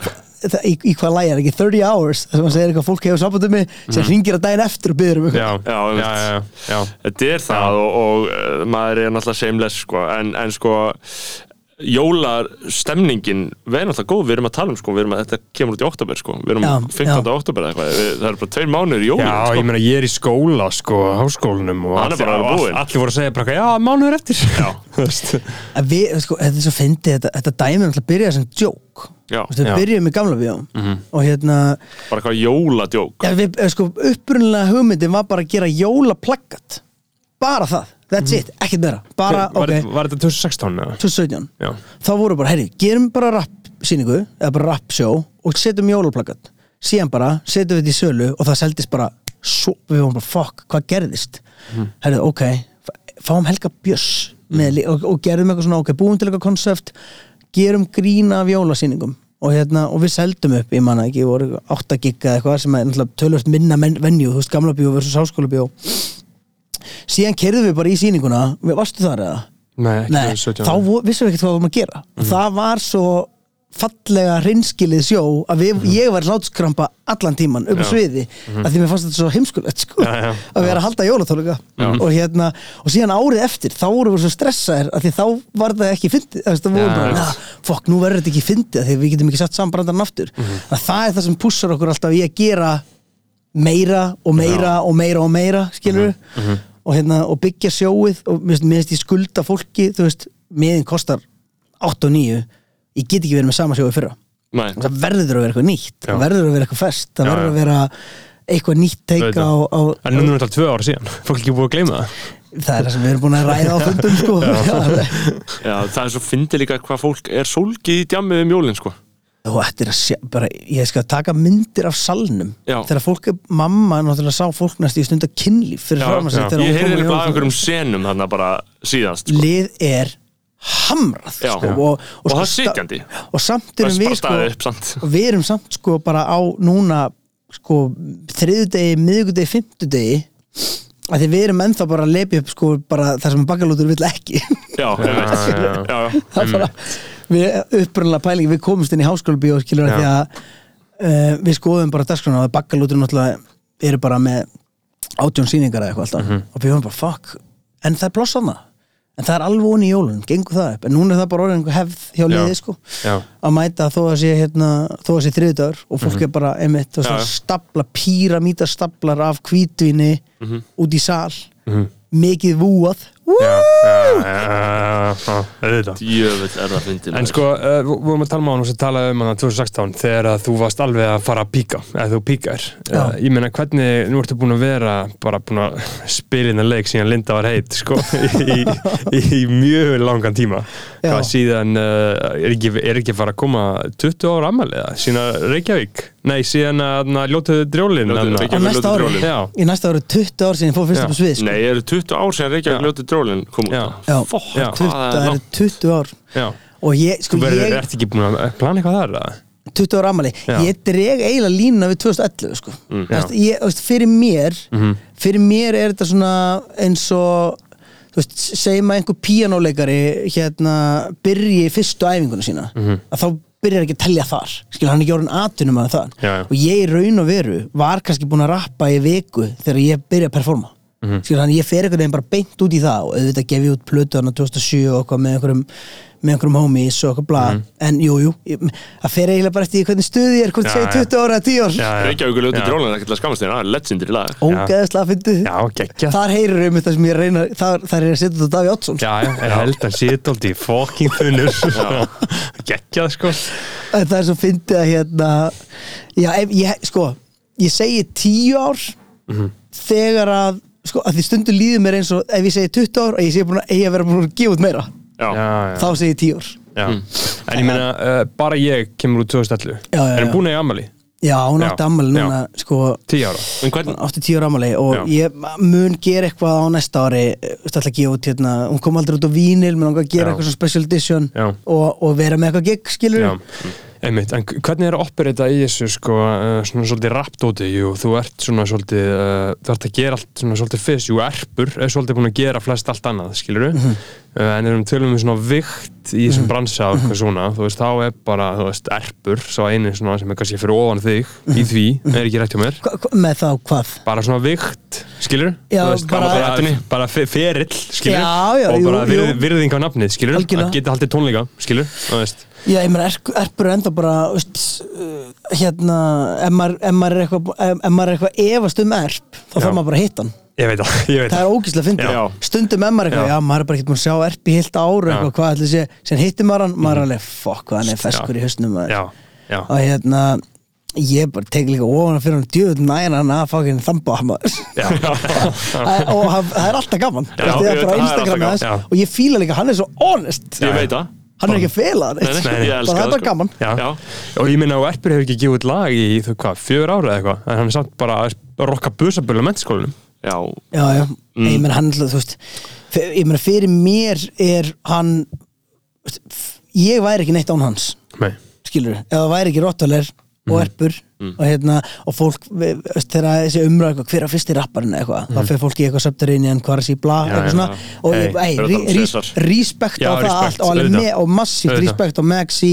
Speaker 4: það- í, í hvað lægir, ekki? 30 hours þess að hann segir eitthvað fólk hefur sambandum mig sem ringir að daginn eftir og byður um eitthvað.
Speaker 1: Já,
Speaker 2: Já,
Speaker 1: já.
Speaker 2: Þetta er það og, og uh, maður er náttúrulega shameless sko, en, en sko jólastemningin við erum náttúrulega góð, við erum að tala um sko, við erum að þetta kemur út í oktober sko, við erum
Speaker 4: Já,
Speaker 2: 15.
Speaker 4: já.
Speaker 2: oktober eða eitthvað, við, það eru bara tveir mánuður í jólin
Speaker 1: Já,
Speaker 2: sko.
Speaker 1: ég meina ég er í skóla sko, háskólanum og
Speaker 2: er
Speaker 1: allir,
Speaker 2: búinn.
Speaker 1: allir voru að segja bara, já, mánuður eftir
Speaker 2: Já.
Speaker 1: Þú veist.
Speaker 4: að við, sko, þetta er svo fyndið þetta, þetta dæmi er alltaf að byrja sem veist, við
Speaker 1: Já.
Speaker 4: byrjum í gamla bíó og hérna
Speaker 2: bara eitthvað jóladjók
Speaker 4: ja, við, eh, sko, upprunnilega hugmyndin var bara að gera jólaplaggat bara það, that's it, ekkert meira. Bara,
Speaker 1: var,
Speaker 4: ok,
Speaker 1: var þetta 2016 eða?
Speaker 4: 2017
Speaker 1: Já,
Speaker 4: þá voru bara, herri, gerum bara rap síningu, eða bara rap show og setjum jólaplaggat, síðan bara setjum við þetta í sölu og það seldist bara svo, við varum bara, fuck, hvað gerðist? Mm. herri, ok, f- fáum Helga Björs með, li- og, og gerum eitthvað svona, ok, búum til eitthvað konsept gerum grína af jólasýningum. Og hérna, og við seldum upp, ég manna ekki voru 8 gigga eða eitthvað sem er náttúrulega tölvöld minna men, venju, þú veist, gamla bíó versus háskóla bíó síðan kerðum við bara í sýninguna. Við, varstu þar eða?
Speaker 1: nei,
Speaker 4: Nei,
Speaker 1: 2017
Speaker 4: þá vissum við ekkert hvað við varum að gera. Og það var svo fallega hreinskilið sjó að við, ég var látskrampa allan tíman upp á sviði að því mér fannst þetta svo heimskulegt sko,
Speaker 1: Já, já.
Speaker 4: að vera að halda jólatóluga og hérna, og síðan árið eftir þá vorum við svo stressaðir að því þá var það ekki fyndið, það vorum
Speaker 1: Já,
Speaker 4: bara
Speaker 1: já.
Speaker 4: "Nah, fokk, nú verður þetta ekki fyndið af því við getum ekki satt saman brandarinn aftur. Að það er það sem pussar okkur alltaf í að gera meira og meira og meira og meira skilur og, hérna, og byggja sjóið og mér finnst- ég skulda fólki þú veist, miðin kostar 8 og 9 ég get ekki verið með sama sjóið fyrra.
Speaker 2: Nei.
Speaker 4: það verður að vera eitthvað nýtt.
Speaker 1: Já.
Speaker 4: það verður að vera eitthvað fest. Það
Speaker 1: Já,
Speaker 4: verður
Speaker 1: já.
Speaker 4: að vera eitthvað nýtt teika á, á,
Speaker 1: En nú er þetta tvö ára síðan, fólk ekki búið að gleyma það.
Speaker 4: Það er það sem við erum búin að ræða á fundum sko.
Speaker 2: Já, það er svo fyndið líka hvað fólk er sólgið í djammið um jólin sko.
Speaker 4: Og þetta er að sé, bara, ég skal taka myndir af salnum
Speaker 2: Já.
Speaker 4: þegar fólk er, mamma náttúrulega sá fólk næst í stund að kynlíf fyrir fram að þegar
Speaker 2: Ég heyrði eitthvað af einhverjum senum þarna bara síðast sko.
Speaker 4: lið er hamrað
Speaker 2: Já.
Speaker 4: sko,
Speaker 2: Já.
Speaker 4: og,
Speaker 2: Og það er sitjandi.
Speaker 4: og samt erum
Speaker 2: er
Speaker 4: við
Speaker 2: bara
Speaker 4: sko
Speaker 2: samt
Speaker 4: og við erum samt sko bara á núna sko þriðudegi, miðugudegi, fimmtudegi að því við erum ennþá bara að lepi upp sko bara það sem bakalútur vill ekki
Speaker 2: Já,
Speaker 1: já, já.
Speaker 2: já, já.
Speaker 4: það er bara við upprunlega pælingi, við komumst inn í háskóla bíó skilur að því að uh, við skoðum bara dagskrona og bakalútur náttúrulega eru bara með átjón sýningar eða eitthvað alltaf.
Speaker 1: Mhm.
Speaker 4: og við höfum bara fuck, en það er ploss þarna. En það er alveg onni í jólun, gengur það upp. En núna er það bara orðin einhver hefð hjá
Speaker 1: Já.
Speaker 4: liði sko að mæta þó að sé hérna, þó að sé þriðdagur og fólk er bara einmitt að
Speaker 2: já.
Speaker 4: stapla, píramíta staplar af hvítvinni út í sal. Mikið vúað
Speaker 2: Djöfull er það fyndið
Speaker 1: En sko, uh, við vorum að tala um hann sem talaði um hann 2016 þegar að þú varst alveg að fara að píka eða þú píkar. Uh. Ég meina hvernig, nú ertu búin að vera bara búin að spila inn að leik síðan Linda var heit sko, í, í, í mjög langan tíma.
Speaker 4: Já.
Speaker 1: Hvað síðan, uh, er, ekki, er ekki fara að koma 20 ára ammaliða, síðan Reykjavík Nei, síðan að na, ljótuðu drjólin
Speaker 2: Ljótuðu
Speaker 1: þarna.
Speaker 4: á næsta ári, í næsta ári 20 ár síðan ég fór fyrst
Speaker 1: Já.
Speaker 4: upp á svið sko.
Speaker 2: Nei, eru 20 ár síðan Reykjavík
Speaker 1: Já.
Speaker 2: ljótið drólin kom út
Speaker 1: Já.
Speaker 4: Já.
Speaker 2: Fokk,
Speaker 1: Já.
Speaker 4: 20,
Speaker 2: hvað
Speaker 4: það
Speaker 2: er
Speaker 4: eru
Speaker 2: langt
Speaker 4: 20 ár
Speaker 1: Já,
Speaker 4: og ég, sko
Speaker 1: þú verður,
Speaker 4: ég
Speaker 1: ert ekki búin að plana eitthvað þar eða?
Speaker 4: 20 ára amali,
Speaker 1: Já.
Speaker 4: ég dreg eiginlega lína við 2011 sko. mm, ég, veist, fyrir mér
Speaker 1: Mhm.
Speaker 4: fyrir mér er þetta svona eins og segjum að einhver píanóleikari hérna byrji fyrstu æfinguna sína
Speaker 1: Mhm.
Speaker 4: að þá byrjar ekki að telja þar. Skil hann er ekki orðin atunum að það
Speaker 1: Já, já.
Speaker 4: og ég í raun og veru var kannski búin að rappa í viku þegar ég byrja að performa
Speaker 1: Mhm.
Speaker 4: skil hann ég fer einhvern veginn bara beint út í það og auðvitað gef ég út plötu hann 2007 og eitthvað með einhverjum með einhverjum homies og eitthvað bla
Speaker 1: Mhm.
Speaker 4: en jú, jú, ég- það fer eiginlega bara eftir hvernig stuði ég er, hvort
Speaker 1: Já,
Speaker 4: segir
Speaker 1: já.
Speaker 4: 20 ára eða 10 ár
Speaker 1: Já, já.
Speaker 2: Reykjavík ljótið
Speaker 1: Já.
Speaker 2: drólin er ekkert að skamast þér Það er legendary lag
Speaker 4: ógeðslega
Speaker 1: Já, geggjað
Speaker 4: þar heyrir um þetta sem ég reyna þar, þar er að setja þetta Daví Oddsson
Speaker 1: Já, já, ég held að sé þetta í fucking þunnur Geggjað sko
Speaker 4: En það er svo fyndið að hérna já, ef, ég, sko ég segi 10 ár
Speaker 1: Mhm.
Speaker 4: þegar að sko, að því stundu líður mér eins og ef ég segi 20 ár og ég sé búin að, að vera búin að gefa út meira.
Speaker 2: Já,
Speaker 1: Já, já,
Speaker 4: þá segi ég 10 ár.
Speaker 1: Já. En ég meina, uh, bara ég kemur úr 2011
Speaker 4: Já, já,
Speaker 1: Erum
Speaker 4: já.
Speaker 1: búin að í ammali
Speaker 4: Já, hún
Speaker 1: Já,
Speaker 4: átti ammali núna sko,
Speaker 1: Tíu ára.
Speaker 2: En hvern,
Speaker 4: hún átti tíur ammali og
Speaker 1: Já.
Speaker 4: ég mun gera eitthvað á næsta ári þú veist alltaf að gefa út hérna hún kom aldrei út á vínil, menn hún að gera
Speaker 1: Já.
Speaker 4: eitthvað svona special edition
Speaker 1: Já.
Speaker 4: og, og vera með eitthvað gig, skilur
Speaker 1: Já, einmitt, en hvernig er að operita í þessu sko, uh, svona svolítið rapdóti jú, þú ert svona svolítið uh, þú ert að gera allt svona svolítið fyrst jú, erpur er svolítið búin að gera flest allt annað skilur
Speaker 4: Mhm.
Speaker 1: uh, en erum tölum við svona vikt í þessum bransa og eitthvað svona, þú veist, þá er bara þú veist, erpur, svo einu svona sem er kannski fyrir ofan þig í því, er ekki rétt hjá mér.
Speaker 4: Hva, með þá hvað?
Speaker 1: bara svona vikt, skilur
Speaker 4: Já,
Speaker 1: þú veist,
Speaker 4: bara-
Speaker 1: bara, bara, bara fe- ferill, skilur
Speaker 4: Já, já,
Speaker 1: og bara virðing á nafnið, skilur
Speaker 4: Algjörlega.
Speaker 1: að geta haldið tónleika, skilur þú veist
Speaker 4: Já, ég meina, erp, erpur er enda bara veist, uh, hérna ef maður, er eitthvað er eitthvað efast um erp þá þarf maður bara að hitta hann.
Speaker 1: Ég veit það, ég veit
Speaker 4: það er ógíslega að
Speaker 2: Já.
Speaker 4: stundum ef maður er eitthvað,
Speaker 1: Já.
Speaker 4: já, maður er bara ekki búin að sjá erp í heilt ára eitthvað, hvað ætli sé, sem hittir maður hann maður er alveg, fokk, hann er feskur
Speaker 1: Já.
Speaker 4: í hausnum maður.
Speaker 1: Já, já.
Speaker 4: Og hérna ég bara tek líka ofan fyrir hann djöð næna hann að þamba maður.
Speaker 1: Já,
Speaker 4: Það- og það er alltaf gaman. Það
Speaker 2: það
Speaker 4: og ég fíla líka, hann er svo honest.
Speaker 2: Ég veit það
Speaker 4: hann er ekki að fela
Speaker 2: Nei, nei,
Speaker 4: neitt það er
Speaker 2: það,
Speaker 4: bara gaman.
Speaker 1: Já.
Speaker 2: Já.
Speaker 1: Og ég minna að Erpur hefur ekki gefið út lag í þú hvað, fjör ára eða eitthvað? En hann er samt bara að rokka busabölu á mennskólanum
Speaker 2: Já,
Speaker 4: já, já, ég meina hann þú veist, ég meina fyrir mér er hann ég væri ekki neitt án hans.
Speaker 1: Nei,
Speaker 4: skilur, ef það væri ekki rottaler og erpur og hérna og fólk, þegar þessi umræð eitthvað, hver er fyrsti rapparinn eða eitthvað, þá fyrir fólki í eitthvað subterranean, en hvað er þessi bla,
Speaker 1: Já,
Speaker 4: eitthvað
Speaker 1: já,
Speaker 4: svona
Speaker 2: já.
Speaker 4: og
Speaker 1: Hey,
Speaker 4: ég, ei,
Speaker 2: fyrir að
Speaker 4: rí,
Speaker 2: tala
Speaker 4: rí,
Speaker 2: César.
Speaker 4: respekt
Speaker 1: Já,
Speaker 4: á það allt og, með, og massíft
Speaker 1: Auðvitað.
Speaker 4: respekt á Maxi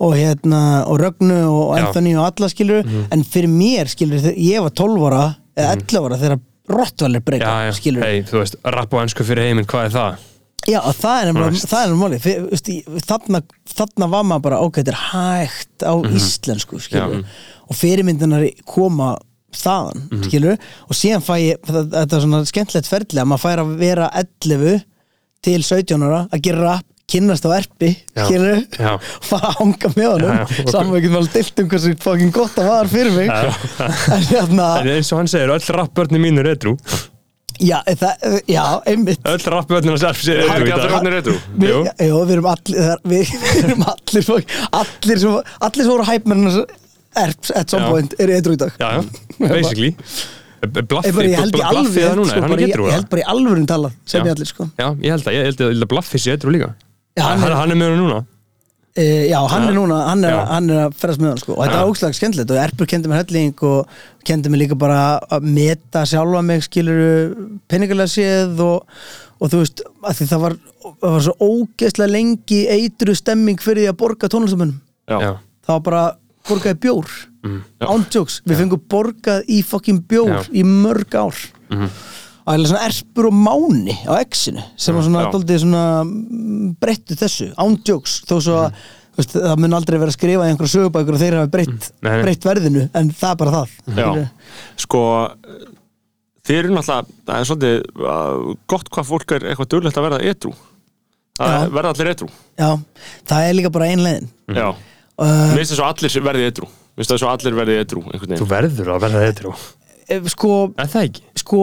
Speaker 4: og hérna og Rögnu og
Speaker 1: Já.
Speaker 4: Anthony og alla skilur en fyrir mér skilur, ég var 12 ára eða 11 ára þegar rottvalir breyka
Speaker 1: já, já,
Speaker 4: skilur,
Speaker 1: hey, þú veist, rapp á ennsku fyrir heiminn, hvað er það?
Speaker 4: Já, og það er er veist, ég- þarna, þarna var maður bara ok, þetta er hægt á íslensku skilur,
Speaker 1: Mhm. Já.
Speaker 4: Og fyrirmyndunar koma þaðan,
Speaker 1: Mhm.
Speaker 4: skilur og síðan fæ ég, þetta er svona skemmtilegt að maður fær að vera 11 til 17 ára að gera rap kynnast á erpi,
Speaker 1: Já.
Speaker 4: skilur
Speaker 1: Já.
Speaker 4: fara að hanga með honum
Speaker 1: Já, já.
Speaker 4: saman við getum alveg dilt um hversu fucking gott það var fyrir mig en hérna,
Speaker 1: En eins og hann segir, öll rappbörni mín er edru
Speaker 4: já, það, já, einmitt
Speaker 1: Öll rappbörnina Erps er
Speaker 2: það er ekki allir eitthvað
Speaker 4: Við,
Speaker 1: Jú.
Speaker 4: já, já, við erum allir við, erum allir allir svo voru hæpmenn erps at some point eru eitthvað í dag.
Speaker 1: Já, já, basically. Blaffi,
Speaker 4: ég, held sko,
Speaker 1: er
Speaker 4: bara,
Speaker 1: edru
Speaker 4: held bara í alvörin talað sem ég allir sko.
Speaker 1: Ég held að, Blaffi sé edru líka.
Speaker 4: Hann er-
Speaker 1: hann er með hann núna?
Speaker 4: E, já, hann er núna, hann er, er að ferðast með hann sko. Og þetta er ógslag skemmtilegt og Erpur kendi mér helling og kendi mér líka bara að meta sjálfa mig skilur peningalega séð og, og þú veist, það var, það var svo ógeðslega lengi eitru stemming fyrir því að borga tónlistamönnum það var bara borgaði bjór.
Speaker 1: Mm.
Speaker 4: ándjóks, við fengum borgað í fokkin bjór í mörg ár.
Speaker 1: Mhm.
Speaker 4: og það er svona erpur og máni á exinu sem var svona
Speaker 2: Já.
Speaker 4: daldið svona mm, breyttu þessu, ándjóks þó svo að það mun aldrei vera að skrifa í einhverja sögubækur og þeir hafa breytt,
Speaker 1: nei.
Speaker 4: breytt verðinu en það er bara það.
Speaker 2: Já. sko þið eru náttúrulega, það er svolítið uh, gott hvað fólk er eitthvað dörlegt að verða edru það
Speaker 4: Já.
Speaker 2: er- verða allir
Speaker 4: Já, það er líka bara ein leiðin.
Speaker 2: Já, mér finnst þess að allir verði edru mér finnst þess að allir verði edru
Speaker 1: þú verður að verða edru
Speaker 4: eh, sko,
Speaker 1: Er það ekki?
Speaker 4: sko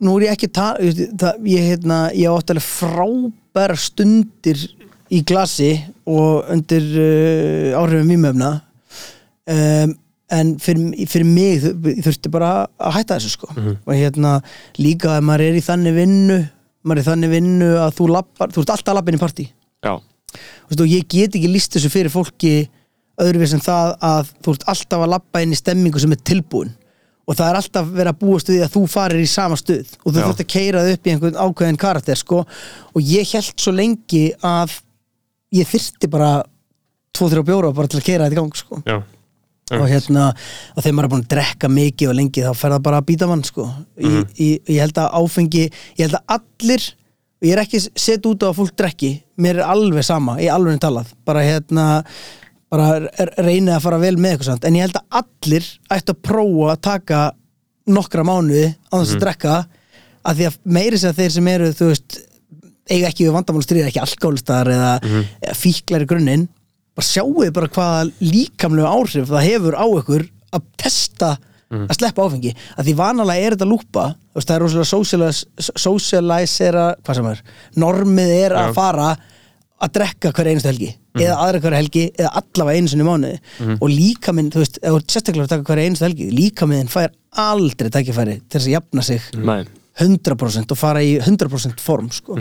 Speaker 4: nú er ég ekki tala ég, hérna, ég átti alveg frábæra stundir í glasi og undir uh, áhrifum vímöfna um, en fyrir, fyrir mig þurfti bara að hætta þessu sko. Og hérna líka að maður er í þannig vinnu maður er í þannig vinnu að þú lappar, þú ert alltaf að lappa inn í partí. Og ég get ekki líst þessu fyrir fólki öðruvís en það að þú ert alltaf að lappa inn í stemmingu sem er tilbúin. Og það er alltaf verið að búast við að þú farir í sama stuð. Og þú þurft að keira þig upp í einhvern ákveðin karakter sko. Og ég held svo lengi að ég þyrfti bara tvo, þrjá bjóra bara til að keira þetta í gang sko.
Speaker 1: Já,
Speaker 4: og hérna, og þegar maður er búin að drekka mikið og lengi þá fer það bara að býta mann sko. mm
Speaker 1: Mhm.
Speaker 4: ég, ég held að áfengi ég held að allir, og ég er ekki sett út á að fólk drekki, mér er alveg sama ég er alveg talað, bara hérna bara er- reynið að fara vel með eitthvað samt, en ég held að allir ættu að prófa að taka nokkra mánuði á þess að drekka að því að meiri sér þeir sem eru þú veist, eiga ekki við vandamál stríða ekki alkoholistar eða, eða fíklar í grunninn bara sjáu bara hvaða líkamlegu áhrif það hefur á ykkur að testa að sleppa áfengi að því vanalega er þetta lúpa þú veist, það er rosalega socialis- socialisera hvað sem er, normið er að fara að drekka hver einustu helgi eða aðra hver helgi eða allavega einu sinni í mánuði. Og líka minn, þú veist, ef þú sérstaklega að taka hver einustu helgi, líka minn fær aldrei tækifæri til þess að jafna sig
Speaker 2: Nei,
Speaker 4: 100% og fara í 100% form sko.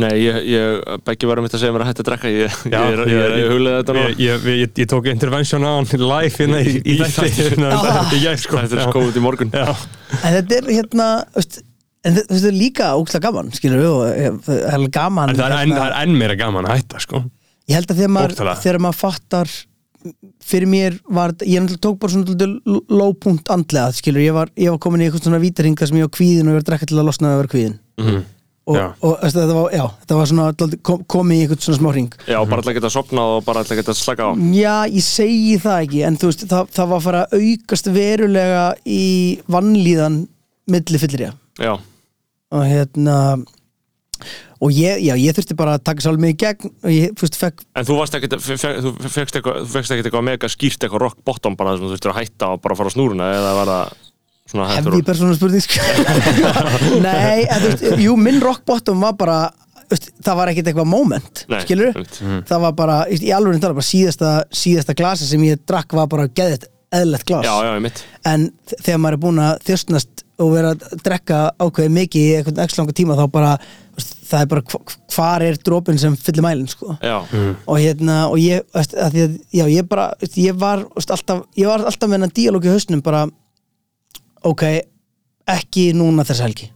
Speaker 2: Nei ég, ég Beggi var um þetta að segja mér að hætta að drekka Ég, ég,
Speaker 1: Já,
Speaker 2: ég að huglega þetta
Speaker 1: ég,
Speaker 2: nú
Speaker 1: ég, ég, ég tók intervention á hann live í, þætti. hérna, í gær, sko.
Speaker 2: Þetta er skóðut í morgun.
Speaker 4: En þetta er hérna veist, en þe- þetta er líka ógslag gaman skilur við og eh, það er gaman
Speaker 1: En það er, enn,
Speaker 4: hérna,
Speaker 1: það er enn meira gaman að hætta sko.
Speaker 4: ég held að þegar maður, þegar maður fattar fyrir mér var ég náttúrulega tók bara svona dálítið low punkt andlega skilur, ég var, ég var komin í eitthvað svona vítaring þar sem ég var kvíðin og ég var að drekka til að losna að vera kvíðin
Speaker 2: Mhm.
Speaker 4: og,
Speaker 1: Já.
Speaker 4: og veist, þetta var, já, þetta var svona kom, komið í eitthvað svona smá hring
Speaker 2: Já, bara alltaf geta sopnað og bara alltaf geta slaka á
Speaker 4: Já, ég segi það ekki en þú veist, það, það var að fara að aukast verulega í vannlíðan milli fyllir
Speaker 2: Já,
Speaker 4: og hérna og ég, já, ég þurfti bara að taka sálum mig í gegn og ég, þú veist, fekk
Speaker 2: en þú varst ekkert fe- fe- Þú fegst ekkert eitthvað mega skýrt eitthvað rock bottom bara þessum þú þurftir að hætta og bara fara á snúruna eða var það svona hættur
Speaker 4: hefði persónu spurning sko. Nei, en þú veist, jú, minn rock bottom var bara það var ekkert eitthvað moment,
Speaker 2: Nei,
Speaker 4: skilur
Speaker 2: einmitt.
Speaker 4: það var bara, í alveg tala bara síðasta, síðasta glasi sem ég drakk var bara geðið eðlert glas
Speaker 2: Já, já, ég
Speaker 4: en þegar maður er búin að þjóstnast og vera að drekka ákveðið mikið í eitthvað ekstra langa tíma þá bara það er bara hva- hvar er dropin sem fyllir mælinn sko.
Speaker 2: Já,
Speaker 4: og hérna og ég, að því að, já, ég bara ég var alltaf ég var alltaf með hennan díalóg í hausnum bara ok, ekki núna þess helgi.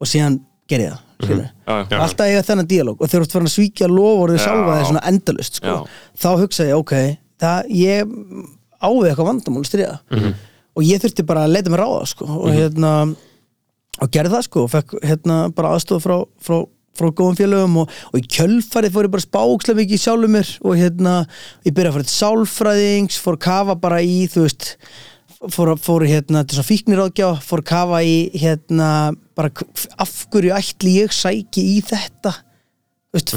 Speaker 4: Og síðan ger ég það skilur
Speaker 2: já, já,
Speaker 4: alltaf eiga þennan díalóg. Og þegar þú ert farin að svíkja lofórið
Speaker 2: Já.
Speaker 4: sjálfa þig svona endalust sko.
Speaker 2: Já.
Speaker 4: þá hugsa ég, ok, það ég ávið eitthvað vandamál að stríða.
Speaker 2: Mhm.
Speaker 4: Og ég þurfti bara að leita mér ráða sko. og hérna og gerði það sko og fekk hérna bara aðstof frá, frá, frá góðum félögum. Og, og í kjölfarið fór ég bara spákslega mikið í sjálfum mér. Og hérna ég byrjaði að fara til sálfræðings fór kafa bara í þú veist fór, fór hérna til svona fíkniráðgjá fór kafa í hérna bara af hverju ætli ég sæki í þetta? Þú veist,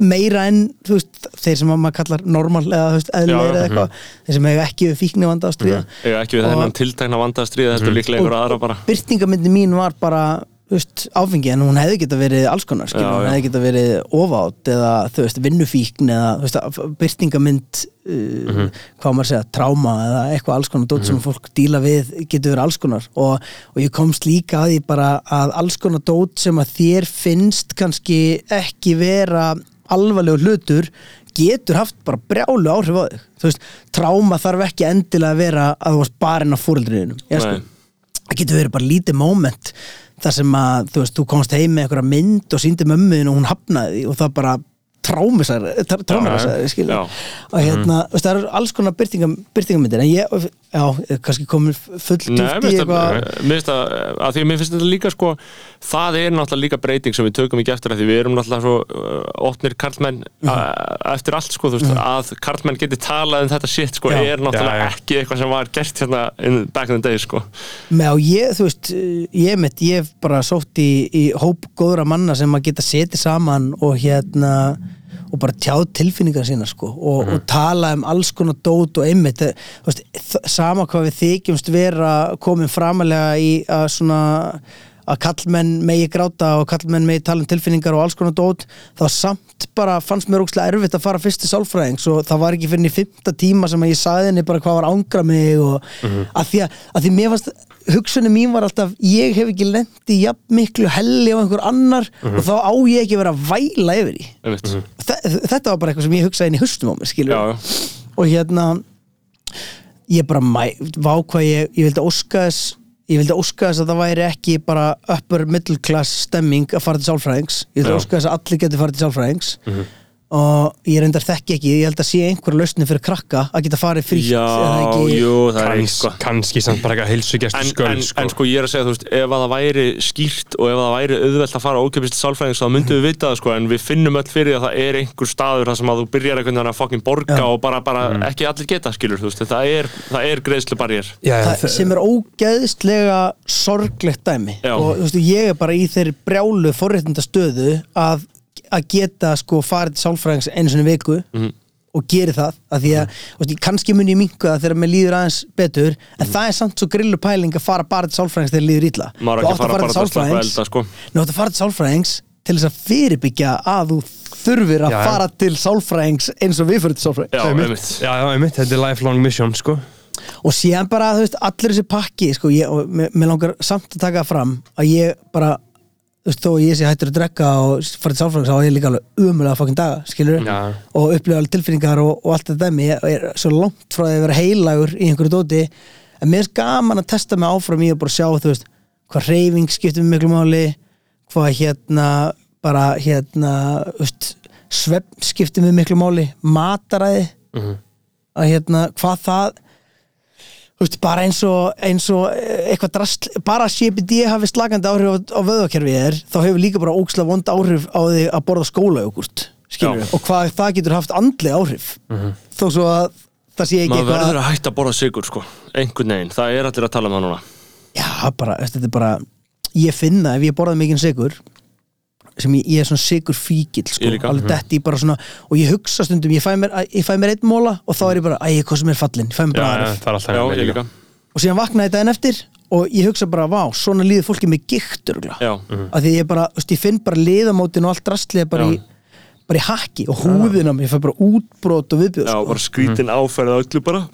Speaker 4: meira en veist, þeir sem að maður kallar normal eða veist, eðlilegir
Speaker 2: já,
Speaker 4: eða eitthvað. Þeir sem hefur ekki við fíkni vanda að stríða.
Speaker 2: Ég hef ekki við þennan tiltækna vanda að stríða Þetta er líklega einhver aðra bara.
Speaker 4: byrtingamyndi mín var bara veist, áfengi en hún hefði geta verið alls konar skilur,
Speaker 2: Já,
Speaker 4: hún hefði geta verið ofátt eða þú veist, vinnufíkn eða byrtingamynd uh,
Speaker 2: Mhm.
Speaker 4: hvað á maður að segja, tráma eða eitthvað alls konar dót sem fólk díla við getur verið alls konar. Og, og ég komst líka að því bara að alls konar dót sem að þér finnst kannski ekki vera alvarlegur hlutur getur haft bara brjálu áhrif á þig. Þú veist, tráma þarf ekki endilega að vera að þú varst barinn af fóreldriðinum ég sko. Það getur verið bara lítið moment þar sem að þú veist, þú komst heim með einhverja mynd og síndi mömmuðin og hún hafnaði og það bara trámisar trámisar, og hérna, þú veist, það eru alls konar byrtingam, byrtingamyndir en ég, já, kannski komin full
Speaker 2: mér
Speaker 4: í eitthvað.
Speaker 2: að því að mér finnst þetta líka sko það er náttúrulega líka breyting sem við tökum ekki eftir að því við erum náttúrulega svo uh, opnir karlmenn
Speaker 4: Mhm.
Speaker 2: uh, eftir allt sko þú veist að karlmenn geti talað um þetta shit sko
Speaker 4: Já.
Speaker 2: er náttúrulega
Speaker 1: Já, já.
Speaker 2: ekki eitthvað sem var gert hérna in back in the day sko.
Speaker 4: Með og ég, þú veist, ég mitt ég hef bara sótt í, í hóp góðra manna sem að geta setið saman og hérna og bara tjáð tilfinningar sína sko og, og tala um alls konar dót og einmitt, eh, veist, sama hvað við þykjumst vera komin framalega í að svona að kallmenn megi gráta og kallmenn megi tala um tilfinningar og alls konar dót þá samt bara fannst mér ógslag erfitt að fara fyrst til sálfræðings og það var ekki fyrir í fymta tíma sem að ég saði henni bara hvað var ángra mig og að, því að, að því mér fannst hugsunni mín var alltaf ég hef ekki lendi jafn miklu helli á einhver annar og þá á ég ekki að vera að væla yfir í
Speaker 2: einmitt.
Speaker 4: Þe- þetta var bara eitthvað sem ég hugsaði inn í haustum á mér skilur
Speaker 2: Já, já.
Speaker 4: og hérna ég bara vákvað ég, ég vildi óska þess ég vildi óska þess að það væri ekki bara upper middle class stemming að fara til sálfræðings. Ég vildi
Speaker 2: Já.
Speaker 4: óska þess að allir geti farið til sálfræðings og ég reyndar þekki ekki ég held að sé einhver lausni fyrir krakka að geta farið frítt
Speaker 2: Já,
Speaker 4: ekki?
Speaker 2: jú, það er eitthvað
Speaker 1: kannski samt bara eitthvað heilsugjast
Speaker 2: En, en,
Speaker 1: sko.
Speaker 2: en sko ég er að segja, þú veist, ef að það væri skýrt og ef að það væri auðvelt að fara ókipist sálfræðings þá myndum við vita það sko, en við finnum öll fyrir að það er einhver staður þar sem að þú byrjar einhvern veginn að fucking borga
Speaker 4: Já.
Speaker 2: og bara, bara ekki allir geta skilur, þú veist, það er, það er greiðslu barjér
Speaker 1: Já, já,
Speaker 4: það, sem er ógeðslega sorglegt dæmi.
Speaker 2: Já.
Speaker 4: og veist, ég er bara í þeirri brjálu forréttinda stöðu að, að geta sko farið til sálfræðings einu sinni í viku
Speaker 2: Mhm.
Speaker 4: og geri það, af því að þú veist, kannski mun ég minka það þegar mér líður aðeins betur en það er samt svo grillu pæling að fara bara til sálfræðings þegar líður illa
Speaker 2: maður
Speaker 4: Þú
Speaker 2: er
Speaker 4: átt
Speaker 2: að fara til að elda sko.
Speaker 4: Nú átt að fara til sálfræðings til þess að fyrirbyggja að þú þurfir að
Speaker 1: Já,
Speaker 4: fara til sálfræðings eins og við fyrir til sálfræðings
Speaker 2: Já,
Speaker 1: Einmitt.
Speaker 2: einmitt.
Speaker 1: já, já, einmitt, þetta er lifelong mission sko
Speaker 4: og síðan bara, þú veist, allir þessi pakki sko, ég, og mér, langar samt að taka fram að ég bara þú veist, þó að ég sé hættur að drekka og fara til sálfræðings þá er ég líka alveg umulega fokkin daga skilur
Speaker 1: Já.
Speaker 4: og upplifa alveg tilfinningar og, og allt þetta dæmi, ég er svo langt frá því að vera heilagur í einhverju dóti en mér er gaman að testa mig áfram í að bara sjá, þú veist, hvað reyfing skiptir mig miklu máli hvað hérna bara hérna, skiptir mig miklu máli mataræði. Að hérna, hvað það veist, bara eins og, eins og eh, eitthvað drast, bara CBD hafi slagandi áhrif á, á vöðvakerfið er þá hefur líka bara ókslega vond áhrif á því að borða skólajógurt, og hvað það getur haft andleg áhrif. Þó svo að það sé ekki
Speaker 2: Maður
Speaker 4: eitthvað
Speaker 2: verður að hætta að borða sigur sko Einhvern veginn, það er allir að tala um það núna.
Speaker 4: Já, bara, þetta er bara ég finna ef ég borðað mikinn sigur sem ég, ég er svona sigur fíkil sko,
Speaker 2: Ég líka.
Speaker 4: alveg detti bara svona og ég hugsa stundum, ég fæ mér, ég fæ mér einn móla og þá er ég bara, æ, hvað sem er fallin ég fæ mér bara
Speaker 2: ég líka.
Speaker 4: og síðan vaknaði daginn eftir og ég hugsa bara, vá, svona líður fólki með gikt örgulega,
Speaker 2: Já,
Speaker 4: af því ég bara veist, ég finn bara liðamótin og allt rastlega bara,
Speaker 2: Já.
Speaker 4: í, bara í hakki og húðin á mig ég fæ bara útbrot og viðbjóð
Speaker 2: já
Speaker 4: sko.
Speaker 2: bara skrítin áferð öllu bara.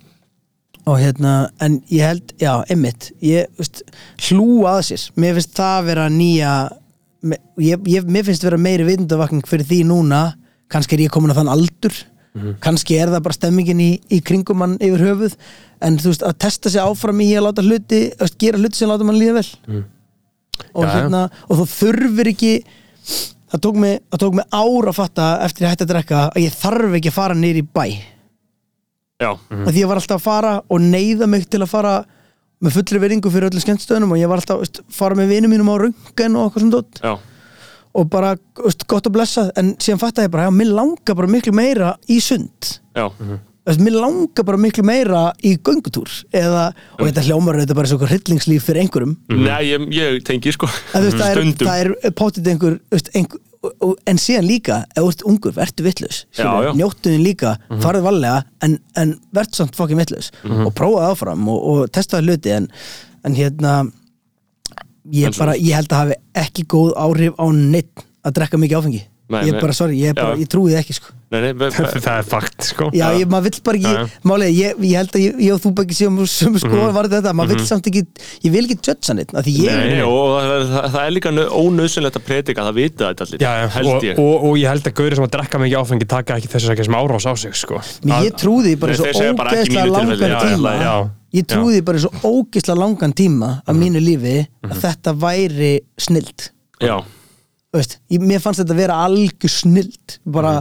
Speaker 4: Og hérna, en ég held, já, emmitt ég, veist, hlúa að sér. Mér finnst það vera nýja ég, ég, mér finnst vera meiri vitundavakning fyrir því núna, kannski er ég komin á þann aldur, kannski er það bara stemmingin í, í kringum mann yfir höfuð. En þú veist, að testa sig áfram í að láta hluti, að gera hluti sem láta mann líða vel. Og
Speaker 1: Já, já.
Speaker 4: hérna og þú þurfir ekki það tók mig, mig ár að fatta eftir ég hætti að drekka að ég þarf ekki að fara nýr í bæ.
Speaker 2: Já,
Speaker 4: að því ég var alltaf að fara og neyða mig til að fara með fullri veringu fyrir öllu skemmtstöðunum og ég var alltaf veist, fara með vinum mínum á röngan og eitthvað sem dótt
Speaker 2: já,
Speaker 4: og bara veist, gott að blessa en síðan fattaði ég bara, já, mér langar bara miklu meira í sund.
Speaker 2: Já.
Speaker 4: Veist, mér langar bara miklu meira í göngutúr eða, og þetta hljómar þetta bara svo hryllingslíf fyrir einhverjum.
Speaker 2: Nei, ég, ég tengi sko.
Speaker 4: Að, veist, það, er, það er potið einhver, einhver en síðan líka, ef þú ert ungur, verður
Speaker 2: já.
Speaker 4: njóttuðin líka, farið varlega en, en verður samt fokkin vitlaus og prófaði áfram og, og testaði hluti en, en hérna ég, bara, ég held að hafi ekki góð áhrif á neitt að drekka mikið áfengi
Speaker 2: Nei,
Speaker 4: ég
Speaker 2: nei.
Speaker 4: bara, sorry, ég, bara, ég trúi það ekki sko.
Speaker 2: Nei, nei, ve- ve-
Speaker 1: það er fakt sko.
Speaker 4: Já, ég, maður vill bara ekki málega, ég, ég held að ég, ég og þú bara ekki séum sömu skoðan var þetta, maður vill samt ekki ég vil ekki judge neitt, af því ég
Speaker 2: Nei, nei, og það, það, það er líka nau- ónauðsynlegt að predika, það vita þetta allir
Speaker 1: Já,
Speaker 2: held
Speaker 1: og,
Speaker 2: ég.
Speaker 1: og, og ég held að gauri sem að drekka mikið áfengi taka ekki þessu ekki sem árás á sig sko.
Speaker 4: Men ég trúði bara svo ógeðslega langan tíma. Ég trúði bara svo ógeðslega langan tíma af mínu lífi að þetta væri snild
Speaker 2: Já,
Speaker 4: veist, ég, Mér fannst þetta vera algjör snild bara,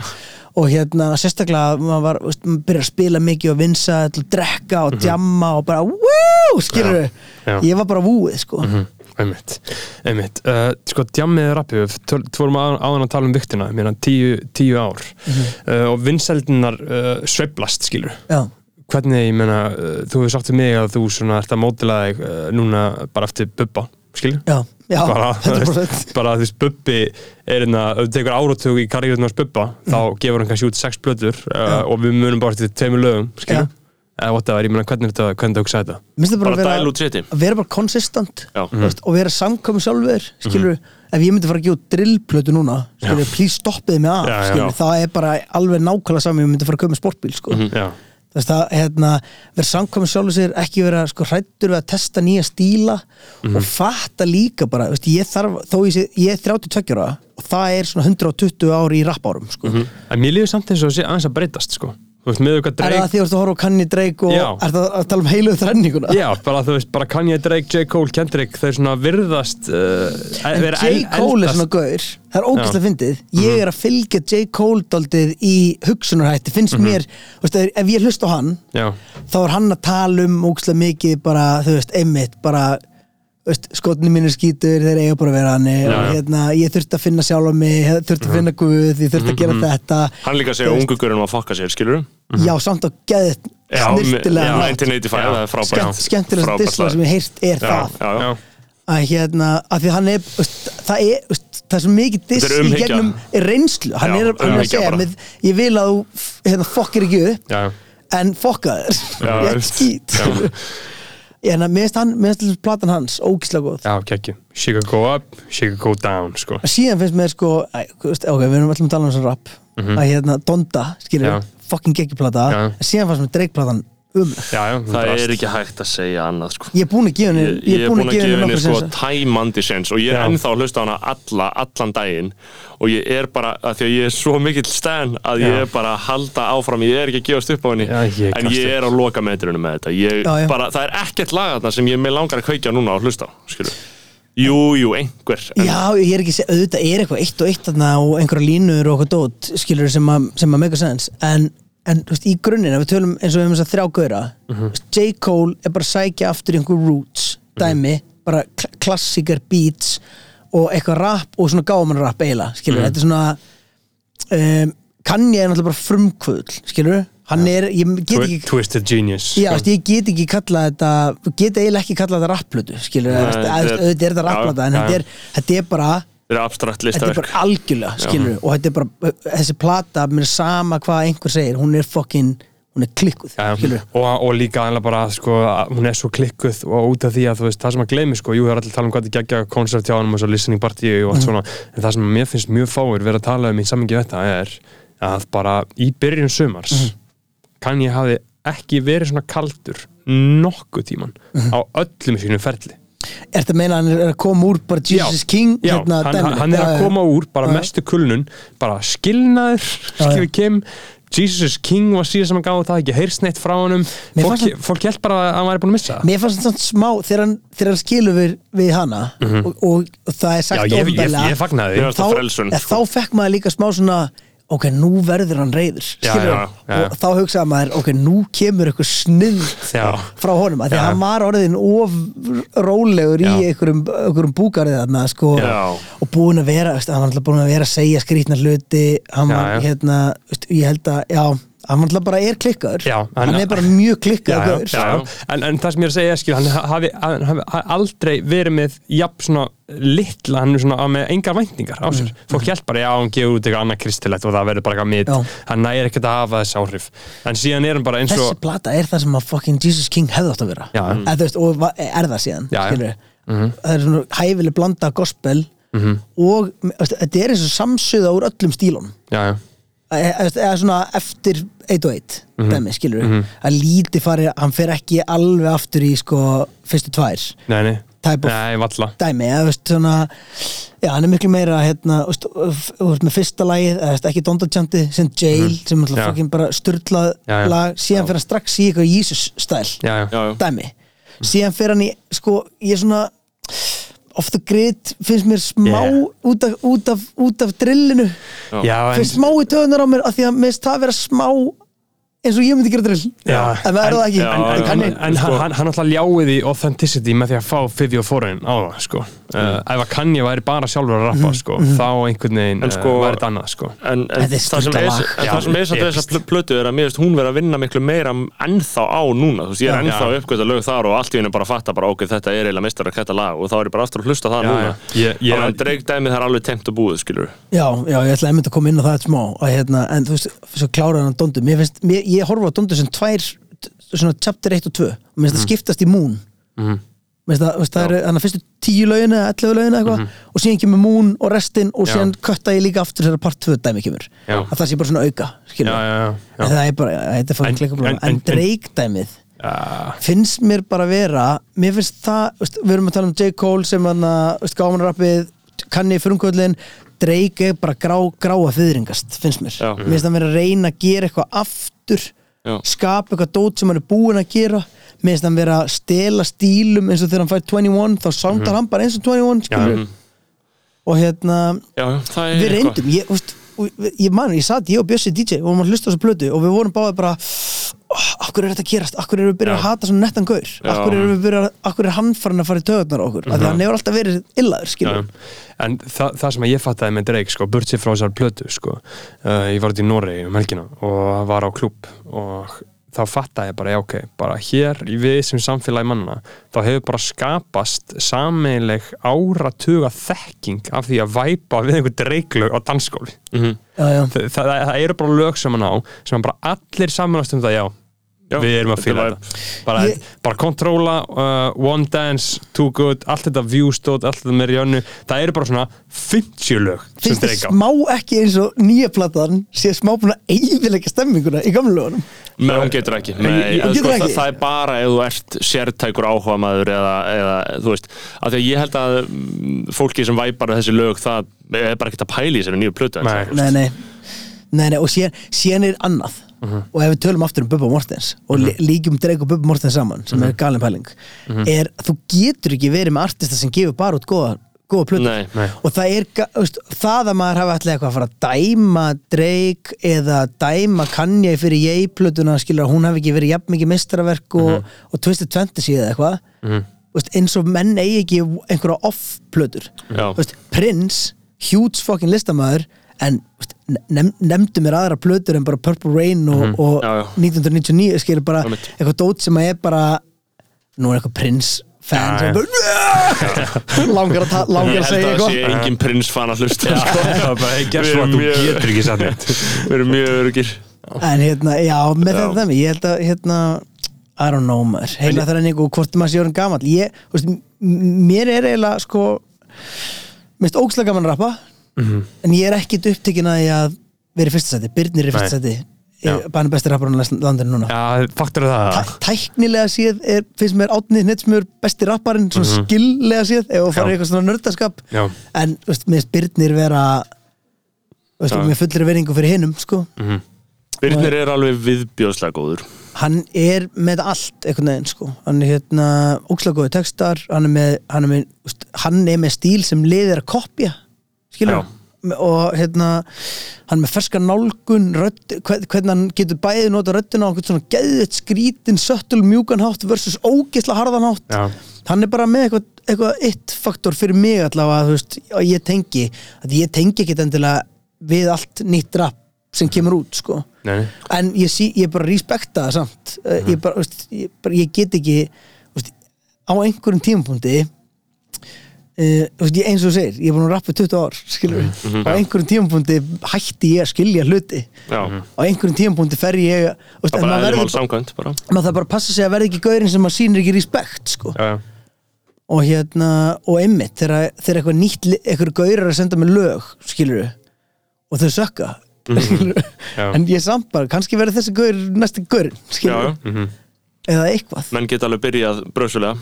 Speaker 4: og hérna sérstaklega maður var, veist, maður byrja að spila mikið og vinsa, að drekka og djamma og bara, wú, skilur
Speaker 1: Já, já.
Speaker 4: ég var bara vúið, sko.
Speaker 1: Einmitt, einmitt. Uh, sko, djammið rappið, töl- vorum áðan að tala um viktina, mér hann tíu, tíu ár. Uh, og vinsældinar uh, sveiflast, skilur
Speaker 4: Já,
Speaker 1: hvernig, ég meina, uh, þú hefur sagt til mig að þú svona ert að mótila þig uh, núna bara eftir bubba,
Speaker 4: já,
Speaker 1: bara, þú
Speaker 4: 100%
Speaker 1: veist, bara þú veist, Bubbi er hérna, ef þú tekur áratug í karriðunars Bubba, þá gefur hann kannski út sex blöður uh, og við munum bara til tveimur lögum, skilju, eða whatever, ég meina hvernig er þetta, hvernig þetta hugsa þetta?
Speaker 4: Bara,
Speaker 2: bara
Speaker 4: að
Speaker 2: dæl út seti
Speaker 4: að vera bara konsistant veist, og vera samkomi sjálfur skilur, ef ég myndi fara að gefa út drillplötu núna skilur, please stoppiði mig af
Speaker 1: já.
Speaker 4: það er bara alveg nákvæmlega saman ég myndi fara að köpa með sportbíl sko.
Speaker 1: Já,
Speaker 4: þú veist það, hérna, vera samkomi sjálfur sér ekki vera sko hrættur við að testa nýja stíla og fatta líka bara, veist, ég þarf þó ég, ég er 32 ára og það er svona 120 ári í rappárum sko.
Speaker 1: en mér líður samt eins og sé aðeins að breytast, sko, þú veist, með eitthvað
Speaker 4: er það því að þú ert að horfa á Kanye Drake og
Speaker 1: Já.
Speaker 4: er það að tala um heiluðu þrenninguna
Speaker 1: Já, bara þú veist, bara Kanye, Drake, J. Cole, Kendrick þeir svona virðast uh,
Speaker 4: En
Speaker 1: vera
Speaker 4: J.
Speaker 1: el-
Speaker 4: Cole er
Speaker 1: eldast-
Speaker 4: svona gaur Það er ógæslega fyndið Ég er að fylgja J. Cole daldið í hugsunarhætti Finnst mér, þú veist, ef ég hlust á hann
Speaker 1: Já,
Speaker 4: Þá er hann að tala um ógæslega mikið bara, þú veist, einmitt bara, þú skotni mínu skítur þeir eiga bara að vera hann og hérna, ég þurfti að finna sjálf á mig þurfti að finna Guð, ég þurfti að gera þetta.
Speaker 2: Hann líka segja
Speaker 4: Þú veist,
Speaker 2: ungu görunum að fokka sér, skilur
Speaker 4: Já, samt á geðið snirtilega
Speaker 2: já,
Speaker 4: hátt.
Speaker 2: 1985, það er frábært.
Speaker 4: Skemmt, skemmtilegast
Speaker 2: Frábært
Speaker 4: disla sem ég heyrst er
Speaker 2: Já,
Speaker 4: það.
Speaker 2: já, já,
Speaker 4: að hérna, að því hann er það er, það er svo mikið
Speaker 2: er
Speaker 4: í gegnum er reynslu. Hann er, er að segja með, ég vil að þú hérna, fokkir ekki upp en fokka þér ég er skít. en finnst hann, finnst platan hans ógislega góð
Speaker 1: Já, kekki, she could go up, she could go down sko.
Speaker 4: síðan finnst mér sko ok, við erum alltaf að tala um þessu rap að hérna Donda, skilur.
Speaker 1: Já.
Speaker 4: fucking en síðan fannst mér Drake-platan um
Speaker 1: Já, já,
Speaker 2: það er ekki hægt að segja annað sko.
Speaker 4: ég er búin að gefa henni
Speaker 2: ég, ég er búin að gefa henni
Speaker 4: nokkur
Speaker 2: sko tæmandi sens og ég er ennþá að hlusta á hana alla, allan daginn og ég er bara, að því að ég er svo mikill stan að ég
Speaker 1: Já.
Speaker 2: er bara að halda áfram ég er ekki að gefast upp á henni
Speaker 1: Já, ég
Speaker 2: en ég er á loka metrunum með þetta ég,
Speaker 4: Já, já.
Speaker 2: bara, það er ekkert lag þarna sem ég með langar að kveikja núna og hlusta á skilur. jú, jú, einhver en,
Speaker 4: Já, ég er ekki að segja, auðvitað er eitthvað eitt og eitt þarna og einhverja línur og eitthvað dót skilur sem að, sem að make a sense en, en þú veist, í grunninn, ef við tölum eins og við höfum þess að þrjá gauðra
Speaker 1: Mhm.
Speaker 4: J. Cole er bara að sækja aftur einhver roots dæmi, bara kl klassíkar beats og eitthvað rap og svona gáman rap eiginlega, skilur,
Speaker 1: Mhm.
Speaker 4: þetta er svona um, Kanye er náttúrulega bara frumkvöðl, skilur hann er, ég get ekki
Speaker 1: Twisted Genius
Speaker 4: Já,
Speaker 1: sko.
Speaker 4: veist, ég get ekki kallað þetta get eiginlega ekki kallað þetta rapplötu skilur,
Speaker 2: Nei,
Speaker 4: veist,
Speaker 2: þetta
Speaker 4: að-
Speaker 2: er-
Speaker 4: er þetta rapplöta en
Speaker 1: já,
Speaker 4: þetta er, þetta er bara
Speaker 2: þetta er abstrakt
Speaker 4: þetta er
Speaker 2: listaverk
Speaker 4: bara algjörlega, skilur og þetta er bara, þessi plata, er sama hvað einhver segir, hún er fokkin hún er klikkuð,
Speaker 1: Já,
Speaker 4: skilur
Speaker 1: og, og líka einlega bara sko, hún er svo klikkuð og út af því að þú veist, það sem að gleymi sko, jú, það er allir að tala um hvað þetta geggja koncert hjá hann og svo listening party og allt svona en það sem mér finnst mjög fáir verið að tala um í samingi þetta er að bara í byrjun sumars kann ég hafi ekki verið svona kaldur nokkuð tíman á öllum sínum ferli
Speaker 4: Er þetta að meina að hann er að koma úr bara Jesus King
Speaker 1: já,
Speaker 4: hérna,
Speaker 1: hann, hann er
Speaker 4: Já,
Speaker 1: að
Speaker 4: já.
Speaker 1: koma úr bara
Speaker 4: Já.
Speaker 1: mestu kulnun bara skilnaður skilur Kim Jesus King var síðan sem hann gáði það ekki heyrst neitt frá honum
Speaker 4: Mér
Speaker 1: fólk,
Speaker 4: fannst
Speaker 1: fólk held bara að hann væri búin að missa.
Speaker 4: Mér fannst þetta smá, þegar hann, hann skilur við, við hana og, og, og það er
Speaker 1: Já,
Speaker 4: sagt
Speaker 1: ég, ég,
Speaker 4: opinberlega,
Speaker 1: ég fagnaði
Speaker 4: þá,
Speaker 2: sko.
Speaker 4: þá fekk maður líka smá svona ok, nú verður hann reyður og þá hugsaði maður ok, nú kemur eitthvað snill frá honum, af því að hann var orðin of rólegur í
Speaker 1: Já.
Speaker 4: einhverjum, einhverjum búkarið þarna sko,
Speaker 2: Já.
Speaker 4: og búin að vera hann var alltaf búin að vera að segja skrýtna hluti hann var hérna ég held að, já, hann bara er klikkaður
Speaker 1: Já,
Speaker 4: hann,
Speaker 1: hann-
Speaker 4: er bara mjög klikkaður.
Speaker 1: En, en það sem ég er að segja skil, hann hafi, hann hafi aldrei verið með jafn svona litla, hann er svona með engar væntingar á sér. Fólk held bara, já, hann gefur út eitthvað annað kristilegt og það verður bara eitthvað mitt.
Speaker 4: Já.
Speaker 1: Hann nægir ekkert að hafa þessi áhrif. En síðan er hann bara eins
Speaker 4: þessi
Speaker 1: og...
Speaker 4: plata er það sem að fucking Jesus King hefði átt að vera. Eða, þú veist, og er það síðan
Speaker 1: já.
Speaker 4: skilurðu. það er svona hæfileg blanda gospel og veist, þetta er eins og samsöða úr öllum stílunum
Speaker 1: Já, já.
Speaker 4: Eða eða svona eftir 1 og 1
Speaker 1: Mhm.
Speaker 4: dæmi, skilur við að lítið fari, hann fer ekki alveg aftur í sko fyrstu tvær
Speaker 1: Nei, nei.
Speaker 4: Type of-
Speaker 1: Nei, valla.
Speaker 4: dæmi, eða veist svona já, hann er miklu meira hérna, veist, með fyrsta lagið, eða veist, ekki Dondachandi sem Jail, sem
Speaker 1: Mhm. Já.
Speaker 4: alltaf bara sturlað
Speaker 1: Já, já.
Speaker 4: lag, síðan fer hann strax í eitthvað Jesus stæl
Speaker 1: Já, já.
Speaker 2: já, já.
Speaker 4: dæmi síðan fer hann í, sko, ég er svona off the grid finnst mér smá
Speaker 1: Yeah.
Speaker 4: út, af, út, af, út af drillinu
Speaker 1: Já, en...
Speaker 4: finnst smá í töðunar á mér af því að mér finnst það vera smá eins og ég myndi gera drill
Speaker 1: Já.
Speaker 4: en það er það ekki
Speaker 2: Já,
Speaker 1: En, en, en,
Speaker 2: en-
Speaker 1: en
Speaker 2: sko-
Speaker 1: hann, hann alltaf ljáði því authenticity með því að fá Fifi og Foreign á það, sko. Uh, ef að Kanye væri bara sjálfur að rappa, sko, þá einhvern veginn
Speaker 2: En
Speaker 1: uh,
Speaker 2: sko-
Speaker 1: væri þetta annað, sko.
Speaker 2: en, en það sem er, er samt við
Speaker 1: epist.
Speaker 2: þessa pl- plötu er að mér finnst hún vera að vinna miklu meira ennþá á núna, þú veist, ég er ennþá
Speaker 1: Já.
Speaker 2: uppgöð að lög þar og allt í hennu bara að fatta bara, ok, þetta er eiginlega mistar að kæta lag og þá er ég bara aftur að hlusta það
Speaker 1: Já,
Speaker 2: núna.
Speaker 1: Ég- ég-
Speaker 2: þannig að dreigdæmið það er alveg tengt og búið, skilur
Speaker 4: já, já, ég ætla einmitt að koma inn á það smá að, hérna, en þú veist, svo kláraði hann Dondu mér finnst, mér, ég horfa á Dondu sem tvær svona chapter 1 og 2 og mér finnst það skiptast í Moon
Speaker 1: Mhm.
Speaker 4: mér finnst það, það er að fyrstu tíu lögin eða 11 lögin eitthvað og síðan kemur Moon og restin og síðan kötta ég líka aftur þegar part 2 dæmi kemur
Speaker 1: Já.
Speaker 4: að það sé bara svona auka
Speaker 1: Já, já, já.
Speaker 4: en það er bara, þetta er fann klikka
Speaker 1: en-
Speaker 4: en, Drake dæmið
Speaker 1: Já.
Speaker 4: finnst mér bara vera mér finnst það, veist, við erum að tala um J. Cole sem hann að gámanrappið kanni frumkvöldin Drake er bara grá, gráa fyrringast finnst mér, mér finnst hann vera að reyna að gera eitthvað aftur
Speaker 2: Já.
Speaker 4: skapa eitthvað dót sem hann er búinn að gera mér finnst hann vera að stela stílum eins og þegar hann fær 21 þá soundar hann bara eins og 21 skilur
Speaker 1: mhm.
Speaker 4: og hérna
Speaker 2: já, er
Speaker 4: við reyndum, ég, og ég man, ég satt, ég og Bjössi DJ og að hlusta á þessu plötu og við vorum báðið bara oh, akkur er þetta að gerast, akkur erum við byrjað að hata svona nettan gaur, akkur erum við byrjað akkur er hann farin að fara í töðunar okkur? Af því að hann hefur alltaf verið illaður,
Speaker 1: Já,
Speaker 4: skilur
Speaker 1: en það, það sem ég fattaði með Drake sko, burt sér frá þessar plötu sko, uh, ég var út í Noregi um helgina og var á klúb og þá fattaði ég bara, já ok, bara hér í við sem samfélagi manna þá hefur bara skapast sameileg áratuga þekking af því að væpa við einhver Drake-lög á dansskóli
Speaker 2: Mhm.
Speaker 4: já, já,
Speaker 1: það, það, það eru bara lög sem hann á sem hann bara allir samanast um það, já
Speaker 2: Já,
Speaker 1: við erum að
Speaker 2: þetta
Speaker 1: fíla
Speaker 2: var-
Speaker 1: þetta. Bara,
Speaker 4: Ég-
Speaker 1: bara Controlla, uh, One Dance Too Good, allt þetta Viewstótt allt þetta með Rjónu, það eru bara svona 50 lög sem
Speaker 4: finnst þið smá ekki eins og nýja platan sé smá búin að eiginleika stemminguna í gamlu lögunum?
Speaker 2: Nei, hún getur ekki, Nei,
Speaker 1: Ég- ég-
Speaker 2: en
Speaker 4: Hún getur
Speaker 2: sko,
Speaker 4: ekki?
Speaker 2: Það, það er bara ef þú ert sértækur áhuga maður eða, eða þú veist, af því að ég held að mm, fólki sem væpar þessi lög það er bara ekkert að pæla í sér nýju plötu
Speaker 1: Nei.
Speaker 4: nei, nei, nei, nei og síðan, síðan er annað og ef við tölum aftur um Bubba Mortens og mm líkjum Drake og Bubba Mortens saman sem er galin pæling er að þú getur ekki verið með artista sem gefur bara út góða, góða plötu.
Speaker 2: Nei,
Speaker 1: nei.
Speaker 4: og það er veist, það að maður hafa allir eitthvað að fara að dæma Drake eða dæma Kanye fyrir Ye-plötuna skilur að hún hafi ekki verið jafn mikið mestraverk og, og Twisted Fantasy eða eitthvað.
Speaker 1: Mhm.
Speaker 4: Eins og menn eigi ekki einhverja. Þú veist, Prince, huge fucking listamæður en þú veist, nef, nefndu mér aðra plötur en bara Purple Rain og, og
Speaker 2: Já, já.
Speaker 4: 1999 skilur bara eitthvað dót sem að er bara nú er eitthvað Prince fan
Speaker 1: Já,
Speaker 4: sem bara langar að, langar
Speaker 2: Ég
Speaker 4: að
Speaker 2: held
Speaker 4: segja
Speaker 2: að það
Speaker 4: eitthvað.
Speaker 2: sé engin prins fan að hlusta sko.
Speaker 1: er guess
Speaker 2: Við erum
Speaker 1: what, þú getur ekki neitt.
Speaker 2: Við erum mjög örugir
Speaker 4: En hérna, já, með
Speaker 2: Já.
Speaker 4: þetta ég held að, hérna, I don't know maður, heila það er einhver hvort maður sé orðin gamall, ég, þú veist, mér er eiginlega, sko, mist ógslega gaman að rappa,
Speaker 2: Mhm.
Speaker 4: en ég er ekkit upptekinn að ég að vera í fyrsta seti, Byrnir er í fyrsta seti,
Speaker 1: Já.
Speaker 4: bara besti rappar á landinu núna.
Speaker 1: Já, faktur það
Speaker 4: Tæ, tæknilega séð er, finnst mér Átni Hnitsmjör besti rapparinn, svona
Speaker 1: Mhm.
Speaker 4: skilllega séð, ef þú farir
Speaker 1: Já.
Speaker 4: eitthvað svona nördaskap,
Speaker 1: Já,
Speaker 4: en, þú veist, mér finnst Byrnir vera, þú veist, með fullri veringu fyrir hinnum, sko.
Speaker 2: Birnir er alveg viðbjóðslega góður
Speaker 4: hann er með allt einhvern veginn sko hann er hérna ókslega góði textar hann er með, hann er með, úst, hann er með stíl sem liðir að kopja skilur? Og hérna hann með ferska nálgun rödd, hvern- hvernig hann getur bæði nota röddina á einhvern svona geðvett skrítin söttul mjúkan hátt versus ógeðsla harðan hátt.
Speaker 1: Já,
Speaker 4: hann er bara með eitthvað, eitthvað eitt faktor fyrir mig allavega þú veist, að ég tengi að ég tengi ekkit endilega við allt nýtt rap sem kemur út sko.
Speaker 1: Nei, nei.
Speaker 4: en ég, sí, ég bara respekta það samt. Mm. ég, bara, veist, ég, bara, ég get ekki veist, á einhverjum tímapunkti uh, ég, eins og segir, ég er búin að rappa í 20 ár skilur
Speaker 2: Mhm.
Speaker 4: á einhverjum tímapunkti hætti ég að skilja hluti.
Speaker 2: Já,
Speaker 4: á einhverjum tímapunkti fer ég
Speaker 2: það er bara eðlumál
Speaker 4: verður
Speaker 2: samkvæmt bara.
Speaker 4: maður þarf bara að passa sig að verða ekki gaurinn sem maður sýnir ekki respekt sko.
Speaker 1: Já,
Speaker 4: og hérna, og einmitt þegar, eitthvað nýtt, eitthvað gaurar að senda mig lög skilur og þau sökka skilur
Speaker 1: Já.
Speaker 4: en ég samt bara, kannski verður þessi gaur næsti gaurinn,
Speaker 2: Já,
Speaker 4: skilur
Speaker 2: já.
Speaker 4: eða eitthvað.
Speaker 2: Menn geta alveg byrjað bröðsulega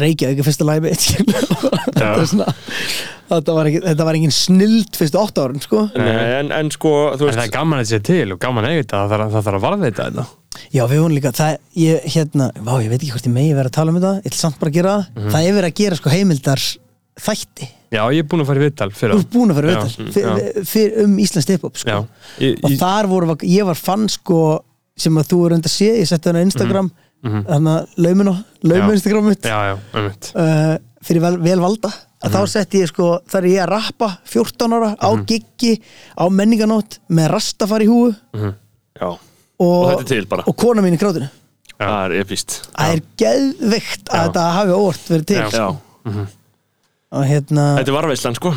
Speaker 4: Reykjavík er fyrsta skilur. þetta, er var ekki þetta var engin snild fyrstu 8 árin sko.
Speaker 2: en, en sko, þú
Speaker 1: En það er gaman að þetta sé til og gaman að eiga þetta, það þarf, það þarf að varðveita þetta.
Speaker 4: já við vorum líka það, ég, hérna, vá, ég veit ekki hvort ég megi vera að tala um þetta ég ætla samt bara gera það það er verið að gera sko, heimildar þætti
Speaker 1: Já, ég er búin að fara í viðtal
Speaker 4: þú ert búin að fara
Speaker 1: Já,
Speaker 4: viðtal
Speaker 1: mm,
Speaker 4: um Íslands hip-hop sko. Og
Speaker 1: ég,
Speaker 4: þar voru, ég var fann sko sem að þú er enda að sé, ég setti hana á Instagram þannig að lauminu
Speaker 1: Mhm, Já.
Speaker 4: Instagram mitt.
Speaker 1: Já, já, einmitt.
Speaker 4: uh, fyrir vel, vel valda. Að þá setti ég sko, þar er ég að rappa 14 ára á giggi á menninganót með rastafari húu
Speaker 2: Já,
Speaker 4: og,
Speaker 2: Og þetta er til bara.
Speaker 4: og kona mín í krátinu
Speaker 2: það er epist
Speaker 4: það er geðveikt að þetta hafi óvart verið til
Speaker 1: Já.
Speaker 2: Já,
Speaker 4: og hérna,
Speaker 2: þetta er varveislan sko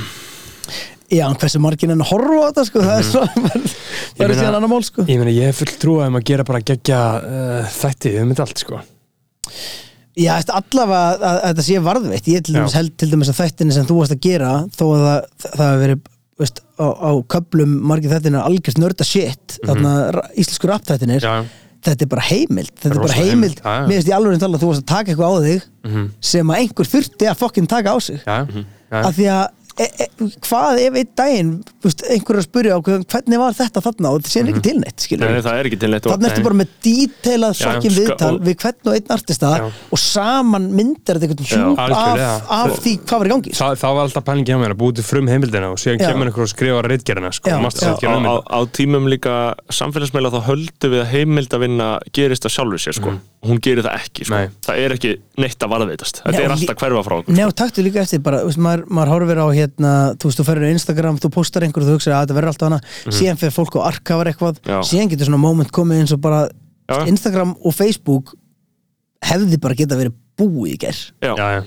Speaker 4: já, hversu margin en að horfa á þetta sko, það er svo það er síðan annar mál sko.
Speaker 1: Ég meina, ég er full trúið um að gera bara gegja uh, þætti um þetta allt, sko.
Speaker 4: Já, allavega að, að, að þetta sé varðveitt. Ég til dæmis held til dæmis að þættinni sem þú varst að gera þó að það, það hafi verið veist, á, á köplum margir þættinni algjörst nörda shit þarna ra- íslensku rap þættinir
Speaker 1: Mhm. Já,
Speaker 4: þetta er bara heimild þetta er bara heimild, mér finnst ég alveg tala að þú varst að taka eitthvað á þig
Speaker 1: Mhm.
Speaker 4: sem að einhver þurfti að fokkin taka á sig.
Speaker 1: Já, já.
Speaker 4: af því að e, e, hvað ef einn daginn veist, einhver er að spyrja á hvern- hvernig var þetta þarna? Og þetta sé ekki til neitt skilur
Speaker 2: Nei, það er ekki til neitt og-
Speaker 4: Þannig ertu bara með díteilað
Speaker 1: Já,
Speaker 4: fokkin
Speaker 2: ska-
Speaker 4: viðtal
Speaker 2: og-
Speaker 4: við hvern og einn artista
Speaker 1: Já.
Speaker 4: og saman myndar þetta einhvern hjúp af,
Speaker 1: algjörlega.
Speaker 4: af því hvað var í gangi.
Speaker 1: Það, það var alltaf pælingi hjá mér að búið til frum heimildina og síðan
Speaker 4: Já.
Speaker 1: kemur einhver og skrifa reitgerina, sko,
Speaker 2: á, á, á tímum líka samfélagsmeila þá höldum við að heimildavinna gerist að sjálfu sér sko. hún gerir það ekki sko. Það er ekki neitt að varðveitast. Þetta
Speaker 4: Nei,
Speaker 2: er alltaf hverfa frá okkur
Speaker 4: Hérna, þú veist, þú ferður á Instagram, þú postar einhver og þú hugsaði að þetta verður alltaf hana, síðan fer fólk og arkafar eitthvað,
Speaker 2: Já.
Speaker 4: síðan getur svona moment komið eins og bara,
Speaker 2: Já.
Speaker 4: Instagram og Facebook hefði bara geta verið búið í ger
Speaker 2: já,
Speaker 1: Já, já.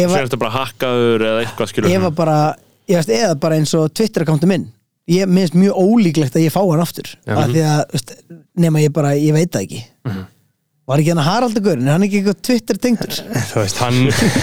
Speaker 4: ef,
Speaker 2: sér þetta bara hakkaður eða eitthvað skilur
Speaker 4: ef að bara, ég veist, eða bara eins og Twitter-akkántu minn. Ég minnst mjög ólíklegt að ég fá hann aftur.
Speaker 1: Já.
Speaker 4: af því að, veist, nema ég bara, ég veit það ekki var ekki hann að Haraldur Gaurin, er hann ekki eitthvað Twitter tengdur.
Speaker 1: Þú veist, hann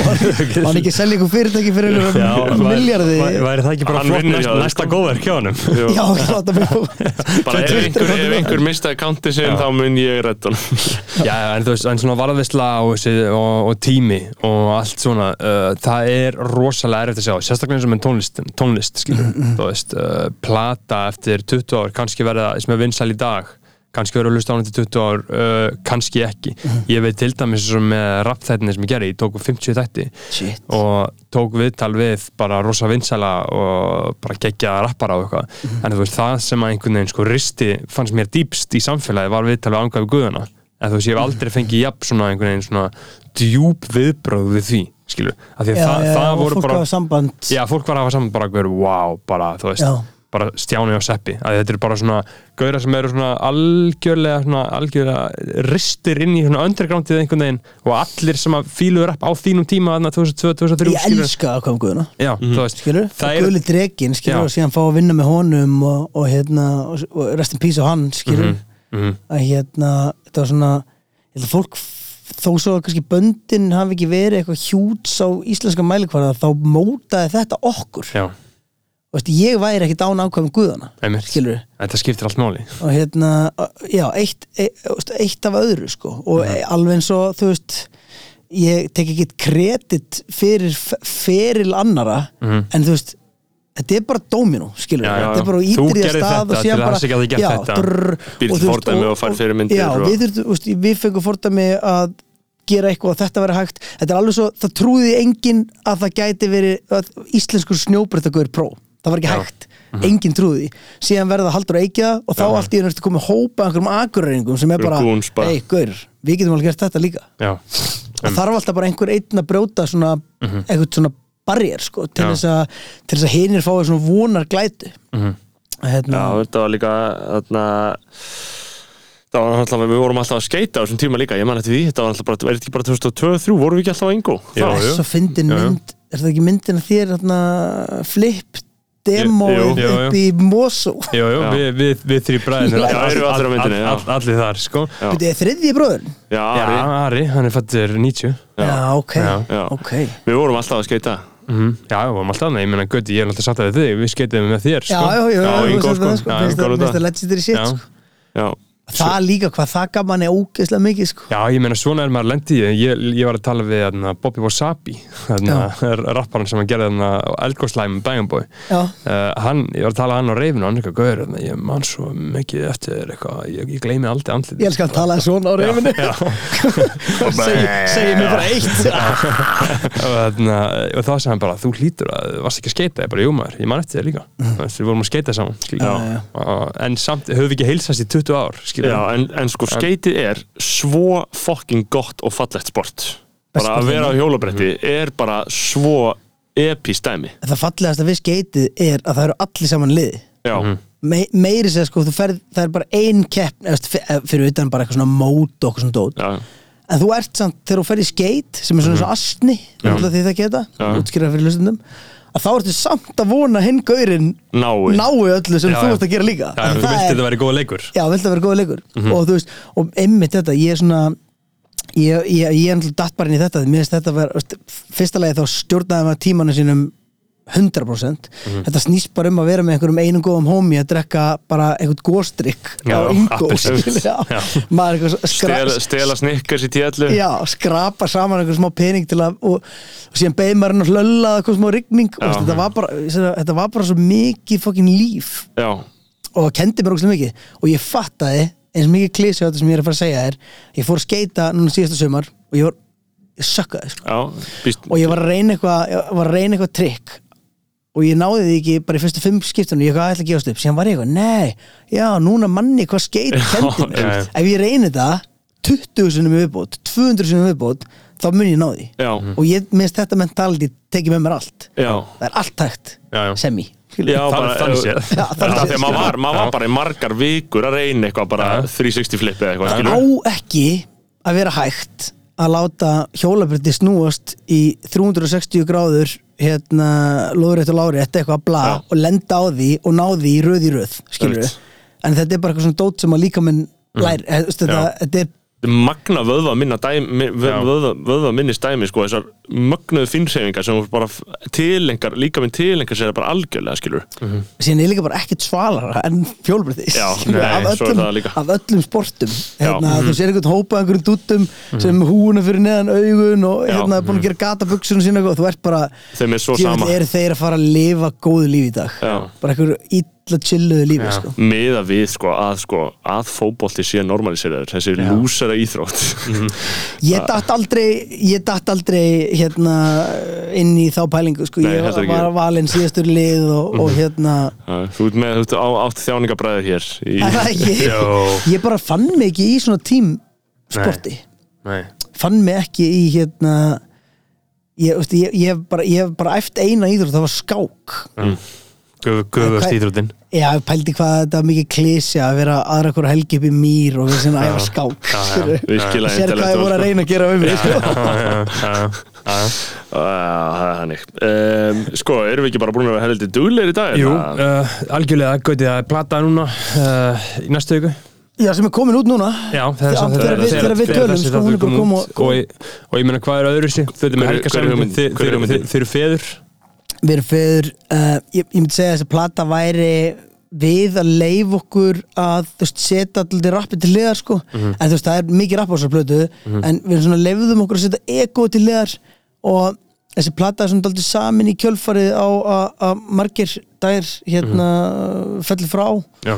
Speaker 4: var hann ekki að selja eitthvað fyrirtæki fyrir einhverjum miljardi
Speaker 1: væri, það ekki bara
Speaker 2: Hann
Speaker 1: flott næsta, næsta góðverk hjá honum?
Speaker 2: Jú.
Speaker 4: já, láta mig
Speaker 2: bara ef einhver, ef einhver mistaði kánti sin þá mun ég redda hann
Speaker 1: Já, en þú veist, en svona varðvisla og, þessi- og, og tími og allt svona uh, það er rosalega erfitt að sjá sérstaklega eins og með tónlist, tónlist skilur, þú veist, uh, plata eftir 20 ár, kannski verða sem er vinsæl í dag kannski verður að hlusta á hann til 20 ár uh, kannski ekki, ég veit til dæmis með rappþættinni sem ég gerði, ég tók 50 þætti
Speaker 4: shit,
Speaker 1: og tók viðtal við bara rosa vinsæla og bara gegja rappara og eitthvað. En þú veist það sem að einhvern veginn sko risti fannst mér dýpst í samfélagi var viðtal við angæfi guðuna. En þú veist ég hef aldrei fengið jafn svona einhvern veginn svona djúb viðbröð við því skilur, af því að
Speaker 4: já,
Speaker 1: það,
Speaker 4: já,
Speaker 1: það voru bara
Speaker 4: samband.
Speaker 1: Já, fólk var að hafa saman bara gaur, wow, bara, þú veist.
Speaker 4: Já.
Speaker 1: Bara stjáni og seppi, að þetta er bara svona gauðra sem eru svona algjörlega svona algjörlega ristir inn í svona undergroundið einhvern veginn og allir sem að fíluður upp á þínum tíma þarna 2002-2003
Speaker 4: ég elska að koma guðuna
Speaker 1: Já, þú veist,
Speaker 4: skilur,
Speaker 1: það
Speaker 4: það
Speaker 1: er
Speaker 4: guðli dregin skilur,
Speaker 1: Já.
Speaker 4: og síðan fá að vinna með honum og, og hérna, og, og rest in peace á hann skilur,
Speaker 1: mhm.
Speaker 4: að hérna þetta var svona, ég held að fólk þó svo að kannski böndin hafi ekki verið eitthvað hjúts á íslenska mælikvarða þá mótaði þetta okkur.
Speaker 1: Já,
Speaker 4: veist, ég væri ekki dán ákvæmum guðana
Speaker 1: Þetta skiptir allt máli.
Speaker 4: Og hérna, já, eitt, eitt, eitt af öðru sko. Og alveg eins og þú veist ég tek ekki kredit fyrir feril annara en þú veist þetta er bara dóminu, skilur
Speaker 1: Já, já,
Speaker 4: þetta er bara
Speaker 1: já.
Speaker 4: ítir
Speaker 1: Þú
Speaker 4: í að stað og
Speaker 1: að
Speaker 4: bara já, drrr, og þú veist,
Speaker 2: og
Speaker 4: já,
Speaker 2: og-
Speaker 4: við, veist, við fengum fordæmi að gera eitthvað og þetta verið hægt. Þetta er alveg svo, það trúði enginn að það gæti verið íslenskur snjóbreyttagur pró, það var ekki hægt.
Speaker 1: Mhm.
Speaker 4: enginn trúði því, síðan verða það haldur að eikja og þá allt í einu ertu komið hópa einhverjum akurreiringum sem er bara,
Speaker 2: Goons bara.
Speaker 4: ei, gaur við getum alveg gert þetta líka.
Speaker 1: Já,
Speaker 4: það þarf alltaf bara einhver einn að brjóta svona, einhvern svona barriér sko, til þess að til þess að hinir fái svona vonar glætu.
Speaker 1: Mhm.
Speaker 4: hérna,
Speaker 2: Já, þetta var líka þarna Það var alltaf, við vorum alltaf að skeita á þessum tíma líka, ég man eftir því, þetta var alltaf bara, verður ekki bara 2023, vorum við ekki alltaf á engu?
Speaker 1: Já,
Speaker 4: það er svo fyndin
Speaker 1: Já, já.
Speaker 4: mynd. Er það ekki myndin að þér hérna, flip demo
Speaker 2: Jú,
Speaker 1: jú, jú.
Speaker 4: upp í Mosó
Speaker 1: jú, jú,
Speaker 2: Já.
Speaker 1: við, við, við þrý bræðin
Speaker 2: allir
Speaker 1: þar, sko.
Speaker 4: Þetta er þriðji bróður
Speaker 2: Já,
Speaker 1: Já,
Speaker 2: Ari,
Speaker 1: hann er fættur 90
Speaker 4: Já, ok,
Speaker 1: Já.
Speaker 2: Já.
Speaker 4: ok
Speaker 2: við vorum alltaf að skeita
Speaker 1: Mhm. Já, við varum alltaf annað, ég meina, Göti, ég er alltaf satt að þig, við skeitiðum með þér,
Speaker 4: Já,
Speaker 1: sko
Speaker 4: já, já,
Speaker 2: Já, sko.
Speaker 4: sko. Finnst það-
Speaker 2: Lúta.
Speaker 4: finnst það legendary shit
Speaker 1: Já.
Speaker 4: sko.
Speaker 2: Já,
Speaker 4: Það líka, hvað það gaf manni ógeðslega mikið sko.
Speaker 1: Já, ég meina, svona er maður lendið ég, ég var að tala við hérna, Bobby Wasabi hérna, rapparan sem að gera hérna, eldgóðslæmi Bang Boy. Uh, hann, ég var að tala hann á reyfinu og hann er eitthvað hérna, ég man svo mikið eftir eitthvað, ég, ég gleymi aldrei andlið
Speaker 4: ég elskar að tala svona á reyfinu. Segir mér bara eitt.
Speaker 1: Og, þarna, og þá sagði hann bara, þú hlýtur að varst ekki að skeita, ég bara, jú maður, ég man eftir þér líka. Mm. við vorum að skeita saman en samt, höfum við ekki heilsast í 20 ár skilur.
Speaker 2: já en, en sko skeitið er svo fucking gott og fallegt sport. Bara að vera á hjólabretti er bara svo epist dæmi.
Speaker 4: Það fallegasta við skeitið er að það eru allir saman liði.
Speaker 2: Já,
Speaker 4: Me, meiri sér sko, ferð, það er bara ein f- fyrir utan bara eitthvað svona mót og eitthvað svona dót.
Speaker 2: Já,
Speaker 4: en þú ert samt, þegar þú ferð í skeit sem er svona mm. svo astni, því það geta
Speaker 2: Já.
Speaker 4: útskýrða fyrir hlustundum að þá ertu samt að vona hinn gaurinn
Speaker 2: nái.
Speaker 4: nái öllu sem
Speaker 1: Já,
Speaker 4: þú ert að gera líka.
Speaker 1: Já, þú vilt þetta væri góða leikur.
Speaker 4: Já, vilt að vera góða leikur.
Speaker 1: Mhm.
Speaker 4: og þú veist, og einmitt þetta, ég er svona ég, ég, ég er náttúrulega datt bara inn í þetta. Mér finnst þetta veist, fyrsta lagi þá stjórnaði maður tímanu sínum 100%
Speaker 1: Mhm.
Speaker 4: þetta snýst bara um að vera með einhverjum einum góðum hómi að drekka bara einhvern góstrykk
Speaker 1: Já,
Speaker 4: á svo- skra,
Speaker 2: Stela, snikkars í tjallu
Speaker 4: já, skrapa saman einhver smá pening til að og, og síðan beði maður hann að hlölla eitthvað smá og veist, þetta, var bara, þetta var bara svo mikið fokkin líf.
Speaker 2: Já,
Speaker 4: og það kendi mér ógæslega mikið. Og ég fattaði eins mikið klísi á þetta sem ég er að fara að segja þér ég fór að skeita núna síðasta sumar og ég var, sökkaði sko. og ég var að reyna eitthvað eitthvað trikk og ég náði því ekki bara í fyrstu fimm skiptunum ég ætla að gefast upp, síðan var ég eitthvað nei, já, núna manni hvað skeit kendi mér,
Speaker 1: já, já.
Speaker 4: ef ég reyni þetta 20 sinum í viðbót, 200 sinum í viðbót þá mun ég ná því.
Speaker 2: Já,
Speaker 4: og ég minnst þetta mentality tekið með mér allt.
Speaker 2: Já.
Speaker 4: Það er allt hægt,
Speaker 1: Já, já.
Speaker 4: semi
Speaker 2: Já,
Speaker 1: Það-
Speaker 2: bara,
Speaker 1: þannig séð.
Speaker 4: Já, þannig
Speaker 2: þegar maður var, maður var bara í margar vikur að reyna eitthvað bara
Speaker 1: Já.
Speaker 2: 360 flip eða eitthvað,
Speaker 4: það
Speaker 2: skilur
Speaker 4: á ekki að vera hægt að láta hjólabretti snúast í 360 gráður hérna, lóðrétt og lárétt eitthvað að bla
Speaker 2: Já.
Speaker 4: og lenda á því og ná því í röð í röð, skilur
Speaker 2: Einmitt.
Speaker 4: en þetta er bara eitthvað svona dót sem að líka minn lær, mm. þetta, þetta er
Speaker 2: magna vöðva minna dæmi, vöðva, vöðva minni stæmi sko, þessar mögnuðu finnsefingar sem bara tilengar, líka minn tilengar sér bara algjörlega skilur
Speaker 4: síðan er líka bara ekkert svalara en fjólbretti
Speaker 2: Já,
Speaker 4: skilur,
Speaker 2: nei,
Speaker 4: af,
Speaker 2: er
Speaker 4: af öllum sportum. Hérna,
Speaker 2: Já.
Speaker 4: þú sér einhvern hópa af einhverjum dúttum sem húuna fyrir neðan augun og hérna er búin að gera gatabuksunum sína og þú ert bara,
Speaker 2: þeim er svo sama.
Speaker 4: eru þeir að fara að lifa góðu lífi í dag?
Speaker 2: Já.
Speaker 4: bara einhverju illa chilluðu lífi
Speaker 1: Já.
Speaker 4: sko.
Speaker 2: miða við sko að, sko, að fótbolti sé normaliseraður þessi lúsara íþrótt
Speaker 4: ég datt aldrei ég datt aldrei hérna inn í þá pælingu sko.
Speaker 2: Nei,
Speaker 4: ég
Speaker 2: heldur ekki.
Speaker 4: var valinn síðastur lið og, og hérna
Speaker 2: Já, þú ert með, þú ert á, átt þjáningabræður hér í,
Speaker 4: Er?
Speaker 1: Jó.
Speaker 4: ég bara fann mig ekki í svona tímsporti
Speaker 1: Nei,
Speaker 4: fann mig ekki í hérna ég, ég, ég, hef bara, ég hef bara eftir eina íþrótt það var skák
Speaker 1: Guð- guðvöst
Speaker 4: Hvað-
Speaker 1: íþróttin.
Speaker 4: Já, ég pældi hvað þetta var mikið klísja að vera aðra hverju helgi upp í mýr og við sem að æfa skák sér hvað ég voru að reyna að gera um mig sko.
Speaker 1: Já, já, já, já.
Speaker 2: Það er hannig Sko, erum við ekki bara búin að vera heldur dugleir í dag?
Speaker 1: Jú, uh, algjörlega Gautið að plata núna uh, í næstu viku.
Speaker 4: Já, sem er komin út núna.
Speaker 1: Já,
Speaker 4: Þegar- þegar við- þegar við tölum, sko, hún er bara koma og-
Speaker 1: og, ég- meina hvað er öðru
Speaker 2: er
Speaker 1: Þið
Speaker 2: er
Speaker 1: þið- þið- þið eru feður
Speaker 4: við erum fyrir uh, ég, ég myndi segja að þessi plata væri við að leif okkur að þú veist, setja alltaf rappi til liðar sko.
Speaker 1: Mhm.
Speaker 4: en þú veist, það er mikið rapp á þessar plötu en við erum svona leifðum okkur að setja ego til liðar og þessi plata er svona alltaf samin í kjölfarið á að- margir dær hérna
Speaker 1: Mhm.
Speaker 4: fellur frá
Speaker 1: Já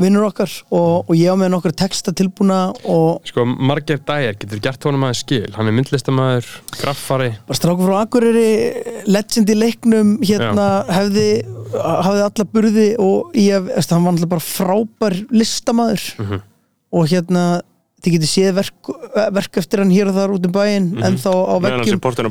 Speaker 4: vinnur okkar og, og ég á með nokkur texta tilbúna og
Speaker 1: Sko, Marger Dyer getur gert honum aðeins skil. Hann er myndlistamæður, graffari.
Speaker 4: Bara strákur frá Akureyri legend í leiknum hérna hefði, hafði alla burði og ég, veist, hann var alltaf bara frábær listamaður.
Speaker 1: Mhm.
Speaker 4: og hérna þið getur séð verk, verk eftir hann hér og þar út um bæinn
Speaker 1: Mhm.
Speaker 4: en þá á vekkjum
Speaker 2: portin á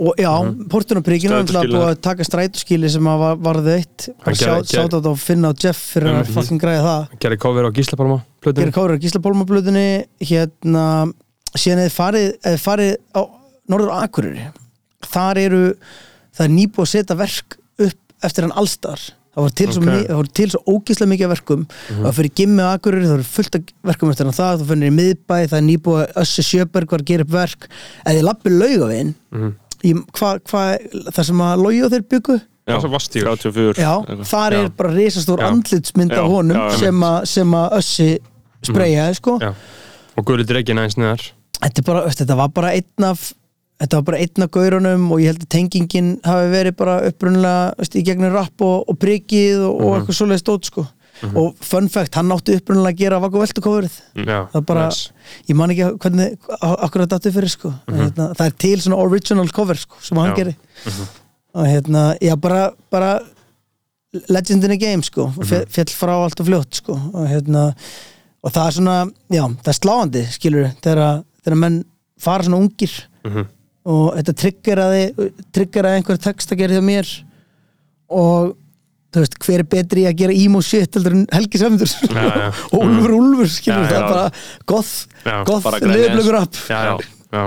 Speaker 4: og já, mm -hmm. portunarprikinu hann
Speaker 2: Strætóskýli
Speaker 4: búið að taka strætóskíli sem að var, varði eitt
Speaker 1: Hann gerði-
Speaker 4: þetta á Finna og Jeff fyrir að
Speaker 1: Mhm.
Speaker 4: fucking græða það
Speaker 1: Gerði cover á Gíslapálma
Speaker 4: gera
Speaker 1: plötunni.
Speaker 4: káður á Gíslapólmablutinni hérna síðan eða farið, farið á Norður Akureyri þar eru það er nýbúið að setja verk upp eftir hann allstar það voru til, okay. svo, það til svo ógislega mikið verkum og það fyrir gimmi á Akureyri það voru fullt af verkum eftir það þú finnir í miðbæ, það er nýbúið Össi Sjöberg var að gera upp verk eða ég lappi laugavinn
Speaker 1: Mhm.
Speaker 4: í hvað hva, það sem að lauga þeir byggu
Speaker 1: Það var Vastígur.
Speaker 2: 34
Speaker 4: Já,
Speaker 2: eitthvað.
Speaker 4: þar er
Speaker 1: Já.
Speaker 4: bara risastór
Speaker 1: Já.
Speaker 4: andlitsmynd
Speaker 2: Já,
Speaker 4: af honum
Speaker 2: já,
Speaker 4: sem, að, sem að Össi spreyjaði sko
Speaker 1: Já. Og Gulli Dregin aðeins neðar
Speaker 4: þetta, er bara, þetta var bara einn af þetta var bara einn af gaurunum og ég held að tengingin hafi verið bara upprunnilega veist, í gegnum rapp og, og prikið og, og eitthvað svoleiðis stótt sko. Og fun fact, hann átti upprunnilega að gera Vakku coverið.
Speaker 1: Já,
Speaker 4: það er bara,
Speaker 1: nice.
Speaker 4: ég man ekki hvernig akkur þetta fyrir sko. En, hérna, það er til svona original cover sko sem hann
Speaker 1: Já.
Speaker 4: gerir. Og hérna, já bara, bara legend in a game sko. Og fe- fjall frá allt og fljótt sko. Og hérna, og það er svona já, það er sláandi, skilur þegar, menn fara svona ungir.
Speaker 1: Mhm.
Speaker 4: Og þetta triggeraði triggeraði einhver text að gera hjá mér. Og þú veist, hver er betri að gera emo shit heldur en Helgi og Úlfur Úlfur, skilur,
Speaker 1: Já,
Speaker 4: það
Speaker 1: já.
Speaker 4: er bara goth, goth liðblöggur upp
Speaker 1: Já, já, já.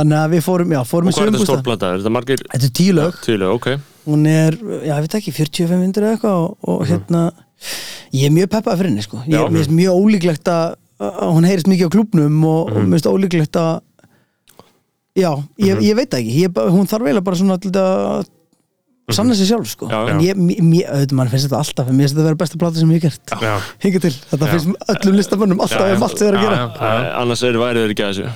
Speaker 4: þannig að við fórum, já, fórum
Speaker 2: Og
Speaker 4: í
Speaker 2: hvað er þetta
Speaker 4: sögumbústa
Speaker 2: stórplata? Er þetta margir
Speaker 4: þetta er Tíu lög,
Speaker 2: ok.
Speaker 4: Hún er, já, ég veit ekki, 45 myndir eða eitthvað og, og hérna ég er mjög peppað fyrir henni, sko. Ég, finnst mjög ólíklegt að, hún heyrist mikið á klúbnum og, og mér finnst ólíklegt að já, ég, ég veit það ekki. Ég, hún þarf eiginlega bara svona til að sanna sig sjálf, sko.
Speaker 2: Já,
Speaker 4: en
Speaker 1: já.
Speaker 4: ég, mér- auðvitað, mann finnst þetta alltaf en mér finnst þetta að vera besta plata sem ég hef gert.
Speaker 1: Já.
Speaker 4: hinga til, þetta
Speaker 1: Já.
Speaker 4: finnst öllum listamönnum alltaf um allt sem þeir eru að gera.
Speaker 1: Já, já.
Speaker 2: Æ, Annars er værið þeir ekki að þessu?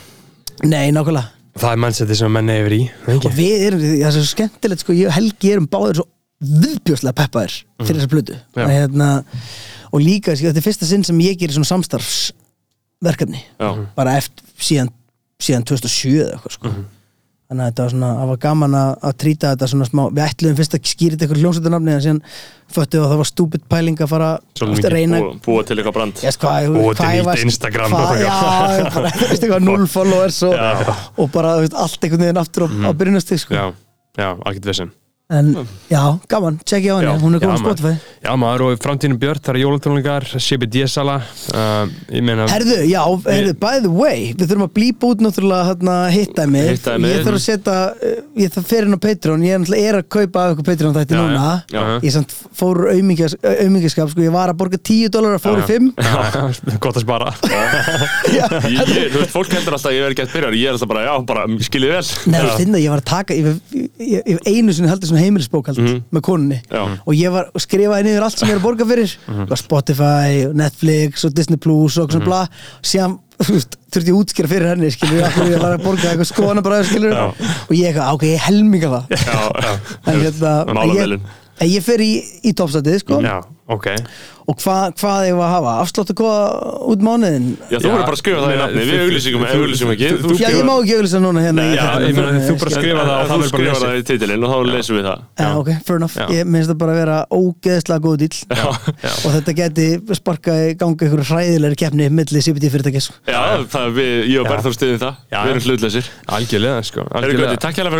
Speaker 4: Nei, nákvæmlega.
Speaker 1: Það er mannsetti sem menn er yfir í
Speaker 4: og
Speaker 1: ekki?
Speaker 4: við erum, það er svo skemmtilegt sko, ég og Helgi erum báðir svo viðbjóslega peppaðir fyrir þessa plötu. Að, hérna, og líka, sko, þetta er fyrsta sinn sem ég gerir svona samstarfsverkefni.
Speaker 2: Já,
Speaker 4: bara eftir síðan, síðan 2007 eða eitthvað sko. Þannig að þetta var svona, það var gaman að, að trýta þetta svona smá, við ætluðum fyrst að skýra þetta eitthvað hljómsveitarnafni en síðan föttu að það var stúpid pæling að fara að reyna
Speaker 2: búa, búa til eitthvað brand.
Speaker 4: Yes, hvað,
Speaker 1: Búa
Speaker 4: hvað
Speaker 1: til nýtt Instagram
Speaker 4: hvað,
Speaker 1: og
Speaker 4: já, bara, eitthvað, null followers og, og bara veist, allt einhvern veginn aftur á, á byrjunastig sko.
Speaker 1: Já, já, algjört vissin
Speaker 4: en já, gaman, tjekki á henni, hún er komin á. Spotify.
Speaker 1: Já maður og í framtíðinu Björn, það er jólatónlingar CBD-sala uh, Ég meina
Speaker 4: Herðu, já, herðu, by the way við þurfum að blípa út náttúrulega hérna, mig. ég þarf að setja uh, ég þarf fyrir inn á Patreon, ég er er að kaupa af ykkur Patreon þætti
Speaker 1: Já, já.
Speaker 4: núna.
Speaker 1: Já.
Speaker 4: ég samt fór aumingaskap sko, ég var að borga 10 dólar að fór í 5
Speaker 1: Já, gott að spara.
Speaker 2: Ég, ég, þú veist, fólk heldur alltaf að ég verði gett byrjar ég er alltaf bara, já, bara skiljið vel.
Speaker 4: Nei, svona heimilisbókald með konunni.
Speaker 2: Já.
Speaker 4: og ég var og skrifaði niður allt sem ég er að borga fyrir. Mm Spotify, og Netflix og Disney Plus og svona bla síðan þú veist, þurfti ég að útskýra fyrir henni skilur ég, var að borga eitthvað skoðanabræður skilur og ég eitthvað, "Ah, ok, ég helminga það.
Speaker 2: Já, já,
Speaker 4: en hérna ég, ég fer í, í topstatið sko
Speaker 1: Já, ok.
Speaker 4: Og hva, hvað ég var að hafa? Afsláttu hvað út mánuðin
Speaker 2: já, þú verður bara að skrifa það í nafni við auglýsingum, auglýsingum ekki. þú
Speaker 4: já, ég má ekki auðvitað núna hérna. Í
Speaker 1: Já,
Speaker 4: þættinum.
Speaker 1: ég meina, þú bara skrifa það og það
Speaker 2: þú
Speaker 1: verður bara lesið.
Speaker 2: það í titilinn og þá lesum við það.
Speaker 4: Já, ok, fair enough.
Speaker 1: Já.
Speaker 4: Ég minnst það bara að vera ógeðslega góð dýl
Speaker 1: Já, já.
Speaker 4: og þetta geti sparkað í ganga einhverju hræðilegri keppni milli CBD fyrirtækis.
Speaker 2: já, það við, ég og
Speaker 1: Já.
Speaker 2: Berður stiðum það.
Speaker 1: Já,
Speaker 2: við erum
Speaker 1: já.
Speaker 2: hlutleysir
Speaker 1: Algjörlega, sko Algjörlega.
Speaker 2: Takk hérlega